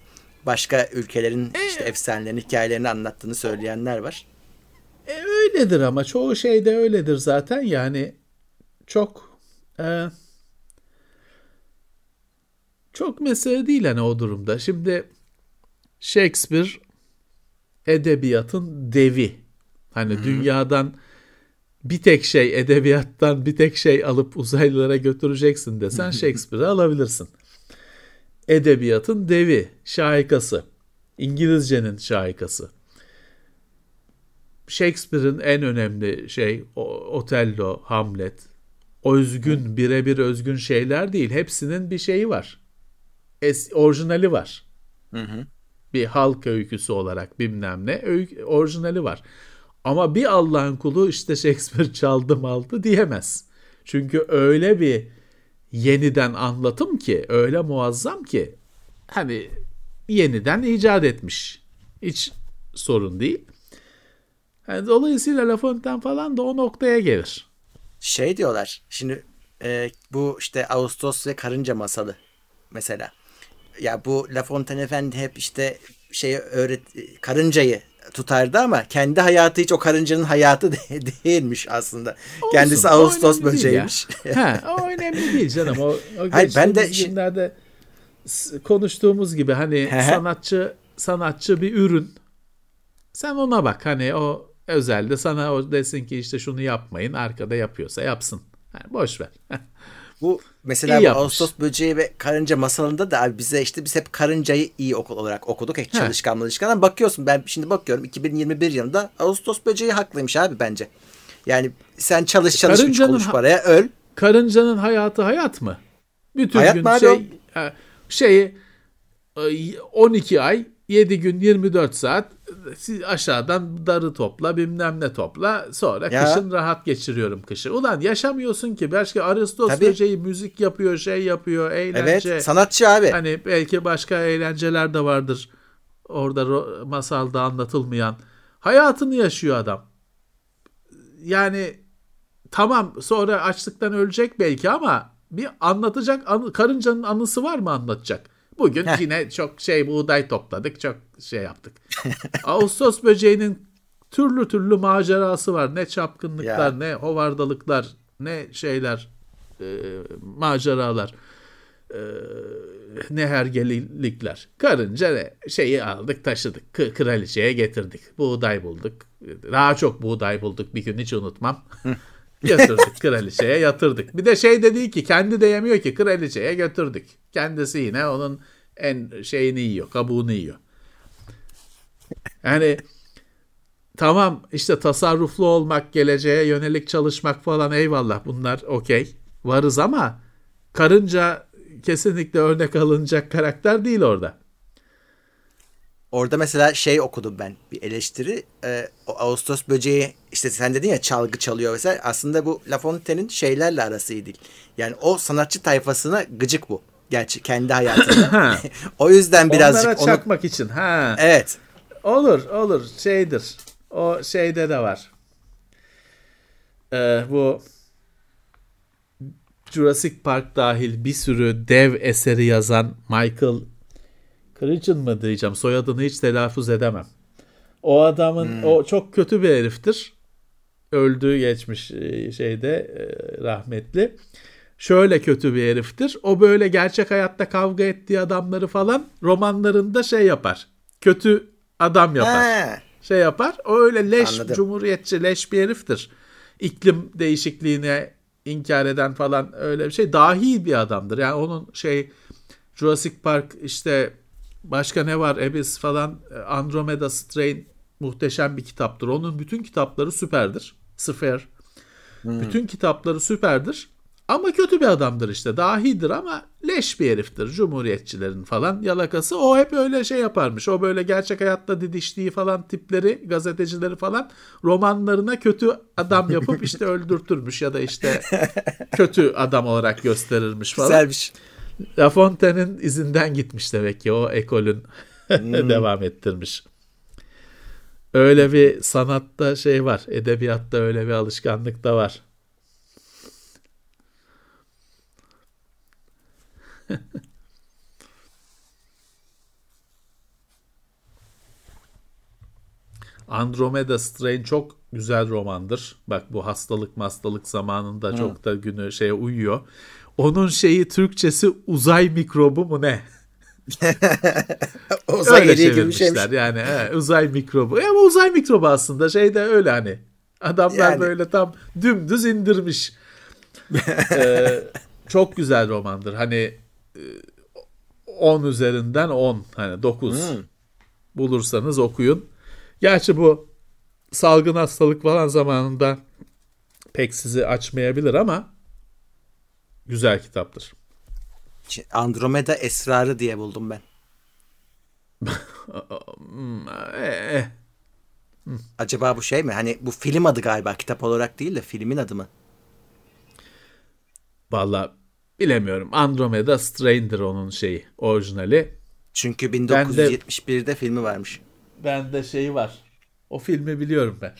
Başka ülkelerin e, işte efsanelerini, hikayelerini anlattığını söyleyenler var. E, öyledir ama çoğu şeyde öyledir zaten yani çok e, çok mesele değil hani o durumda. Şimdi Shakespeare edebiyatın devi. Hani Hı-hı. dünyadan bir tek şey edebiyattan bir tek şey alıp uzaylılara götüreceksin desen Shakespeare'i alabilirsin. Edebiyatın devi, şahikası. İngilizcenin şahikası. Shakespeare'in en önemli şey Otello, Hamlet. Özgün, birebir özgün şeyler değil. Hepsinin bir şeyi var. Es, orijinali var. Hı hı. Bir halk öyküsü olarak bilmem ne öykü, orijinali var. Ama bir Allah'ın kulu işte Shakespeare çaldım aldı diyemez. Çünkü öyle bir yeniden anlatım ki öyle muazzam ki hani yeniden icat etmiş. Hiç sorun değil. Yani dolayısıyla La Fontaine falan da o noktaya gelir. Şey diyorlar. Şimdi e, bu işte Ağustos ve Karınca masalı mesela. Ya bu La Fontaine Efendi hep işte şey öğret karıncayı tutardı ama kendi hayatı hiç o karıncanın hayatı değilmiş aslında. Olsun, Kendisi Ağustos böceğiymiş. ha, o önemli değil canım. O, o Hayır, ben de günlerde konuştuğumuz gibi hani sanatçı sanatçı bir ürün. Sen ona bak hani o özelde sana o desin ki işte şunu yapmayın arkada yapıyorsa yapsın. Yani boş ver. Bu mesela bu Ağustos böceği ve karınca masalında da abi bize işte biz hep karıncayı iyi okul olarak okuduk. Hep çalışkan çalışkan. Bakıyorsun ben şimdi bakıyorum 2021 yılında Ağustos böceği haklıymış abi bence. Yani sen çalış çalış karıncanın, kuruş paraya öl. Karıncanın hayatı hayat mı? Bütün hayat gün mı şey, şeyi 12 e, ay 7 gün 24 saat aşağıdan darı topla bilmem ne topla sonra ya. kışın rahat geçiriyorum kışı. Ulan yaşamıyorsun ki başka Aristos Tabii. böceği müzik yapıyor şey yapıyor eğlence. Evet sanatçı abi. Hani belki başka eğlenceler de vardır orada masalda anlatılmayan. Hayatını yaşıyor adam. Yani tamam sonra açlıktan ölecek belki ama bir anlatacak anı, karıncanın anısı var mı anlatacak? Bugün Heh. yine çok şey buğday topladık. Çok şey yaptık. Ağustos böceğinin türlü türlü macerası var. Ne çapkınlıklar, ya. ne hovardalıklar, ne şeyler, e, maceralar, e, ne hergelilikler. Karınca ne? şeyi aldık taşıdık. K- kraliçeye getirdik. Buğday bulduk. Daha çok buğday bulduk bir gün hiç unutmam. Götürdük kraliçeye yatırdık. Bir de şey de değil ki kendi de yemiyor ki kraliçeye götürdük. Kendisi yine onun en şeyini yiyor, kabuğunu yiyor. Yani tamam işte tasarruflu olmak, geleceğe yönelik çalışmak falan eyvallah bunlar okey. Varız ama karınca kesinlikle örnek alınacak karakter değil orada. Orada mesela şey okudum ben bir eleştiri. E, o Ağustos böceği işte sen dedin ya çalgı çalıyor mesela. Aslında bu La Fontaine'in şeylerle arası iyi değil. Yani o sanatçı tayfasına gıcık bu. Gerçi kendi hayatında. o yüzden birazcık Onlara çakmak onu... için. Ha. Evet. Olur olur şeydir. O şeyde de var. Ee, bu Jurassic Park dahil bir sürü dev eseri yazan Michael Crichton mı diyeceğim soyadını hiç telaffuz edemem. O adamın hmm. o çok kötü bir heriftir. Öldüğü geçmiş e, şeyde e, rahmetli. Şöyle kötü bir heriftir. O böyle gerçek hayatta kavga ettiği adamları falan romanlarında şey yapar. Kötü adam yapar. He. Şey yapar. O öyle leş Anladım. cumhuriyetçi leş bir heriftir. İklim değişikliğine inkar eden falan öyle bir şey. Dahi bir adamdır. Yani onun şey Jurassic Park işte başka ne var Abyss falan Andromeda Strain muhteşem bir kitaptır. Onun bütün kitapları süperdir. Sıfır. Hmm. Bütün kitapları süperdir. Ama kötü bir adamdır işte. Dahidir ama leş bir heriftir. Cumhuriyetçilerin falan yalakası. O hep öyle şey yaparmış. O böyle gerçek hayatta didiştiği falan tipleri, gazetecileri falan romanlarına kötü adam yapıp işte öldürtürmüş ya da işte kötü adam olarak gösterirmiş falan. Güzelmiş. La Fontaine'in izinden gitmiş demek ki o ekolün hmm. devam ettirmiş. Öyle bir sanatta şey var. Edebiyatta öyle bir alışkanlık da var. Andromeda Strain çok güzel romandır. Bak bu hastalık hastalık zamanında Hı. çok da günü şeye uyuyor. Onun şeyi Türkçesi uzay mikrobu mu ne? uzay öyle çevirmişler yani he, uzay mikrobu. E, ama uzay mikrobu aslında şey de öyle hani. Adamlar yani. böyle tam dümdüz indirmiş. ee, çok güzel romandır. Hani 10 üzerinden 10 hani 9 hmm. bulursanız okuyun. Gerçi bu salgın hastalık falan zamanında pek sizi açmayabilir ama güzel kitaptır. Andromeda Esrarı diye buldum ben. Eh, eh. Acaba bu şey mi? Hani bu film adı galiba kitap olarak değil de filmin adı mı? Valla bilemiyorum. Andromeda Strain'dir onun şeyi orijinali. Çünkü 1971'de de, filmi varmış. Bende şeyi var. O filmi biliyorum ben.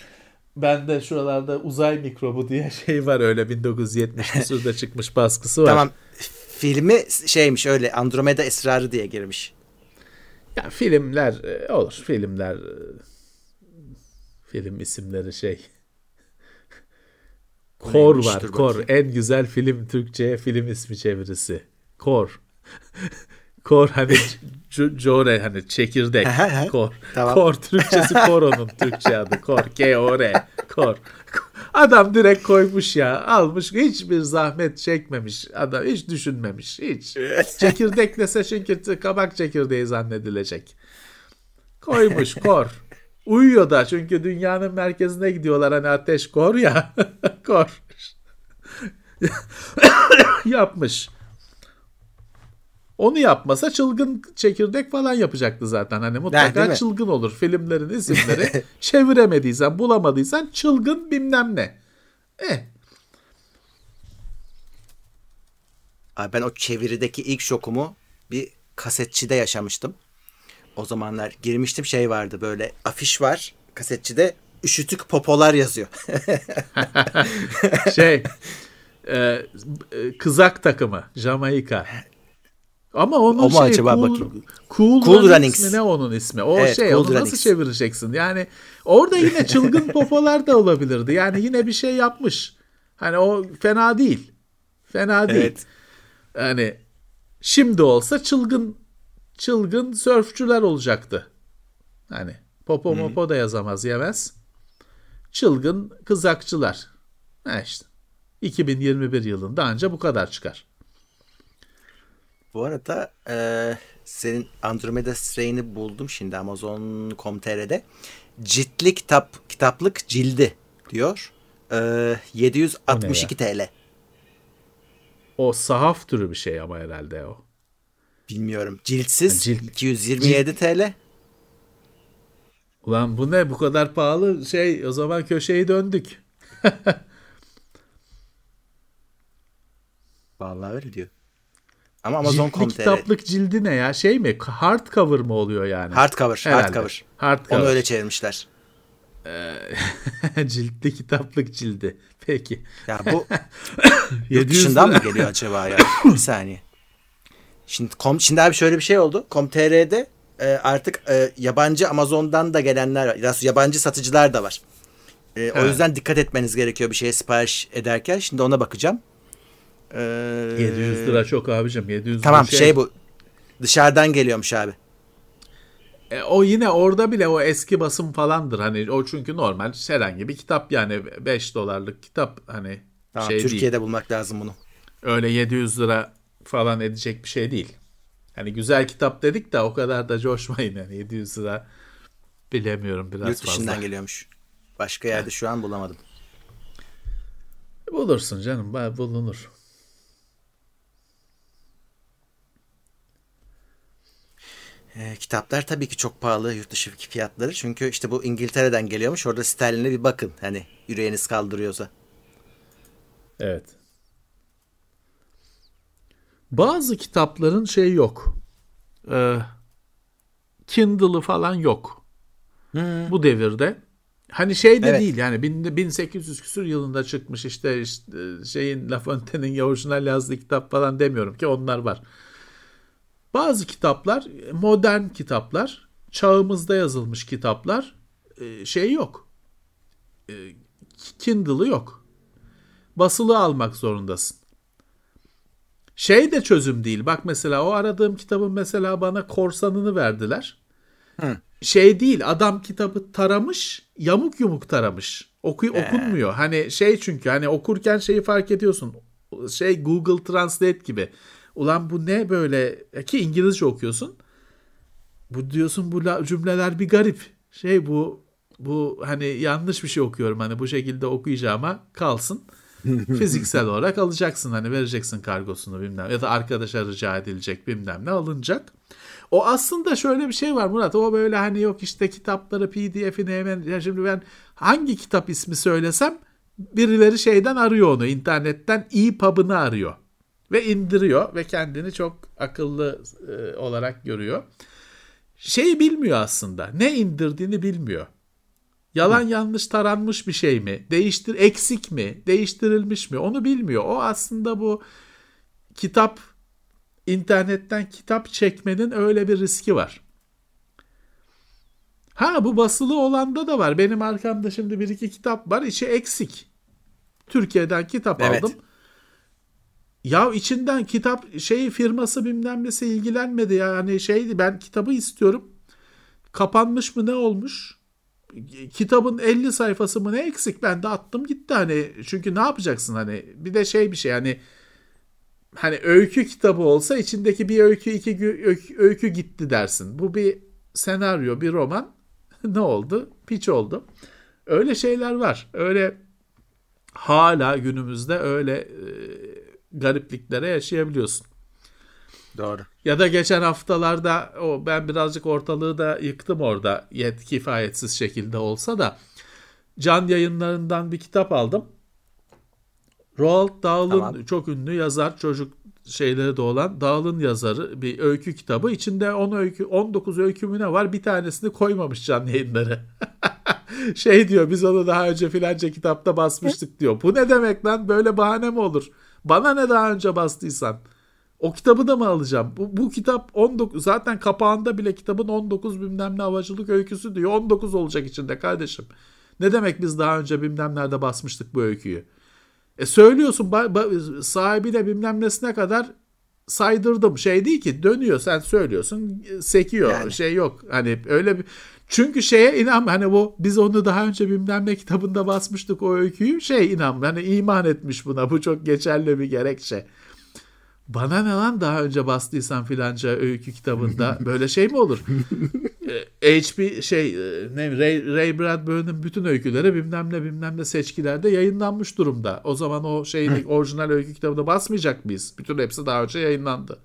Bende şuralarda uzay mikrobu diye şey var öyle 1970 küsurda çıkmış baskısı var. Tamam filmi şeymiş öyle Andromeda Esrarı diye girmiş. Ya filmler e, olur. Filmler e, film isimleri şey. Kor var. Kor. En güzel film Türkçe'ye film ismi çevirisi. Kor. Kor hani Core hani çekirdek. kor. Tamam. Kor Türkçesi kor onun Türkçe adı. Kor. K-O-R. Kor. Adam direkt koymuş ya. Almış hiçbir zahmet çekmemiş. Adam hiç düşünmemiş. Hiç. Çekirdek dese çünkü kabak çekirdeği zannedilecek. Koymuş kor. Uyuyor da çünkü dünyanın merkezine gidiyorlar hani ateş kor ya. kor. Yapmış. Onu yapmasa çılgın çekirdek falan yapacaktı zaten. Hani mutlaka çılgın olur. Filmlerin isimleri çeviremediysen, bulamadıysan çılgın bilmem ne. Eh. Abi ben o çevirideki ilk şokumu bir kasetçide yaşamıştım. O zamanlar girmiştim şey vardı böyle afiş var kasetçide üşütük popolar yazıyor. şey e, kızak takımı Jamaika. Ama onun o şey acaba cool, bakayım. Cool, cool Runnings, Runnings mi ne onun ismi? O evet, şey cool onu Runnings. nasıl çevireceksin? Yani orada yine çılgın popolar da olabilirdi. Yani yine bir şey yapmış. Hani o fena değil. Fena değil. Evet. Yani şimdi olsa çılgın çılgın sörfçüler olacaktı. Hani popo hmm. mopo da yazamaz yemez. Çılgın kızakçılar. Ha işte. 2021 yılında anca bu kadar çıkar. Bu arada e, senin Andromeda Strain'i buldum şimdi Amazon.com.tr'de. Ciltli kitap, kitaplık cildi diyor. E, 762 TL. O sahaf türü bir şey ama herhalde o. Bilmiyorum. Ciltsiz Cilt, 227 cilt. TL. Ulan bu ne bu kadar pahalı şey o zaman köşeyi döndük. Vallahi öyle diyor. Ama Amazon.com.tr. kitaplık cildi ne ya? Şey mi? Hardcover mı oluyor yani? Hardcover. Herhalde. Hardcover. Hardcover. Onu öyle çevirmişler. Ee, ciltli kitaplık cildi. Peki. Ya bu yurt dışından mı geliyor acaba ya? Bir saniye. Şimdi, kom, şimdi abi şöyle bir şey oldu. Com.tr'de e, artık e, yabancı Amazon'dan da gelenler var. Yabancı satıcılar da var. E, evet. O yüzden dikkat etmeniz gerekiyor bir şeye sipariş ederken. Şimdi ona bakacağım. Ee, 700 lira çok abicim. 700 Tamam şey... şey bu. Dışarıdan geliyormuş abi. E, o yine orada bile o eski basım falandır. Hani o çünkü normal herhangi bir kitap yani 5 dolarlık kitap hani tamam, şey Türkiye'de değil. bulmak lazım bunu. Öyle 700 lira falan edecek bir şey değil. Hani güzel kitap dedik de o kadar da coşmayın yani 700 lira bilemiyorum biraz Yurt dışından fazla. geliyormuş. Başka yerde şu an bulamadım. Bulursun canım bulunur. E, kitaplar tabii ki çok pahalı yurt dışı fiyatları. Çünkü işte bu İngiltere'den geliyormuş. Orada sterline bir bakın. Hani yüreğiniz kaldırıyorsa. Evet. Bazı kitapların şey yok. Ee, Kindle'ı falan yok. Hmm. Bu devirde. Hani şey de Evet. değil yani bin- 1800 küsur yılında çıkmış işte, işte şeyin La Fontaine'in orijinal yazdığı kitap falan demiyorum ki onlar var. Bazı kitaplar modern kitaplar, çağımızda yazılmış kitaplar e, şey yok. E, Kindle'ı yok. Basılı almak zorundasın. Şey de çözüm değil. Bak mesela o aradığım kitabın mesela bana korsanını verdiler. Hı. Şey değil adam kitabı taramış yamuk yumuk taramış. Oku, okunmuyor. Hani şey çünkü hani okurken şeyi fark ediyorsun. Şey Google Translate gibi. Ulan bu ne böyle ki İngilizce okuyorsun. Bu diyorsun bu cümleler bir garip. Şey bu bu hani yanlış bir şey okuyorum hani bu şekilde okuyacağıma kalsın. Fiziksel olarak alacaksın hani vereceksin kargosunu bilmem ya da arkadaşa rica edilecek bilmem ne alınacak. O aslında şöyle bir şey var Murat. O böyle hani yok işte kitapları PDF'ini hemen ya şimdi ben hangi kitap ismi söylesem birileri şeyden arıyor onu internetten EPUB'ını arıyor ve indiriyor ve kendini çok akıllı e, olarak görüyor. Şeyi bilmiyor aslında. Ne indirdiğini bilmiyor. Yalan yanlış taranmış bir şey mi? Değiştir eksik mi? Değiştirilmiş mi? Onu bilmiyor. O aslında bu kitap internetten kitap çekmenin öyle bir riski var. Ha bu basılı olanda da var. Benim arkamda şimdi bir iki kitap var. İçi eksik. Türkiye'den kitap Evet. aldım. Ya içinden kitap şey firması bilmem nesi ilgilenmedi ya. Hani şeydi ben kitabı istiyorum. Kapanmış mı ne olmuş? Kitabın 50 sayfası mı ne eksik? Ben de attım gitti hani. Çünkü ne yapacaksın hani? Bir de şey bir şey hani hani öykü kitabı olsa içindeki bir öykü iki öykü, öykü gitti dersin. Bu bir senaryo, bir roman. ne oldu? Piç oldu. Öyle şeyler var. Öyle hala günümüzde öyle garipliklere yaşayabiliyorsun. Doğru. Ya da geçen haftalarda o ben birazcık ortalığı da yıktım orada yet kifayetsiz şekilde olsa da Can Yayınlarından bir kitap aldım. Roald Dahl'ın Tamam. çok ünlü yazar çocuk şeyleri de olan Dahl'ın yazarı bir öykü kitabı. İçinde 10 öykü 19 öykü mü ne var? Bir tanesini koymamış Can Yayınları. şey diyor biz onu daha önce filanca kitapta basmıştık diyor. Bu ne demek lan? Böyle bahane mi olur? Bana ne daha önce bastıysan? O kitabı da mı alacağım? Bu, bu kitap 19 zaten kapağında bile kitabın 19 bilmem ne havacılık öyküsü diyor. 19 olacak içinde kardeşim. Ne demek biz daha önce bilmem nerede basmıştık bu öyküyü? E söylüyorsun ba- ba- sahibine bilmem nesine kadar saydırdım. Şey değil ki dönüyor sen söylüyorsun sekiyor. Yani. Şey yok. Hani öyle bir çünkü şeye inan hani bu biz onu daha önce bilmem ne kitabında basmıştık o öyküyü şey inan hani iman etmiş buna bu çok geçerli bir gerekçe. Bana ne lan daha önce bastıysan filanca öykü kitabında böyle şey mi olur? Ee, HP şey e, ne Ray, Ray Bradbury'nin bütün öyküleri bilmem ne bilmem ne seçkilerde yayınlanmış durumda. O zaman o şeyin orijinal öykü kitabını basmayacak mıyız? Bütün hepsi daha önce yayınlandı.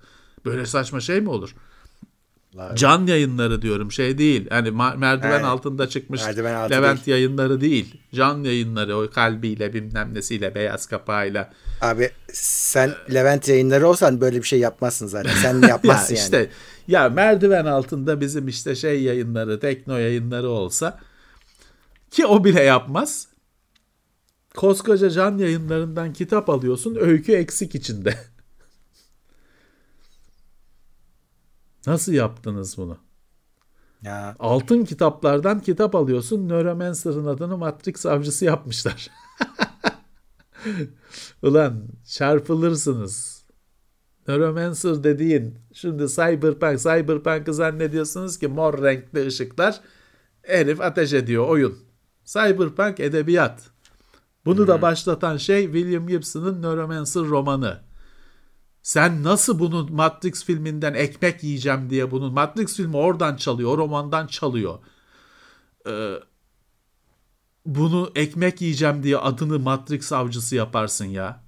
Böyle saçma şey mi olur? Vallahi Can yayınları diyorum şey değil. Hani merdiven Evet. altında çıkmış Merdiven altı Levent yayınları değil. Can yayınları o kalbiyle bilmem nesiyle beyaz kapağıyla. Abi sen Levent yayınları olsan böyle bir şey yapmazsın zaten. Sen yapmazsın ya yani. işte ya merdiven altında bizim işte şey yayınları, tekno yayınları olsa ki o bile yapmaz. Koskoca can yayınlarından kitap alıyorsun, öykü eksik içinde. Nasıl yaptınız bunu? Ya Altın kitaplardan kitap alıyorsun. Neuromancer'ın adını Matrix avcısı yapmışlar. Ulan çarpılırsınız. Neuromancer dediğin şimdi Cyberpunk, Cyberpunk'ı zannediyorsunuz ki mor renkli ışıklar herif ateş ediyor oyun. Cyberpunk edebiyat. Bunu da başlatan şey William Gibson'ın Neuromancer romanı. Sen nasıl bunu Matrix filminden ekmek yiyeceğim diye bunu Matrix filmi oradan çalıyor, o romandan çalıyor. Ee, bunu ekmek yiyeceğim diye adını Matrix avcısı yaparsın ya.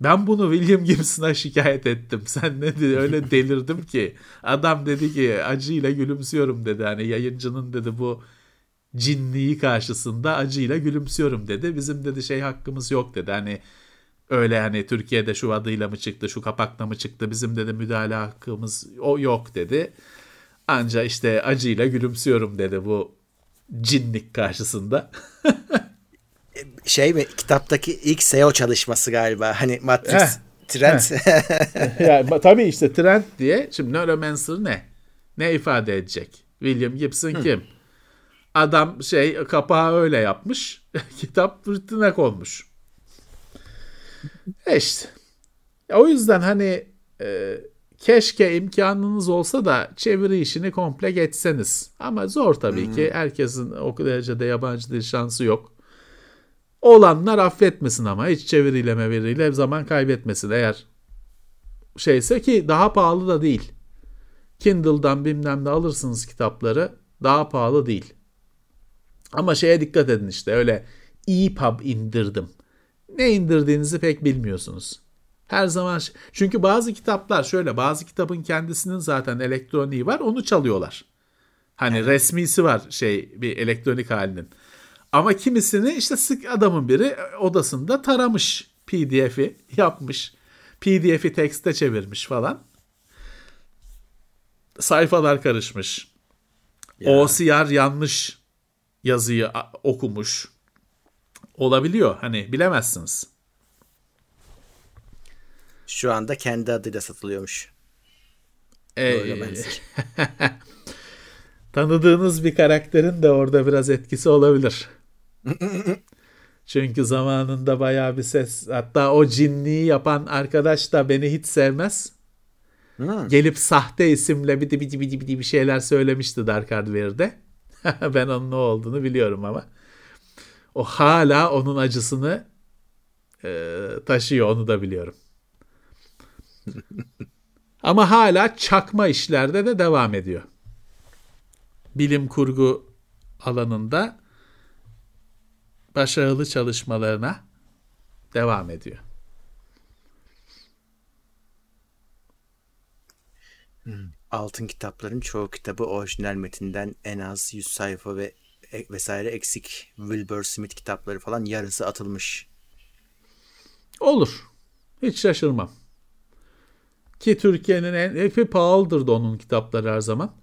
Ben bunu William Gibson'a şikayet ettim. Sen ne dedi öyle delirdim ki. Adam dedi ki acıyla gülümsüyorum dedi. Hani yayıncının dedi bu cinliği karşısında acıyla gülümsüyorum dedi. Bizim dedi şey hakkımız yok dedi. Hani öyle hani Türkiye'de şu adıyla mı çıktı, şu kapakla mı çıktı, bizim dedi müdahale hakkımız o yok dedi. Anca işte acıyla gülümsüyorum dedi bu cinlik karşısında. şey mi kitaptaki ilk SEO çalışması galiba. Hani Matrix Heh. trend. yani, tabii işte trend diye. Şimdi Neuromancer ne? Ne ifade edecek? William Gibson Hı. kim? Adam şey kapağı öyle yapmış. kitap fırtına konmuş. E işte. O yüzden hani e, keşke imkanınız olsa da çeviri işini komple geçseniz. Ama zor tabii hmm. ki. Herkesin o derecede yabancı dil şansı yok. Olanlar affetmesin ama hiç çeviriyle meviriyle zaman kaybetmesin eğer şeyse ki daha pahalı da değil. Kindle'dan bilmem ne alırsınız kitapları daha pahalı değil. Ama şeye dikkat edin işte öyle EPUB indirdim. Ne indirdiğinizi pek bilmiyorsunuz. Her zaman çünkü bazı kitaplar şöyle bazı kitabın kendisinin zaten elektroniği var onu çalıyorlar. Hani evet. resmisi var şey bir elektronik halinin. Ama kimisini işte sık adamın biri odasında taramış PDF'i yapmış. PDF'i tekste çevirmiş falan. Sayfalar karışmış. Ya. OCR yanlış yazıyı okumuş. Olabiliyor. Hani bilemezsiniz. Şu anda kendi adıyla satılıyormuş. Ee, Tanıdığınız bir karakterin de orada biraz etkisi olabilir. Çünkü zamanında bayağı bir ses hatta o cinliği yapan arkadaş da beni hiç sevmez. Hmm. Gelip sahte isimle bidi bidi bidi bidi bir şeyler söylemişti Dark Hardware'de. ben onun ne olduğunu biliyorum ama. O hala onun acısını e, taşıyor onu da biliyorum. ama hala çakma işlerde de devam ediyor. Bilim kurgu alanında başarılı çalışmalarına devam ediyor. Hmm. Altın kitapların çoğu kitabı orijinal metinden en az 100 sayfa ve vesaire eksik. Wilbur Smith kitapları falan yarısı atılmış. Olur. Hiç şaşırmam. Ki Türkiye'nin en hepi pahalıdır da onun kitapları her zaman.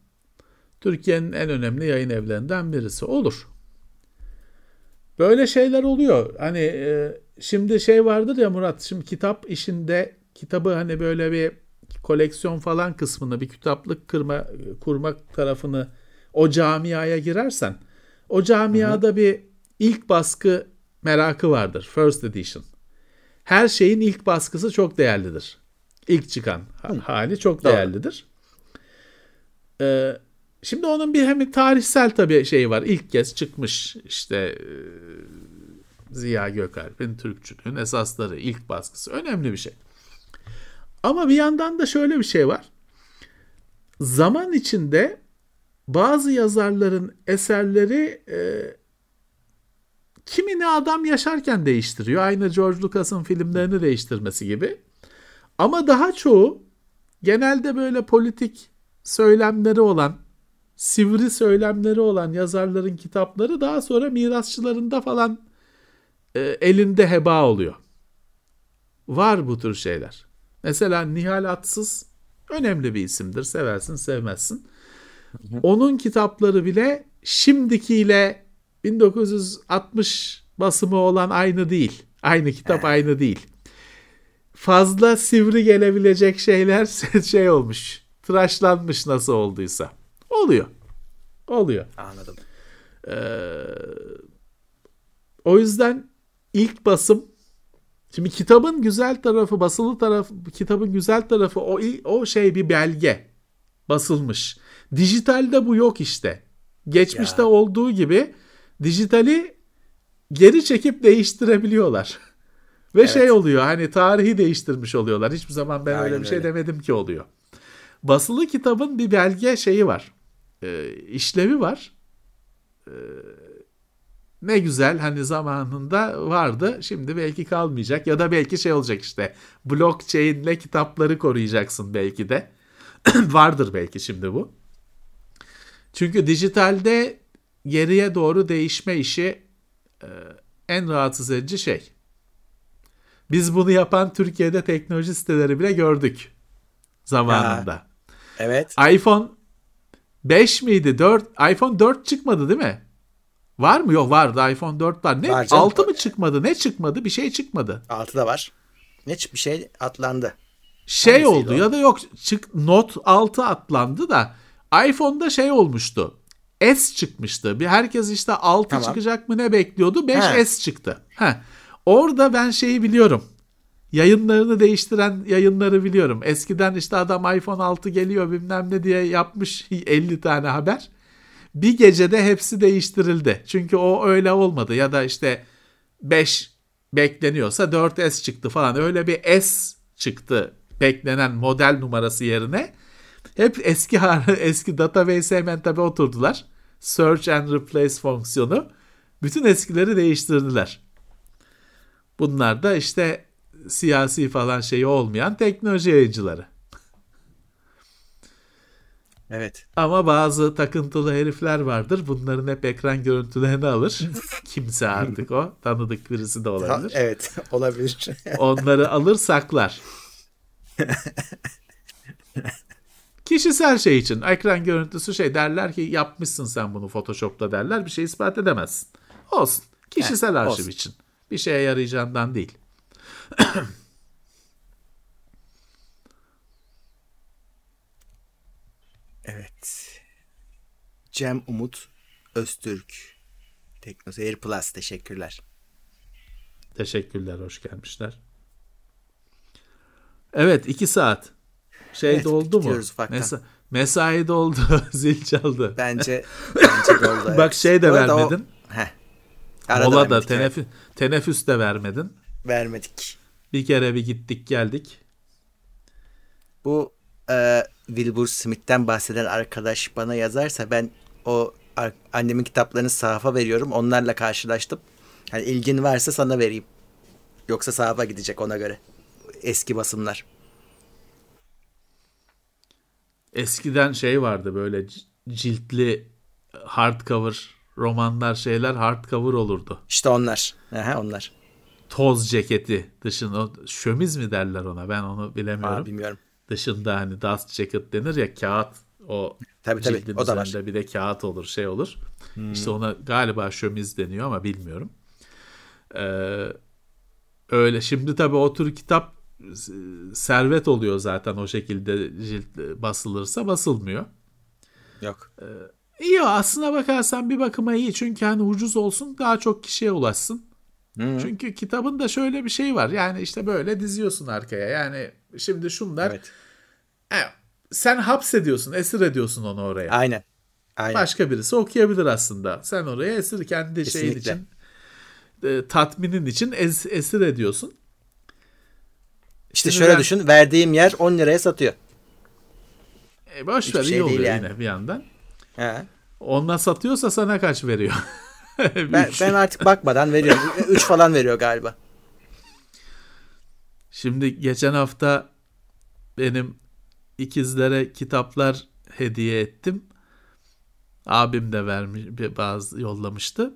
Türkiye'nin en önemli yayın evlerinden birisi. Olur. Böyle şeyler oluyor. Hani e, şimdi şey vardır ya Murat, şimdi kitap işinde kitabı hani böyle bir koleksiyon falan kısmını, bir kitaplık kırma, kurmak tarafını o camiaya girersen, o camiada hı hı. bir ilk baskı merakı vardır. First edition. Her şeyin ilk baskısı çok değerlidir. İlk çıkan hı. hali çok değerlidir. Ee, Şimdi onun bir hem tarihsel tabii şey var. İlk kez çıkmış işte e, Ziya Gökalp'in Türkçülüğün esasları ilk baskısı. Önemli bir şey. Ama bir yandan da şöyle bir şey var. Zaman içinde bazı yazarların eserleri e, kimini adam yaşarken değiştiriyor. Aynı George Lucas'ın filmlerini değiştirmesi gibi. Ama daha çoğu genelde böyle politik söylemleri olan sivri söylemleri olan yazarların kitapları daha sonra mirasçılarında falan e, elinde heba oluyor. Var bu tür şeyler. Mesela Nihal Atsız önemli bir isimdir. Seversin sevmezsin. Onun kitapları bile şimdikiyle 1960 basımı olan aynı değil. Aynı kitap aynı değil. Fazla sivri gelebilecek şeyler şey olmuş. Tıraşlanmış nasıl olduysa. Oluyor. Oluyor. Anladım. Ee, o yüzden ilk basım şimdi kitabın güzel tarafı basılı tarafı kitabın güzel tarafı o o şey bir belge basılmış. Dijitalde bu yok işte. Geçmişte ya. olduğu gibi dijitali geri çekip değiştirebiliyorlar. Ve Evet. şey oluyor hani tarihi değiştirmiş oluyorlar. Hiçbir zaman ben öyle Aynen bir şey öyle. demedim ki oluyor. Basılı kitabın bir belge şeyi var. Ee, işlevi var. Ee, ne güzel hani zamanında vardı. Şimdi belki kalmayacak ya da belki şey olacak işte. Blockchain'le kitapları koruyacaksın belki de. Vardır belki şimdi bu. Çünkü dijitalde geriye doğru değişme işi e, en rahatsız edici şey. Biz bunu yapan Türkiye'de teknoloji siteleri bile gördük zamanında. Evet. iPhone 5 miydi? 4 iPhone 4 çıkmadı değil mi? Var mı? Yok vardı. iPhone 4 var. Ne? Var canım. 6 mı çıkmadı? Ne çıkmadı? Bir şey çıkmadı. Altıda var. Ne bir şey atlandı. Şey Hangisiydi oldu o? ya da yok çık Note 6 atlandı da iPhone'da şey olmuştu. S çıkmıştı. Bir herkes işte 6 Tamam. çıkacak mı ne bekliyordu? 5S He. çıktı. Heh. Orada ben şeyi biliyorum. Yayınlarını değiştiren yayınları biliyorum. Eskiden işte adam iPhone 6 geliyor bilmem ne diye yapmış 50 tane haber. Bir gecede hepsi değiştirildi. Çünkü o öyle olmadı. Ya da işte 5 bekleniyorsa 4S çıktı falan. Öyle bir S çıktı beklenen model numarası yerine. Hep eski eski database'e hemen tabii oturdular. Search and replace fonksiyonu. Bütün eskileri değiştirdiler. Bunlar da işte siyasi falan şeyi olmayan teknoloji yayıncıları. Evet. Ama bazı takıntılı herifler vardır. Bunların hep ekran görüntülerini alır. Kimse artık o. Tanıdık birisi de olabilir. evet. Olabilir. Onları alır saklar. Kişisel şey için ekran görüntüsü şey derler ki yapmışsın sen bunu Photoshop'ta derler. Bir şey ispat edemezsin. Olsun. Kişisel Heh, arşiv olsun. için. Bir şeye yarayacağından değil. evet. Cem Umut Öztürk. Teknoseyir Plus. Teşekkürler. Teşekkürler, hoş gelmişler. Evet, iki saat. Şey Evet, doldu mu? ufaktan. Mesa- mesai doldu, zil çaldı. Bence bence doldu. evet. Bak şey de arada o- vermedin. Heh. Mola da vermedik, evet. teneffüs, teneffüs de vermedin. Vermedik. Bir kere bir gittik geldik. Bu e, Wilbur Smith'ten bahseden arkadaş bana yazarsa ben o annemin kitaplarını sahafa veriyorum. Onlarla karşılaştım. Hani ilgin varsa sana vereyim. Yoksa sahafa gidecek ona göre. Eski basımlar. Eskiden şey vardı böyle ciltli hardcover romanlar şeyler hardcover olurdu. İşte onlar. Aha, onlar. Toz ceketi dışında şömiz mi derler ona ben onu bilemiyorum. Aa, bilmiyorum. Dışında hani dust jacket denir ya kağıt o Tabii, tabii, o da var. bir de kağıt olur şey olur. İşte ona galiba şömiz deniyor ama bilmiyorum. Ee, öyle şimdi tabii o tür kitap servet oluyor zaten o şekilde cilt basılırsa basılmıyor. Yok. İyi aslına bakarsan bir bakıma iyi çünkü hani ucuz olsun daha çok kişiye ulaşsın. Hı. Çünkü kitabın da şöyle bir şey var yani işte böyle diziyorsun arkaya yani şimdi şunlar Evet. e, sen hapsediyorsun esir ediyorsun onu oraya. Aynen. Aynen. Başka birisi okuyabilir aslında. Sen oraya esir kendi şeyin Kesinlikle. için e, tatminin için es- esir ediyorsun. İşte Şimdi şöyle ben- düşün. Verdiğim yer 10 liraya satıyor. E, boş Hiçbir ver şey iyi oluyor yani. yine bir yandan. Ha. Onunla satıyorsa sana kaç veriyor? Ben, ben artık bakmadan veriyorum. 3 falan veriyor galiba. Şimdi geçen hafta benim ikizlere kitaplar hediye ettim. Abim de vermiş bir- bazı yollamıştı.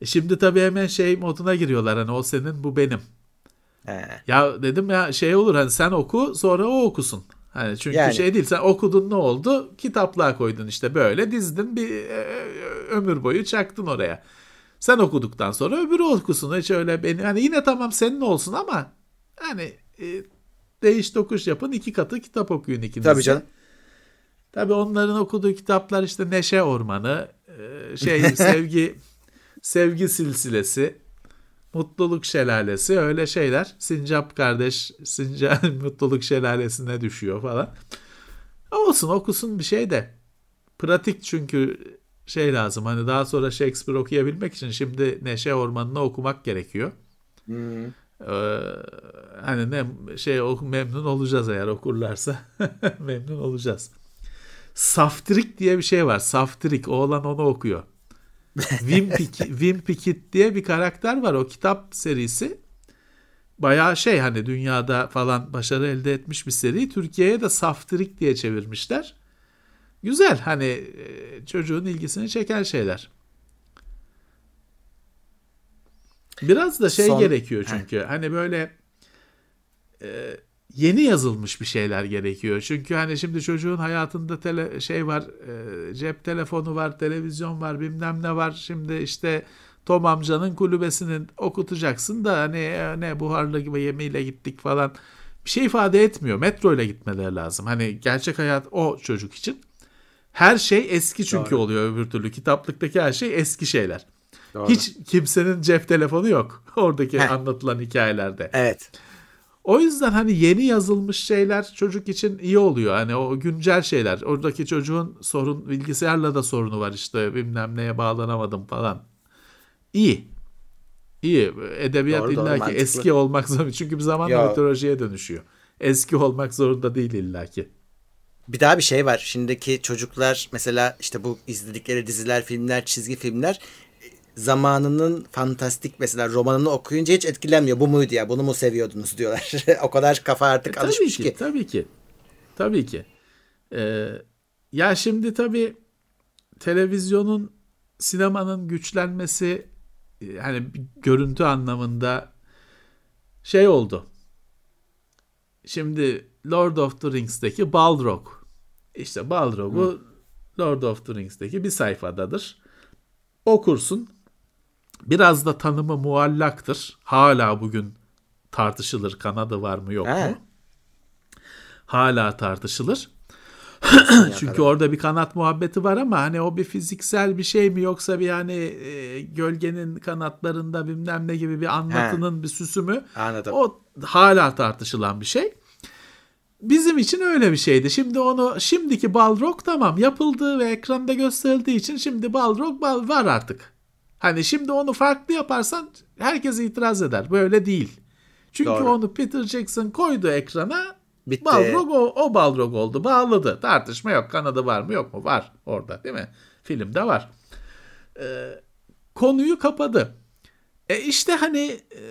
E şimdi tabii hemen şey moduna giriyorlar hani o senin bu benim. He. Ya dedim ya şey olur hani sen oku sonra o okusun. Hani çünkü Yani. şey değil sen okudun ne oldu? Kitaplığa koydun işte böyle dizdin bir e, ömür boyu çaktın oraya. Sen okuduktan sonra öbürü okusun. Hiç öyle beni hani yine tamam senin olsun ama hani e, değiş tokuş yapın iki katı kitap okuyun ikiniz. Tabii canım. Tabii onların okuduğu kitaplar işte Neşe Ormanı, e, şey sevgi sevgi silsilesi, mutluluk şelalesi öyle şeyler. Sincap kardeş Sincap mutluluk şelalesine düşüyor falan. Olsun okusun bir şey de. Pratik çünkü şey lazım hani daha sonra Shakespeare okuyabilmek için şimdi Neşe Ormanı'nı okumak gerekiyor. Hmm. Ee, hani ne şey memnun olacağız eğer okurlarsa memnun olacağız. Saftirik diye bir şey var. Saftirik. Oğlan onu okuyor. Wim Pickett diye bir karakter var. O kitap serisi bayağı şey hani dünyada falan başarı elde etmiş bir seri. Türkiye'ye de Saftirik diye çevirmişler. Güzel hani e, çocuğun ilgisini çeken şeyler. Biraz da şey Son... gerekiyor çünkü. Heh. Hani böyle e, yeni yazılmış bir şeyler gerekiyor. Çünkü hani şimdi çocuğun hayatında tele, şey var, e, cep telefonu var, televizyon var, bilmem ne var. Şimdi işte Tom amcanın kulübesinin okutacaksın da hani e, ne buharlı gibi yemeğiyle gittik falan bir şey ifade etmiyor. Metro ile gitmeleri lazım. Hani gerçek hayat o çocuk için. Her şey eski çünkü Doğru. oluyor öbür türlü. Kitaplıktaki her şey eski şeyler. Doğru. Hiç kimsenin cep telefonu yok oradaki Heh. anlatılan hikayelerde. Evet. O yüzden hani yeni yazılmış şeyler çocuk için iyi oluyor. Hani o güncel şeyler. Oradaki çocuğun sorun bilgisayarla da sorunu var işte bilmem neye bağlanamadım falan. İyi. İyi. Edebiyat doğru, illaki doğru, eski olmak zorunda. Çünkü bir zaman mitolojiye dönüşüyor. Eski olmak zorunda değil illaki. Bir daha bir şey var. Şimdiki çocuklar mesela işte bu izledikleri diziler, filmler, çizgi filmler zamanının fantastik mesela romanını okuyunca hiç etkilenmiyor. Bu muydu ya? Bunu mu seviyordunuz diyorlar. o kadar kafa artık e, alışmış ki, ki. Tabii ki. Tabii ki. Ee, ya şimdi tabii televizyonun sinemanın güçlenmesi hani görüntü anlamında şey oldu. Şimdi Lord of the Rings'teki Balrog. İşte Balrog'u Lord of the Rings'teki bir sayfadadır. Okursun Biraz da tanımı muallaktır. Hala bugün tartışılır. Kanadı var mı yok He. mu? Hala tartışılır. Çünkü orada bir kanat muhabbeti var ama hani o bir fiziksel bir şey mi yoksa bir yani e, gölgenin kanatlarında bilmem ne gibi bir anlatının He. bir süsü mü? Anladım. O hala tartışılan bir şey. Bizim için öyle bir şeydi. Şimdi onu şimdiki Balrog tamam yapıldığı ve ekranda gösterildiği için şimdi Balrog var artık. Hani şimdi onu farklı yaparsan herkes itiraz eder. Böyle değil. Çünkü Doğru. onu Peter Jackson koydu ekrana. Bitti. Balrog o, o Balrog oldu. Bağladı. Tartışma yok. Kanadı var mı yok mu? Var orada değil mi? Filmde var. Ee, konuyu kapadı. E işte hani e,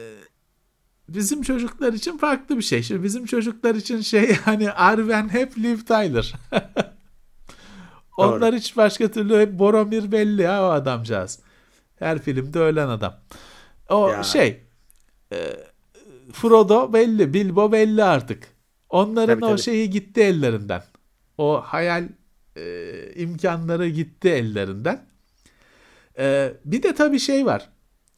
bizim çocuklar için farklı bir şey. Şimdi bizim çocuklar için şey hani Arwen hep Liv Tyler. Onlar hiç başka türlü hep Boromir belli ya o adamcağız. Her filmde ölen adam. O ya. şey e, Frodo belli, Bilbo belli artık. Onların tabii, o tabii. şeyi gitti ellerinden. O hayal e, imkanları gitti ellerinden. E, bir de tabii şey var.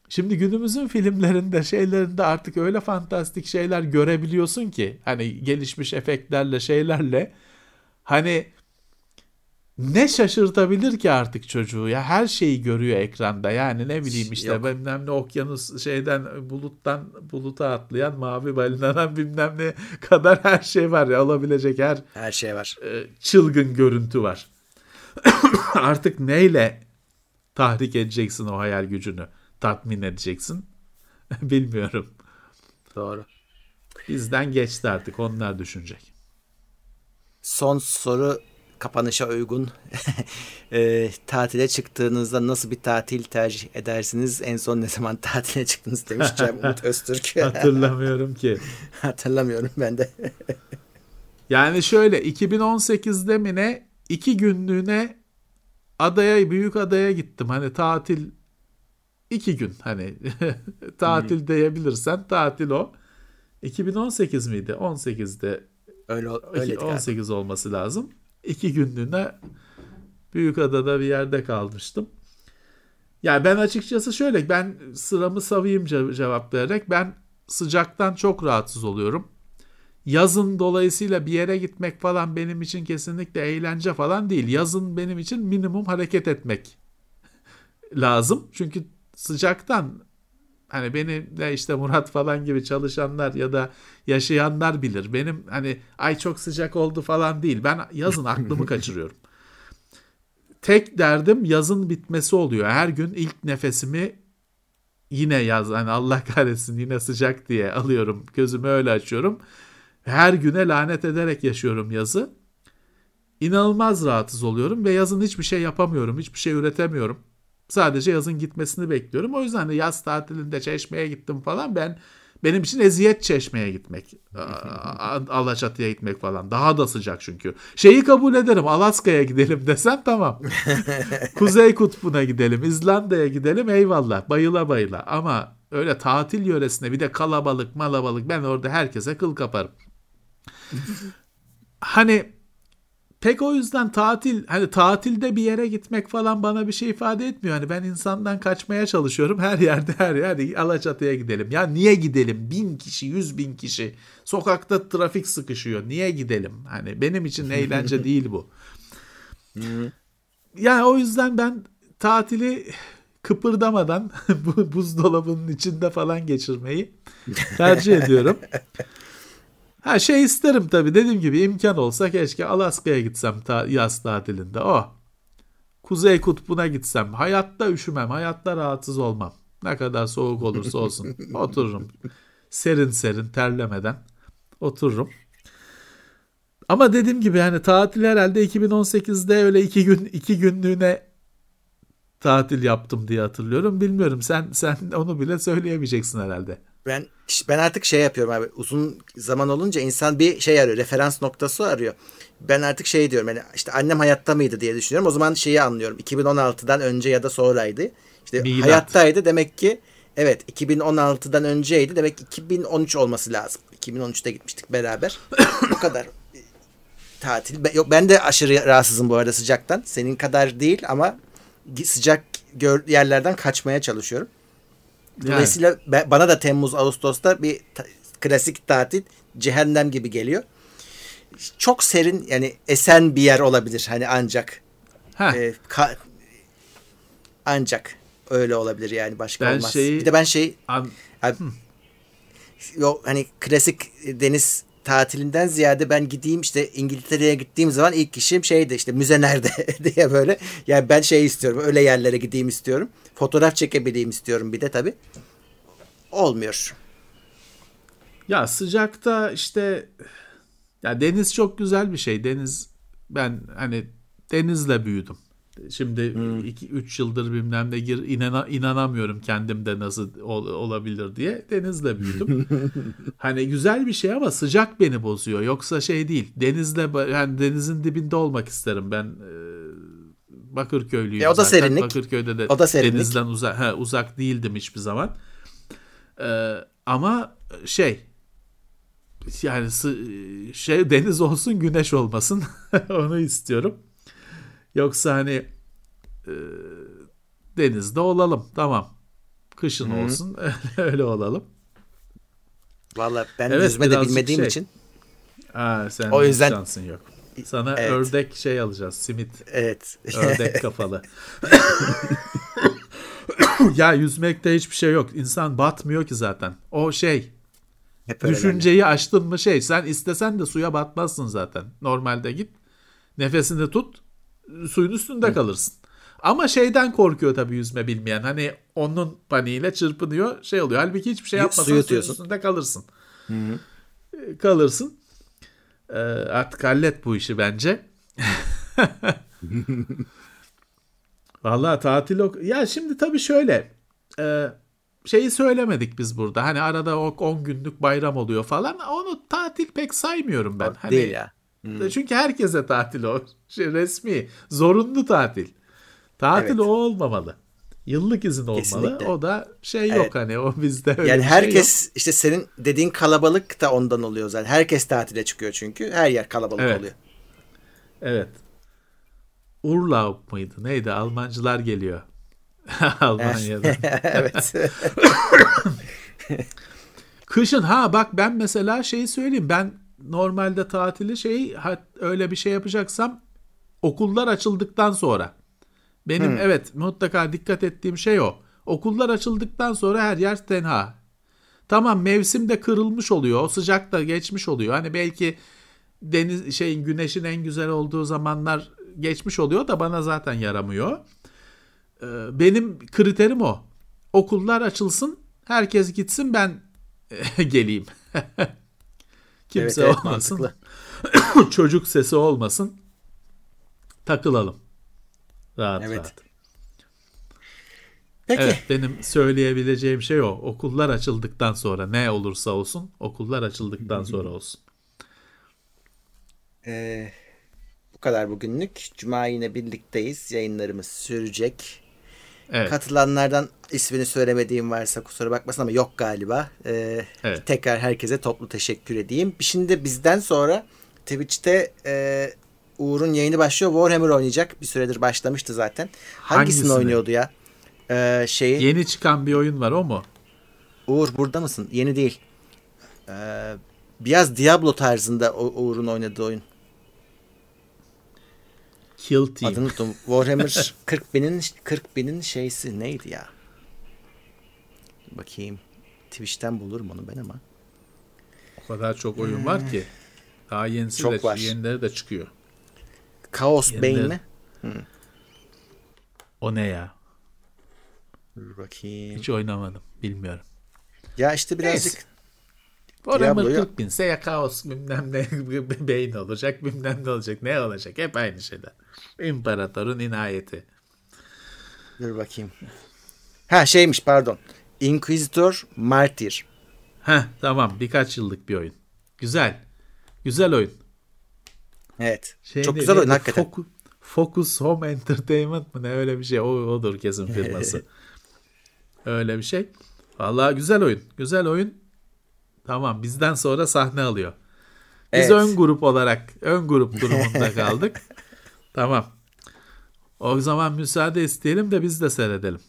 Şimdi günümüzün filmlerinde şeylerinde artık öyle fantastik şeyler görebiliyorsun ki hani gelişmiş efektlerle şeylerle hani ne şaşırtabilir ki artık çocuğu ya? Her şeyi görüyor ekranda. Yani ne bileyim işte Yok. bilmem ne okyanus şeyden buluttan buluta atlayan mavi balinadan bilmem ne kadar her şey var ya olabilecek her her şey var. e, çılgın görüntü var. Artık neyle tahrik edeceksin o hayal gücünü? Tatmin edeceksin? Bilmiyorum. Doğru. Bizden geçti artık onlar düşünecek. Son soru kapanışa uygun e, tatile çıktığınızda nasıl bir tatil tercih edersiniz? En son ne zaman tatile çıktınız demiş Umut Öztürk. Hatırlamıyorum ki. Hatırlamıyorum ben de. yani şöyle 2018'de mi ne iki günlüğüne adaya büyük adaya gittim. Hani tatil iki gün hani tatil hmm. diyebilirsen tatil o. 2018 miydi? 18'de öyle, öyle 18 galiba. olması lazım iki günlüğüne Büyükada'da bir yerde kalmıştım. Yani ben açıkçası şöyle ben sıramı savayım cevaplayarak ben sıcaktan çok rahatsız oluyorum. Yazın dolayısıyla bir yere gitmek falan benim için kesinlikle eğlence falan değil. Yazın benim için minimum hareket etmek lazım. Çünkü sıcaktan hani beni de işte Murat falan gibi çalışanlar ya da yaşayanlar bilir. Benim hani ay çok sıcak oldu falan değil. Ben yazın aklımı kaçırıyorum. Tek derdim yazın bitmesi oluyor. Her gün ilk nefesimi yine yaz hani Allah kahretsin yine sıcak diye alıyorum gözümü öyle açıyorum. Her güne lanet ederek yaşıyorum yazı. İnanılmaz rahatsız oluyorum ve yazın hiçbir şey yapamıyorum, hiçbir şey üretemiyorum. Sadece yazın gitmesini bekliyorum. O yüzden de yaz tatilinde çeşmeye gittim falan ben benim için eziyet çeşmeye gitmek. Alaçatı'ya gitmek falan. Daha da sıcak çünkü. Şeyi kabul ederim. Alaska'ya gidelim desem tamam. Kuzey Kutbu'na gidelim. İzlanda'ya gidelim. Eyvallah. Bayıla bayıla. Ama öyle tatil yöresinde bir de kalabalık malabalık ben orada herkese kıl kaparım. hani pek o yüzden tatil hani tatilde bir yere gitmek falan bana bir şey ifade etmiyor. Hani ben insandan kaçmaya çalışıyorum. Her yerde her yerde Alaçatı'ya gidelim. Ya niye gidelim? Bin kişi, yüz bin kişi. Sokakta trafik sıkışıyor. Niye gidelim? Hani benim için eğlence değil bu. yani o yüzden ben tatili kıpırdamadan bu buzdolabının içinde falan geçirmeyi tercih ediyorum. Ha şey isterim tabii dediğim gibi imkan olsa keşke Alaska'ya gitsem ta yaz tatilinde. Oh. Kuzey kutbuna gitsem. Hayatta üşümem. Hayatta rahatsız olmam. Ne kadar soğuk olursa olsun. Otururum. Serin serin terlemeden otururum. Ama dediğim gibi yani tatil herhalde 2018'de öyle iki gün iki günlüğüne tatil yaptım diye hatırlıyorum. Bilmiyorum sen sen onu bile söyleyemeyeceksin herhalde ben ben artık şey yapıyorum abi uzun zaman olunca insan bir şey arıyor referans noktası arıyor. Ben artık şey diyorum yani işte annem hayatta mıydı diye düşünüyorum. O zaman şeyi anlıyorum. 2016'dan önce ya da sonraydı. İşte Milat. hayattaydı demek ki evet 2016'dan önceydi demek ki 2013 olması lazım. 2013'te gitmiştik beraber. Bu kadar tatil. Ben, yok ben de aşırı rahatsızım bu arada sıcaktan. Senin kadar değil ama sıcak yerlerden kaçmaya çalışıyorum. Dolayısıyla yani. bana da Temmuz Ağustos'ta bir ta- klasik tatil cehennem gibi geliyor. Çok serin yani esen bir yer olabilir hani ancak. E, ka- ancak öyle olabilir yani başka ben olmaz. Şeyi, bir de ben şey an- abi, yo, hani klasik deniz tatilinden ziyade ben gideyim işte İngiltere'ye gittiğim zaman ilk işim şeydi işte müze nerede diye böyle. Yani ben şey istiyorum öyle yerlere gideyim istiyorum. Fotoğraf çekebileyim istiyorum bir de tabii. Olmuyor. Ya sıcakta işte ya deniz çok güzel bir şey. Deniz ben hani denizle büyüdüm. Şimdi 2-3 hmm. yıldır bilmem ne gir inana, inanamıyorum kendimde nasıl ol, olabilir diye denizle büyüdüm. hani güzel bir şey ama sıcak beni bozuyor. Yoksa şey değil. Denizle yani denizin dibinde olmak isterim ben. E, Bakırköylüyüm. E, o da zaten. serinlik. Bakırköy'de de o da serinlik. denizden uzak he, uzak değildim hiçbir zaman. Ee, ama şey yani şey deniz olsun güneş olmasın onu istiyorum. Yoksa hani e, denizde olalım tamam. Kışın Hı-hı. olsun öyle olalım. Valla ben evet, yüzme de bilmediğim şey. için. Aa, sen o yüzden şansın yok. Sana evet. ördek şey alacağız. Simit. Evet. Ördek kafalı. ya yüzmekte hiçbir şey yok. İnsan batmıyor ki zaten. O şey. Hep düşünceyi yani. açtın mı şey. Sen istesen de suya batmazsın zaten. Normalde git. Nefesini tut. Suyun üstünde Hı. kalırsın. Ama şeyden korkuyor tabii yüzme bilmeyen. Hani onun paniğiyle çırpınıyor şey oluyor. Halbuki hiçbir şey yapmasan suyun üstünde kalırsın. Hı hı. Ee, kalırsın. Ee, artık hallet bu işi bence. Vallahi tatil ok ya şimdi tabii şöyle e, şeyi söylemedik biz burada. Hani arada o 10 günlük bayram oluyor falan. Onu tatil pek saymıyorum ben. Hani, değil ya. Hmm. Çünkü herkese tatil o. Şey, resmi, zorunlu tatil. Tatil evet. o olmamalı. Yıllık izin olmalı. Kesinlikle. O da şey evet. yok hani o bizde öyle Yani herkes şey yok. işte senin dediğin kalabalık da ondan oluyor zaten. Herkes tatile çıkıyor çünkü. Her yer kalabalık evet. oluyor. Evet. Urlaub mıydı? Neydi? Almancılar geliyor. Almanya'dan. evet. Kışın ha bak ben mesela şeyi söyleyeyim. Ben normalde tatili şey öyle bir şey yapacaksam okullar açıldıktan sonra. Benim hmm. evet mutlaka dikkat ettiğim şey o. Okullar açıldıktan sonra her yer tenha. Tamam mevsim de kırılmış oluyor. Sıcak da geçmiş oluyor. Hani belki deniz şeyin güneşin en güzel olduğu zamanlar geçmiş oluyor da bana zaten yaramıyor. Ee, benim kriterim o. okullar açılsın. Herkes gitsin ben geleyim. Kimse Evet, evet, olmasın. Çocuk sesi olmasın. Takılalım. Rahat Evet. rahat. Peki. Evet benim söyleyebileceğim şey o. Okullar açıldıktan sonra ne olursa olsun okullar açıldıktan sonra olsun. Ee, bu kadar bugünlük. Cuma yine birlikteyiz. Yayınlarımız sürecek. Evet. Katılanlardan ismini söylemediğim varsa kusura bakmasın ama yok galiba. Ee, Evet. Tekrar herkese toplu teşekkür edeyim. Şimdi de bizden sonra Twitch'te e, Uğur'un yayını başlıyor. Warhammer oynayacak. Bir süredir başlamıştı zaten. Hangisini Hangisini? oynuyordu ya? Ee, şeyi Yeni çıkan bir oyun var o mu? Uğur burada mısın? Yeni değil. Ee, biraz Diablo tarzında Uğur'un oynadığı oyun. Kill Team. Adını unuttum. Warhammer 40 binin 40 binin şeysi neydi ya? Bakayım. Twitch'ten bulurum onu ben ama. O kadar çok oyun var ki. Daha yenisi Çok de var. yenileri de çıkıyor. Chaos Yenileri- Bane mi? O ne ya? Dur bakayım. Hiç oynamadım. Bilmiyorum. Ya işte birazcık Neyse. Diablo'yu- 40 binse ya kaos bilmem ne beyin olacak bilmem ne olacak ne olacak hep aynı şeyler. İmparatorun inayeti. dur bakayım. Ha şeymiş pardon. Inquisitor Martyr. Heh tamam birkaç yıllık bir oyun. Güzel. Güzel oyun. Evet. Şey Çok güzel oyun hakikaten. Focus, Focus Home Entertainment mı ne öyle bir şey. O, odur kesin firması. öyle bir şey. Vallahi güzel oyun. Güzel oyun. Tamam bizden sonra sahne alıyor. Biz Evet. ön grup olarak ön grup durumunda kaldık. tamam. O zaman müsaade isteyelim de biz de seyredelim.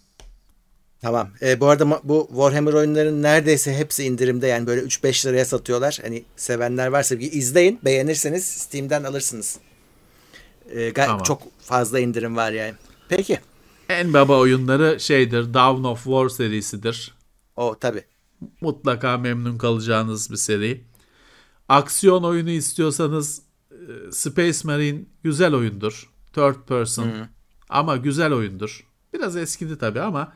Tamam. Ee, bu arada bu Warhammer oyunların neredeyse hepsi indirimde yani böyle 3-5 liraya satıyorlar. Hani sevenler varsa bir izleyin. Beğenirseniz Steam'den alırsınız. Ga- Tamam. Çok fazla indirim var yani. Peki. En baba oyunları şeydir. Dawn of War serisidir. O tabi. mutlaka memnun kalacağınız bir seri. Aksiyon oyunu istiyorsanız e, Space Marine güzel oyundur. Third person ama güzel oyundur. Biraz eskidi tabii ama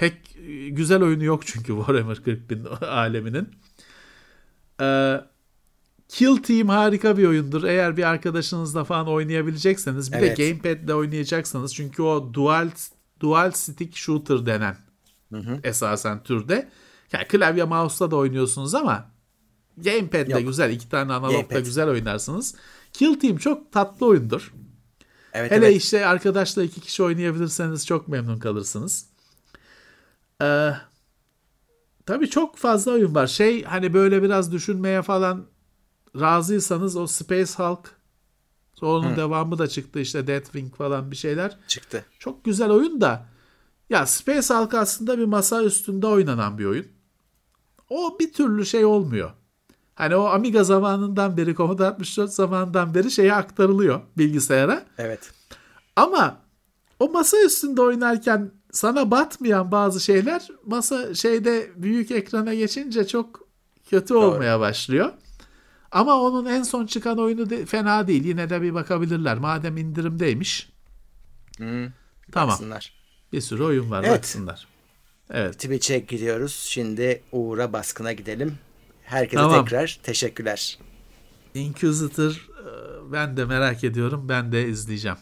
pek e, güzel oyunu yok çünkü Warhammer 40.000 aleminin. Ee, Kill Team harika bir oyundur. Eğer bir arkadaşınızla falan oynayabilecekseniz bir Evet. de gamepad ile oynayacaksanız çünkü o dual dual stick shooter denen esasen türde. Yani klavye mouse'la da oynuyorsunuz ama gamepad de güzel. iki tane analogda güzel oynarsınız. Kill Team çok tatlı oyundur. Evet, Hele evet. işte arkadaşla iki kişi oynayabilirseniz çok memnun kalırsınız. Ee, tabii çok fazla oyun var. Şey hani böyle biraz düşünmeye falan razıysanız o Space Hulk onun devamı da çıktı işte Deathwing falan bir şeyler. Çıktı. Çok güzel oyun da ya Space Hulk aslında bir masa üstünde oynanan bir oyun. O bir türlü şey olmuyor. Hani o Amiga zamanından beri, Commodore 64 zamanından beri şeye aktarılıyor bilgisayara. Evet. Ama o masa üstünde oynarken sana batmayan bazı şeyler masa şeyde büyük ekrana geçince çok kötü olmaya başlıyor. Ama onun en son çıkan oyunu de, fena değil. Yine de bir bakabilirler. Madem indirimdeymiş. Hı. Tamam. Baksınlar. Bir sürü oyun var Evet. baksınlar. Evet. Twitch'e gidiyoruz. Şimdi Uğur'a baskına gidelim. Herkese Tamam. tekrar teşekkürler. Inquisitor e, ben de merak ediyorum. Ben de izleyeceğim.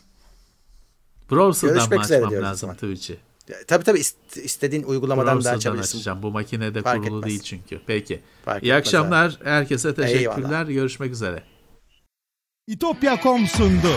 Browser'dan mı açmam lazım. Twitch'i? Tabii tabii ist- istediğin uygulamadan da Browser'dan açabilirsin. açacağım. Bu makinede Fark kurulu etmez. değil çünkü. Peki. Fark İyi akşamlar. Herkese teşekkürler. Eyvallah. Görüşmek üzere. İtopya.com sundu.